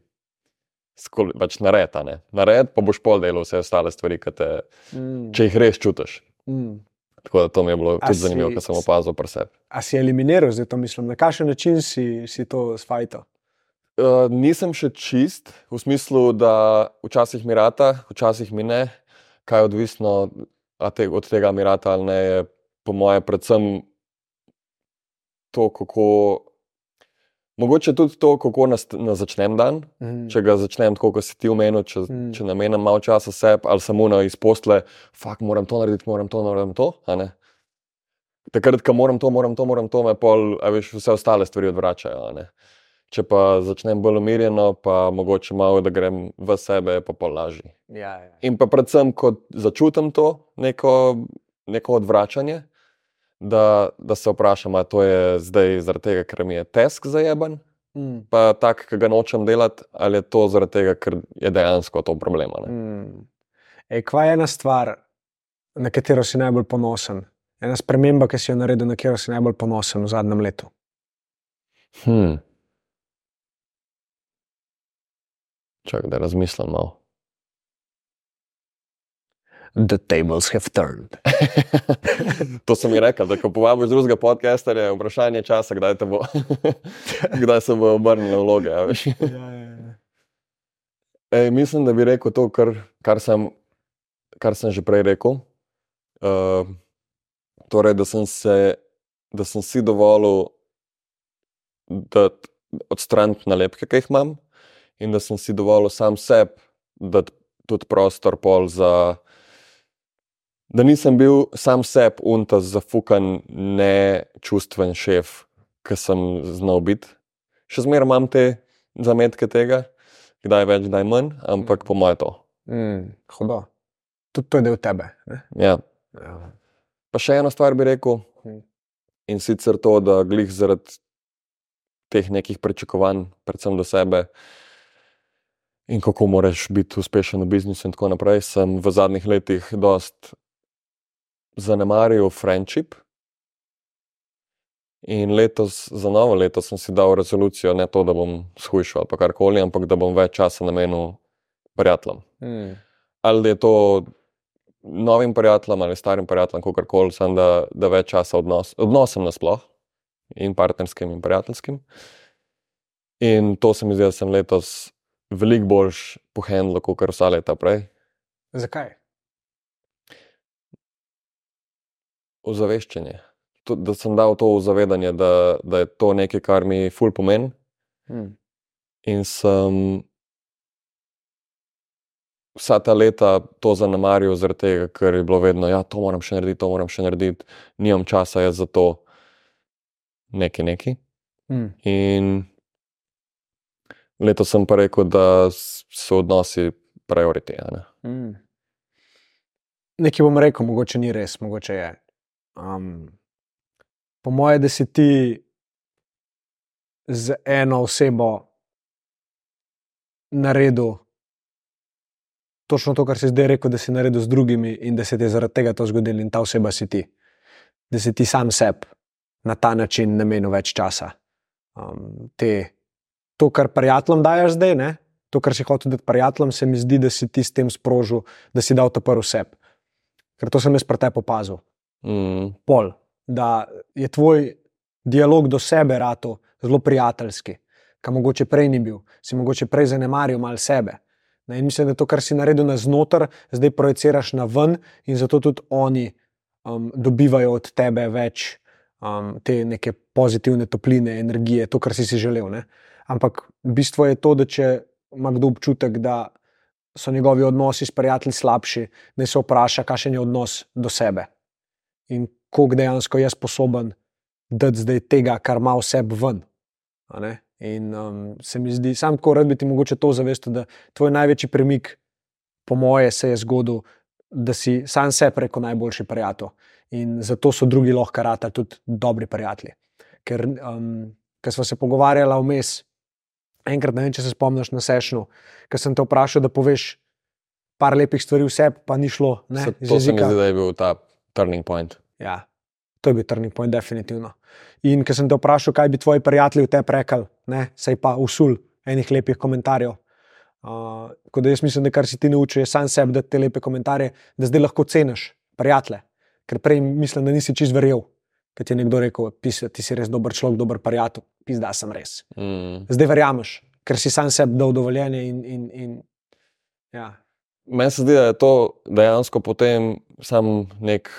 pač nared. a ne. Nared, pa boš pol delal vse ostale stvari, te, Mm. če jih res čutiš. Mm. Tako da to mi je bilo A tudi zanimivo, si- ker sem opazil pri sebi. A si eliminiral, zdaj to mislim, na kakšen način si, si to sfajto? Uh, nisem še čist, v smislu, da včasih mi rata, včasih mi ne. Kaj je odvisno a te, od tega mi rata ali ne, je po mojem predvsem to, kako. Mogoče tudi to, kako nas, nas začnem dan. Mm. Če ga začnem tako, kot si ti omenil, če, Mm. če namenim malo časa sebi ali samo na izpostle, fakt moram to narediti, moram to, moram to. Takrat, ko moram to, moram to, moram to, me pol, veš, vse ostale stvari odvračajo. Če pa začnem bolj umirjeno, pa mogoče malo, da grem v sebe, je pa pol lažje. Ja, ja. In pa predvsem, ko začutim to neko, neko odvračanje, da, da se vprašam, ali to je zdaj zaradi tega, ker mi je tesk zajeben, Mm. pa tak, ki ga nočem delati, ali je to zaradi tega, ker je dejansko to problem. Mm. Ej, kva je ena stvar, na katero si najbolj ponosen? Ena sprememba, ki si jo naredil, na katero si najbolj ponosen v zadnjem letu. Hmm. Čakaj, da razmislim malo. The tables have turned. <laughs> to sem ji rekel, da ko povabiš drugega podcasterja, je vprašanje časa, kdaj, bo, <laughs> kdaj se bo a veš. ja, ja, ja. Ej, mislim, da bi rekel to, kar, kar, sem, kar sem že prej rekel. Uh, torej, da sem, se, da sem si dovolil odstraniti nalepke, ki jih imam, in da sem si dovolil sam sebi dati tudi prostor pol za. Da nisem bil sam sebi unta zafukan, nečustven šef, ki sem znal biti. Še zmeraj imam te zametke tega, kdaj več, kdaj manj, ampak po mojem to. Mm, hudo. Tudi to je del tebe. ne? Ja. Ja. Pa še eno stvar bi rekel, Mhm. in sicer to, da glih zaradi teh nekih pričakovanj, predvsem do sebe, in kako moraš biti uspešen v biznisu, in tako naprej, sem v zadnjih letih dost zanemaril friendship. In letos, za novo leto, sem si dal rezolucijo, ne to, da bom shujšal ali karkoli, ampak da bom več časa namenil prijateljem. Mm. Ali je to novim prijateljem ali starim prijateljem, kako koli, sem da, da več časa odnos, odnosem nasploh, in partnerskim, in prijateljskim. In to se mi zdi, da sem letos veliko boljš pohendlo, kot vsa leta prej. Zakaj? Ozaveščanje. To, da sem dal to zavedanje, da, da je to nekaj, kar mi ful pomeni. Mm. In sem vsa ta leta to zanemaril, zaradi tega, ker je bilo vedno, da ja, to moram še narediti, to moram še narediti, nimam časa jaz za to, nekaj, nekaj. Mm. In letos sem pa rekel, da so odnosi prioritete. Mm. Nekaj bom rekel, mogoče ni res, mogoče je. Um, po mojem, da si ti z eno osebo naredil točno to, kar si zdaj rekel, da si naredil z drugimi, in da se ti je zaradi tega to zgodilo, in ta oseba si ti. Da si ti sam sebi na ta način namenil več časa. Um, te, to, kar prijateljem dajes zdaj, ne? to, kar si hotel dati prijateljem, se mi zdi, da si ti s tem sprožil, da si dal to prvo sebi. Ker to sem jaz pri tebi opazil. Mm, Pol, da je tvoj dialog do sebe rato zelo prijateljski, kar mogoče prej ni bil, si mogoče prej zanemaril malo sebe. Ne, in mislim, da to, kar si naredil na znotraj, zdaj projiciraš na ven, in zato tudi oni um, dobivajo od tebe več um, te neke pozitivne topline, energije, to, kar si si želel. Ne? Ampak bistvo je to, da če ima kdo občutek, da so njegovi odnosi s prijatelji slabši, da se vpraša, kakšen je odnos do sebe in koliko dejansko je sposoben dati zdaj tega, kar ima v sebi ven. In um, se mi zdi, sam tako rad bi ti mogoče to zavestil, da tvoj največji premik, po moje, se je zgodil, da si sam sebi rekel najboljši prijatelj. In zato so drugi lahko rata tudi dobri prijatelji. Ker, um, ker smo se pogovarjali vmes, enkrat ne vem, če se spomniš na sešnu, ker sem te vprašal, da poveš par lepih stvari v sebi, pa ni šlo. Ne, se, to se mi zdi, da je bil ta turning point. Ja, to je bil turning point, definitivno. In ker sem te vprašal, kaj bi tvoji prijatelji v tebi rekli, ne, sej pa usul enih lepih komentarjev. Uh, tako da jaz mislim, da kar si ti naučil, je sam sebi dati te lepe komentarje, da zdaj lahko ceniš prijatelje. Ker prej mislim, da nisi čist verjel, ker ti je nekdo rekel, pisa, ti si res dober človek, dober prijatelj, pizda sem res. Mm. Zdaj verjameš, ker si sam sebi dal dovoljenje in, in, in ja. Meni se zdi, da je to dejansko potem sam nek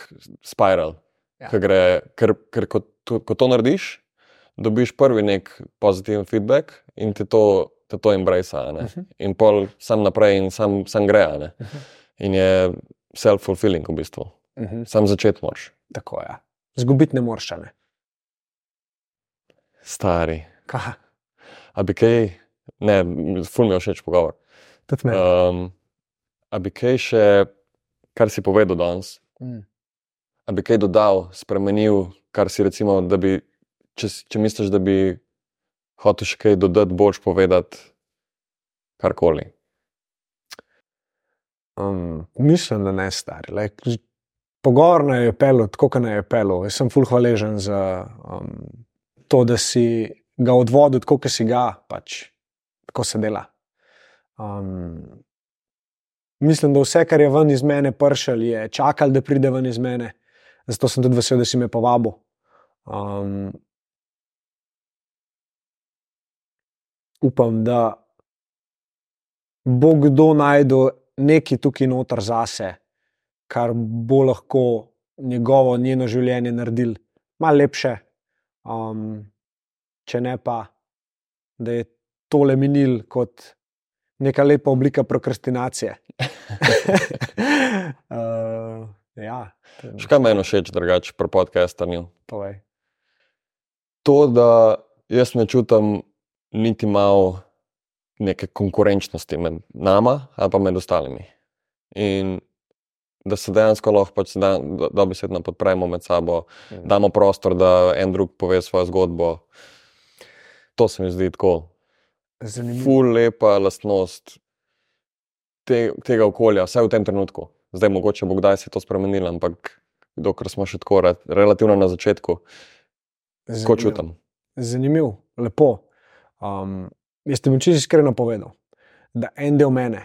spiral. Ja. Ja. Gre, ker ker ko, to, ko to narediš, dobiš prvi nek pozitiven feedback in ti to, te to embrace. Uh Mhm. -huh. In pol sam naprej in sam, sam gre. Uh -huh. In je self-fulfilling v bistvu. Uh -huh. Sam začeti moraš. Tako je. Ja. Zgubiti ne moreš, ne. Stari. Kaj? A bi kaj, ne, ful mi je všeč pogovor. Tudi meni. Um, a bi kaj še, kar si povedal danes, Mm. a bi kaj dodal, spremenil, kar si recimo, da bi, če, če misliš, da bi hotel še kaj dodati, boš povedati karkoli. Um, mislim, da ne stari. Like, pogovor naj je pelo, tako kot naj je pelo. Jaz sem full hvaležen za um, to, da si ga odvodil, tako kot si ga, pač tako se dela. Um, mislim, da vse, kar je ven iz mene pršal, je čakal, da pride ven iz mene. Zato sem tudi vesel, da si me povabil. Um, upam, da bo kdo najdel nekaj tukaj noter zase, kar bo lahko njegovo, njeno življenje naredil malo lepše. Um, če ne pa, da je tole minil kot neka lepa oblika prokrastinacije. uh, <laughs> ja, Še kaj meni všeč, drugače pri podcastanju? povej. To, da jaz ne čutim niti malo neke konkurenčnosti med nama ali pa med ostalimi. In da se dejansko lahko pač dobesedno podpremo med sabo, Mhm. damo prostor, da en drug pove svojo zgodbo. To se mi zdi tako Zanimivo. ful lepa lastnost te, tega okolja, vsaj v tem trenutku. Zdaj, mogoče bo kdaj se to spremenilo, ampak dokler smo še tako re, relativno na začetku, tako čutim. Zanimivo, lepo. Um, jaz ti bom čisto iskreno povedal, da en del mene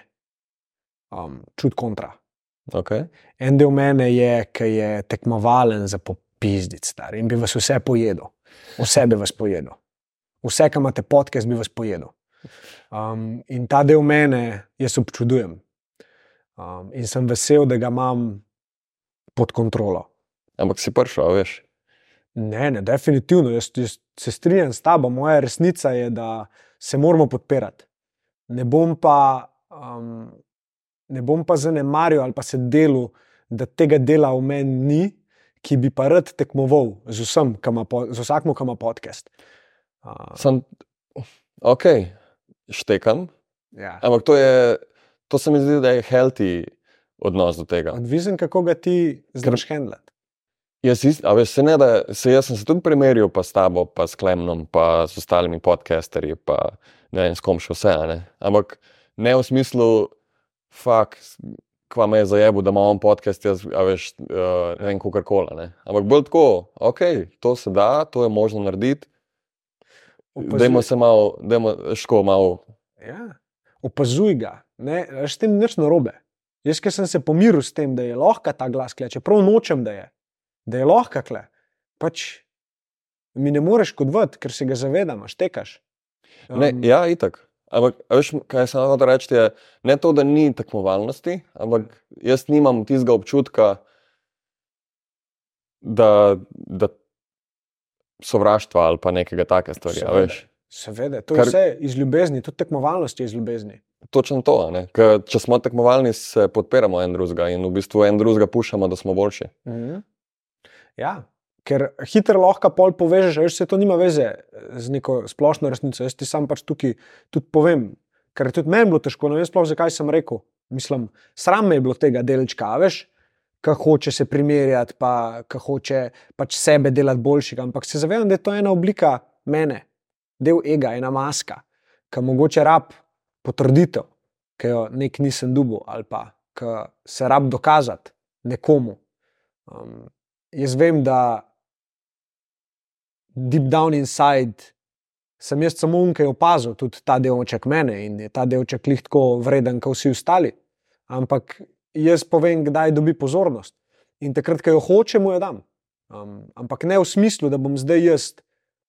um, čuti kontra. Okay. En del mene je, ki je tekmovalen za popizdic, star in bi vas vse pojedel, vse bi vas pojedel. Vse, kar imate podcast, bi vas pojedel. Um, in ta del mene jaz občudujem. Um, in sem vesel, da ga imam pod kontrolo. Ampak si prišel, veš. Ne, ne, definitivno. Jaz, jaz se strinjam s tabo. Moja resnica je, da se moramo podpirati. Ne bom pa, um, ne bom pa zanemaril ali pa se delu, da tega dela v meni ni, ki bi pa rad tekmoval z, vsem, po- z vsakim, ki ima podcast. Uh, Sem, ok, štekam, ja. ampak to, je, to se mi zdi, da je healthy odnos do tega. Odvisen, kako ga ti znaš handlati. Jaz, ist, veš, se ne, da, se, jaz sem se tudi primerjal pa s tabo, pa s Klemnom, pa s ostalimi podcasterji, pa ne vem, s kom še vse. Ne? Ampak ne v smislu, fuk, kva me je zajebil, da imam podcast, jaz, veš, uh, ne vem, kako koli. Ampak bolj tako, ok, to se da, to je možno narediti. Opazuj- Dajmo se malo, dajmo ško malo. Ja. Opazuj ga, ne, s tem nič narobe. Jaz, ki sem se pomiril s tem, da je lahko ta glas kle, čeprav nočem, da je, da je lahko kle, pač mi ne moreš škodovati, ker se ga zavedam, štekaš. Ne, Um, ja, itak. Ampak, veš, kaj sem hotel reči, je ne to, da ni tekmovalnosti, ampak jaz nimam tistega občutka, da, da sovraštva ali pa nekega takega stvari. Seveda. Seveda, to je Kar- vse iz ljubezni, tudi tekmovalnost je iz ljubezni. Točno to. Ker Če smo tekmovalni, se podpiramo en drugega in v bistvu en drugega pušamo, da smo boljši. Mhm. Ja, ker hitro lahko pol povežeš, veš, se to nima veze z neko splošno resnico. Jaz ti sam pač tukaj tudi povem, ker je tudi meni bilo težko, ne vem sploh zakaj sem rekel. Mislim, sram me je bilo tega delčka, veš, ki hoče se primerjati, pa ki hoče pač sebe delati boljšega. Ampak se zavedam, da je to ena oblika mene, del ega, ena maska, ki mogoče rab potrditev, ki jo nek nisem dubil ali pa ki se rab dokazati nekomu. Um, jaz vem, da deep down inside sem jaz samo unkaj opazil tudi ta delček mene in je ta delček lih tako vreden, kot vsi ostali. Ampak jaz povem, kdaj dobi pozornost. In takrat, ko jo hoče, mu jo dam. Um, ampak ne v smislu, da bom zdaj jaz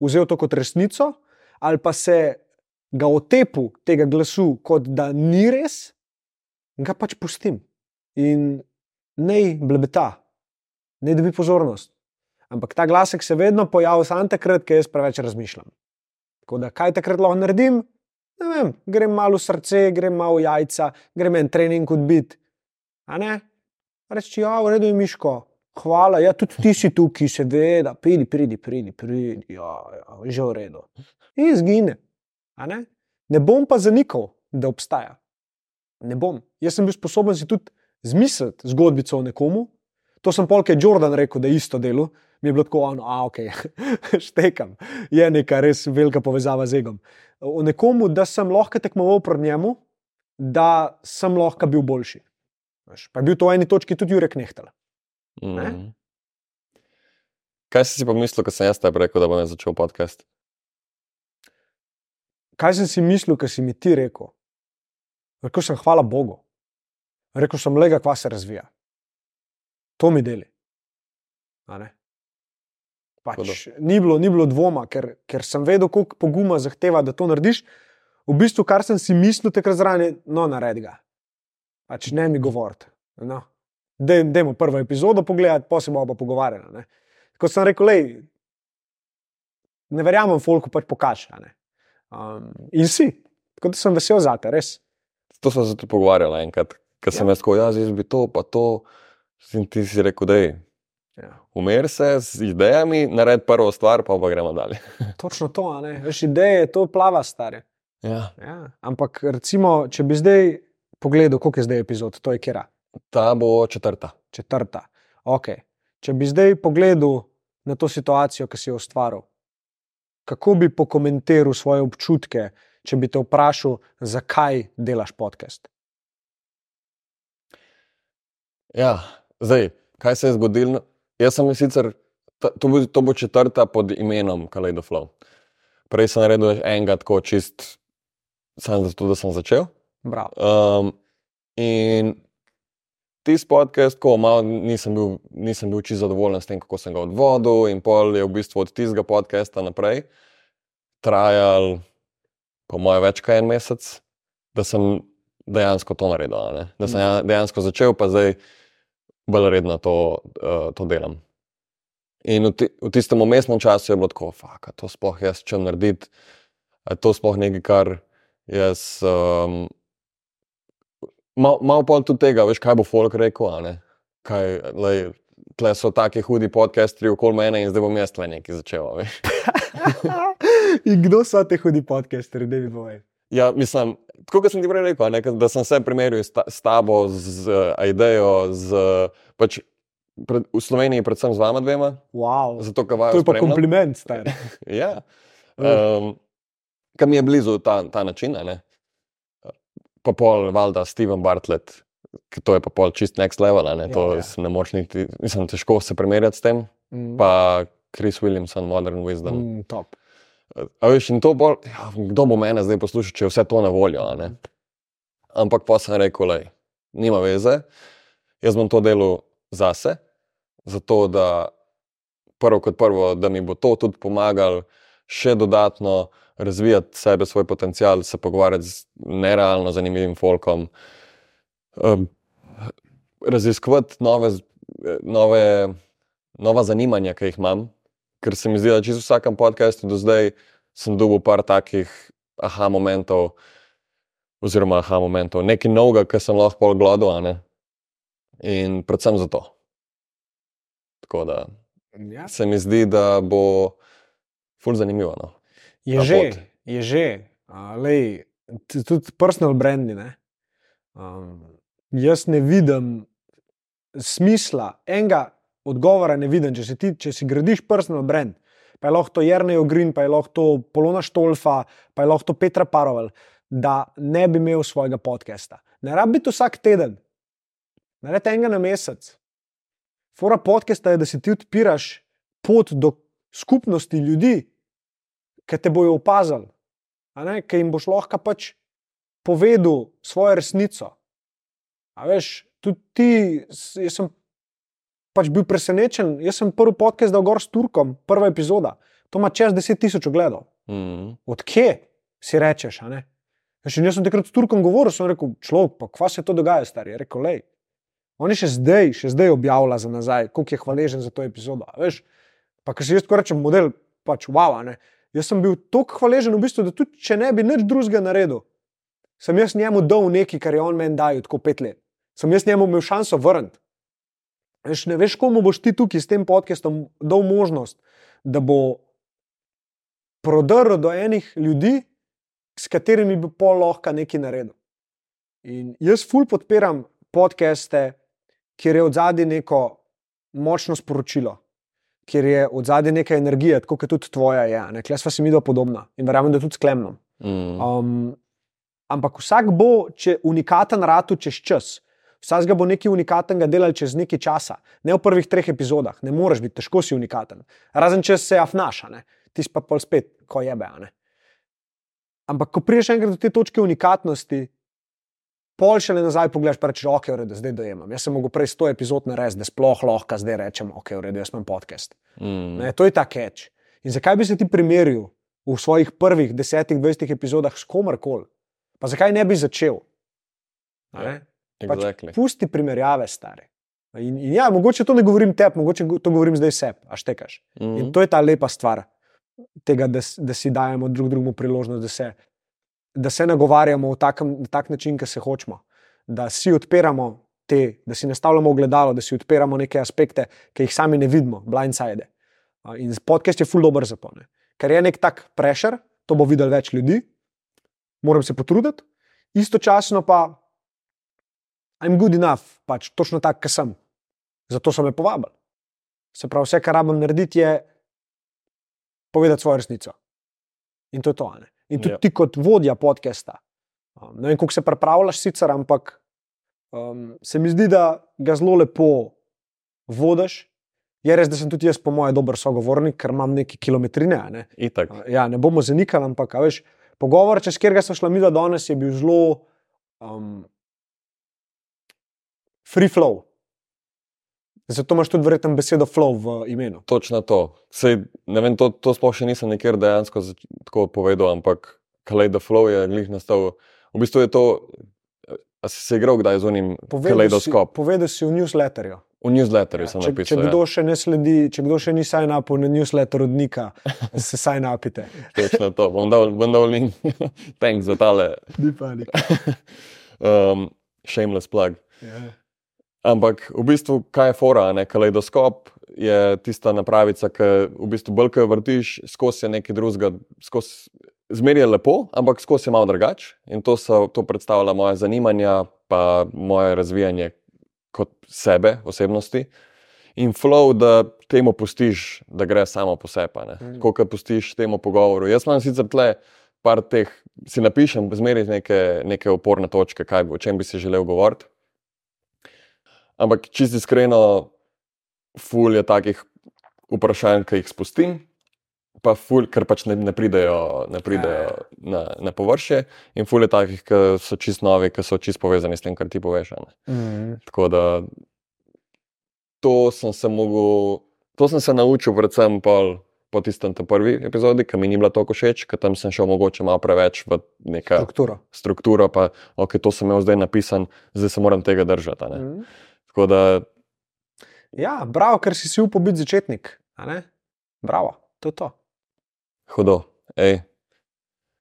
vzel to kot resnico, ali pa se ga otepil tega glasu, kot da ni res, ga pač pustim. In naj blebeta, naj dobi pozornost. Ampak ta glasek se vedno pojavi samo takrat, ko jaz preveč razmišljam. Tako da kaj takrat lahko naredim? Ne vem, grem malo v srce, grem malo v jajca, grem en trening odbit. Reči, ja, v redu je miško, hvala, ja, tudi ti si tukaj, seveda, pridi, pridi, pridi, pridi, ja, ja, že v redu. In izgine. Ne? ne bom pa zanikal, da obstaja. Ne bom. Jaz sem bil sposoben si tudi zmisliti zgodbico o nekomu. To sem polk je Jordan rekel, da je isto delo. Mi je bilo tako, ono, a ok, <laughs> štekam. Je neka res velika povezava z egom. O nekomu, da sem lahko tekmoval proti njemu, da sem lahko bil boljši. Veš, Pa je bil to v eni točki tudi Jurek Nehtel. Ne? Mm. Kaj si si pomislil, ko sem jaz tebi rekel, da bom začel podcast? Kaj sem si mislil, ko si mi ti rekel? Rekel sem, hvala Bogu. Rekel sem, lega, kva se razvija. To mi deli. Pač, ni, bilo, ni bilo dvoma, ker, ker sem vedel, koliko poguma zahteva, da to narediš. V bistvu, kar sem si mislil, takrat zraven, no, naredi ga. Pač ne mi govoriti. No. Dajmo prvo epizodo pogledati, pa se bomo pa pogovarjali. Kot sem rekel, lej, ne verjamem, folku pač pokaže. Um, in si, tako da sem vesel za te, res. To sem se tudi pogovarjal enkrat, ker sem ja. jaz rekel, jaz bi to, pa to. In ti si rekel, da je. Ja. Umer se z idejami, naredi prvo stvar, pa pa gremo dalje. <laughs> Točno to, veš, ideje, to plava stare. Ja. Ja. Ampak, recimo, če bi zdaj pogledal, koliko je zdaj epizod, to je kera. Ta bo četrta. Četrta. Okay. Če bi zdaj pogledal na to situacijo, ki si jo ustvaril, kako bi pokomentiral svoje občutke, če bi te vprašal, zakaj delaš podcast? Ja, zdaj, kaj se je zgodilo? Jaz sem sicer, to bo, to bo četrta pod imenom Kaleidoflow. Prej sem naredil enega tako čist, samo zato, da sem začel. Um, in tisti podcast, ko malo nisem bil, nisem bil čisto zadovoljen s tem, kako sem ga odvodil, in pol je v bistvu od tistega podcasta naprej trajal, po mojem, več kot en mesec, da sem dejansko to naredil. Ne? Da sem mm. dejansko začel, pa zdaj bolj redno to, uh, to delam. In v, ti, v tistem umestnem času je bilo tako, da to sploh jaz čem narediti, to sploh nekaj, kar jaz. Um, Malo mal pol tudi tega, veš, kaj bo folk rekel. Kaj, lej, tle so taki hudi podcastri okoli mene in zdaj bom jaz tle nekaj začel. <laughs> in kdo so ti hudi podcastri, da bi povedal? Ja, mislim, tako kot sem ti prej rekel, ne, da sem se primerjal s, s tabo, z idejo, z, pač, pred, v Sloveniji, predvsem z vama dvema. Wow. Zato, to je pa kompliment, star. <laughs> ja. Um, Kam je blizu ta, ta način, ne? Pa pol, valjda, Steven Bartlett, ki to je pa pol čist next level, ne, to ja, ja. ne moš niti, mislim, težko se primerjati s tem. Mm. Pa Chris Williamson, Modern Wisdom. Mm, top. A veš, in to bolj, ja, kdo bo mene zdaj poslušal, če je vse to na voljo. Ampak pa sem rekel, da nima veze, jaz bom to delal zase, zato da prvo kot prvo, da mi bo to tudi pomagalo še dodatno razvijati sebe, svoj potencial, se pogovarjati z nerealno zanimivim folkom, um, raziskovati nove, nove, nova zanimanja, ki jih imam. Ker se mi zdi, da čisto v vsakem podkastu do zdaj sem dobil par takih aha momentov, oziroma aha momentov, nekaj novega, ki sem lahko pol gledal. In predvsem zato. Tako da ja. se mi zdi, da bo fulj zanimivo. No. Je že, je že, Lej, tudi personal brandi. Ne? Um, jaz ne vidim smisla, enega odgovora ne vidim. Če si, ti, če si gradiš personal brand, pa je lahko to Jrnej Ogrin, pa je lahko to Polona Štolfa, pa je lahko to Petra Parovel, da ne bi imel svojega podcasta. Ne rabi biti vsak teden, rabi enega na mesec. Fora podcasta je, da si ti odpiraš pot do skupnosti ljudi, ki te bojo opazili, ki jim boš lahko pač povedal svojo resnico. A veš, tudi ti, jaz sem pač bil presenečen. Jaz sem prvi podcast dal gor s Turkom, prva epizoda. To ima čez 10 tisoč ogledov. Mm. Odkje si rečeš? Še jaz sem takrat s Turkom govoril, sem rekel, človek, pa kva se to dogaja, stari. Je rekel, lej. On je še zdaj, še zdaj objavlja za nazaj, koliko je hvaležen za to epizodo. Veš, pa ker si jaz tako rečem, model, pač wow. Jaz sem bil tako hvaležen, v bistvu, da tudi če ne bi nič drugega naredil, sem jaz njemu dal nekaj, kar je on meni dal, tako pet let. Sem jaz njemu imel šanso vrniti. Veš, ne veš, komu boš ti tukaj s tem podcastom dal možnost, da bo prodrl do enih ljudi, s katerimi bi pol lahko nekaj naredil. In jaz ful podpiram podcaste, kjer je od zadaj neko močno sporočilo kjer je od zadaj neka energija, tako kot tudi tvoja je. Klej sva si mi do podobna in verjamem, da tudi sklemno. Mm. Um, ampak vsak bo, če unikaten ratu čez čas. Vsak bo nekaj unikatnega delal čez nekaj časa, ne v prvih treh epizodah, ne moreš biti, težko si unikaten. Razen če se afnaša, ti pa pol spet, ko je be. Ampak ko priješ enkrat do te točke unikatnosti, pol še le nazaj pogledaš, pa rečeš, ok, v redu, zdaj dojemam. Jaz sem mogel prej 100 epizod narediti, da sploh lahko zdaj rečem, ok, v redu, jaz imam podcast. Mm. Ne, to je ta catch. In zakaj bi se ti primerjal v svojih prvih 10-20 epizodah s komarkoli? Pa zakaj ne bi začel? Ne? Pač Exactly. Pusti primerjave, stare. In, in ja, mogoče to ne govorim tebi, mogoče go- to govorim zdaj sebi, a štekaš. Mm. In to je ta lepa stvar, tega, da, da si dajemo drug drugemu priložnost, da se, da se nagovarjamo na tak način, ki se hočemo. Da si odpiramo te, da si nastavljamo ogledalo, da si odpiramo neke aspekte, ki jih sami ne vidimo, blindside. A, In podcast je full dobro za to. Ne? Ker je nek tak prešer, to bo videl več ljudi, moram se potruditi, istočasno pa I'm good enough, pač točno tak, kot sem. Zato so me povabili. Se pravi, vse, kar rabim narediti, je povedati svojo resnico. In to je to. Ne? In tudi Ja. ti, kot vodja podcasta, um, ne vem, kako se pripravljaš, sicer, ampak um, se mi zdi, da ga zelo lepo vodiš. Je res, da sem tudi jaz, po mojem, dober sogovornik, ker imam neki kilometrine. Ne? Itak. Ja, ne bomo zanikali, ampak veš, pogovor, čez katerega smo šla mi do danes, je bil zelo um, free flow. Zato imaš tudi verjetno besedo flow v imenu. Točno to. Sej, vem, to, to sploh še nisem nikjer dejansko tako povedal, ampak Kaleido Flow je glih nastal. V bistvu je to, a si se igral kdaj z unim si, kaleidoskop. povedal si v newsletterju. V newsletterju sem če, če napisal. kdo ja. še ne sledi, če kdo še ni sign up na newsletter od Nika, se sign upite. <laughs> Točno to. Bom dal, bom dal link. <laughs> Thanks za tale Ni panik. <laughs> um, shameless plug. Ja. Ampak v bistvu, kaj je fora, ne? kaleidoskop je tista napravica, ki v bistvu bolj, ko jo vrtiš, skozi je nekaj drugega, skozi. Zmer je lepo, ampak skozi je malo drugače in to, so, to predstavlja moje zanimanja, pa moje razvijanje kot sebe, osebnosti. In flow, da temu pustiš, da gre samo po sebi, Mm. ko pustiš temu pogovoru. Jaz imam sicer tle par teh, si napišem, zmeraj neke, neke oporne točke, kaj, o čem bi si želel govoriti. Ampak čisto iskreno, ful je takih vprašanj, ki jih spustim, pa ful, ker pač ne, ne pridejo, ne pridejo na, na površje, in ful je takih, ki so čist novi, ki so čist povezani s tem, kar ti poveš. Mm. Tako da to sem se mogel, to sem se naučil, predvsem pol. Po tistem prvi epizodi, ki mi ni bila tako všeč, ker tam sem šel mogoče malo preveč v neko Strukturo. strukturo, pa ok, to sem imel zdaj napisan, zdaj se moram tega držati. Mm. Tako da Ja, bravo, ker si si upal biti začetnik. ne? Bravo, to je to. Hudo. Ej,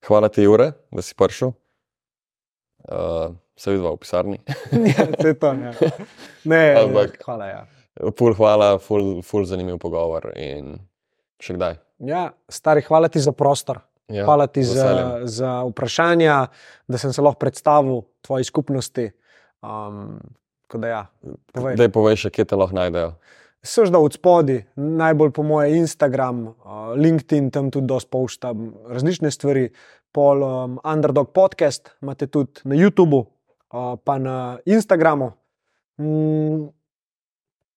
hvala ti, Jure, da si prišel. Uh, se vidva v pisarni. <laughs> ja, to je to. Ja. Ne, Ampak- hvala. Ja. Ful hvala, ful, ful zanimiv pogovor in še kdaj. Ja, stari, hvala ti za prostor. Ja, Hvala ti za, za vprašanja, da sem se lahko predstavil tvoji skupnosti. Um, tako da ja, povej. Daj povej še, kje te lahko najdejo. Seš da od spodaj, najbolj po moje Instagram, uh, LinkedIn, tam tudi dosta poštam različne stvari. Pol um, Underdog podcast imate tudi na YouTubu, uh, pa na Instagramu. Mm,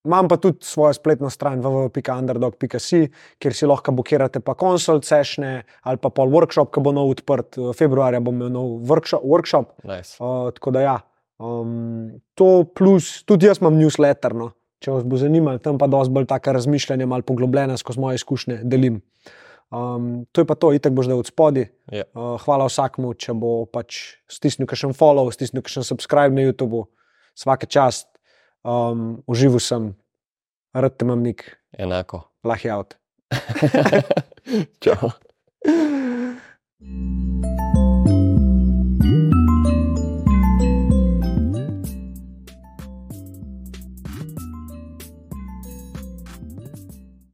Imam pa tudi svojo spletno stran www.underdog.si, kjer si lahko blokirate pa konsult sešne ali pa pol workshop, ki bo nov odprt. Februarja bom imel nov workshop. workshop. Nice. Uh, tako da ja, um, to plus, tudi jaz imam newsletter, no, če vas bo zanimalo, tam pa dosti bolj taka razmišljanja, malo poglobljena skozi moje izkušnje delim. Um, to je pa to, itek boš zdaj od spodaj. Ja. Uh, hvala vsakmu, če bo pač stisnil kakšen follow, stisnil kakšen subscribe na YouTube, vsake čast, um, užival sem, rad te imam nik, Enako. lahko je out. Čau.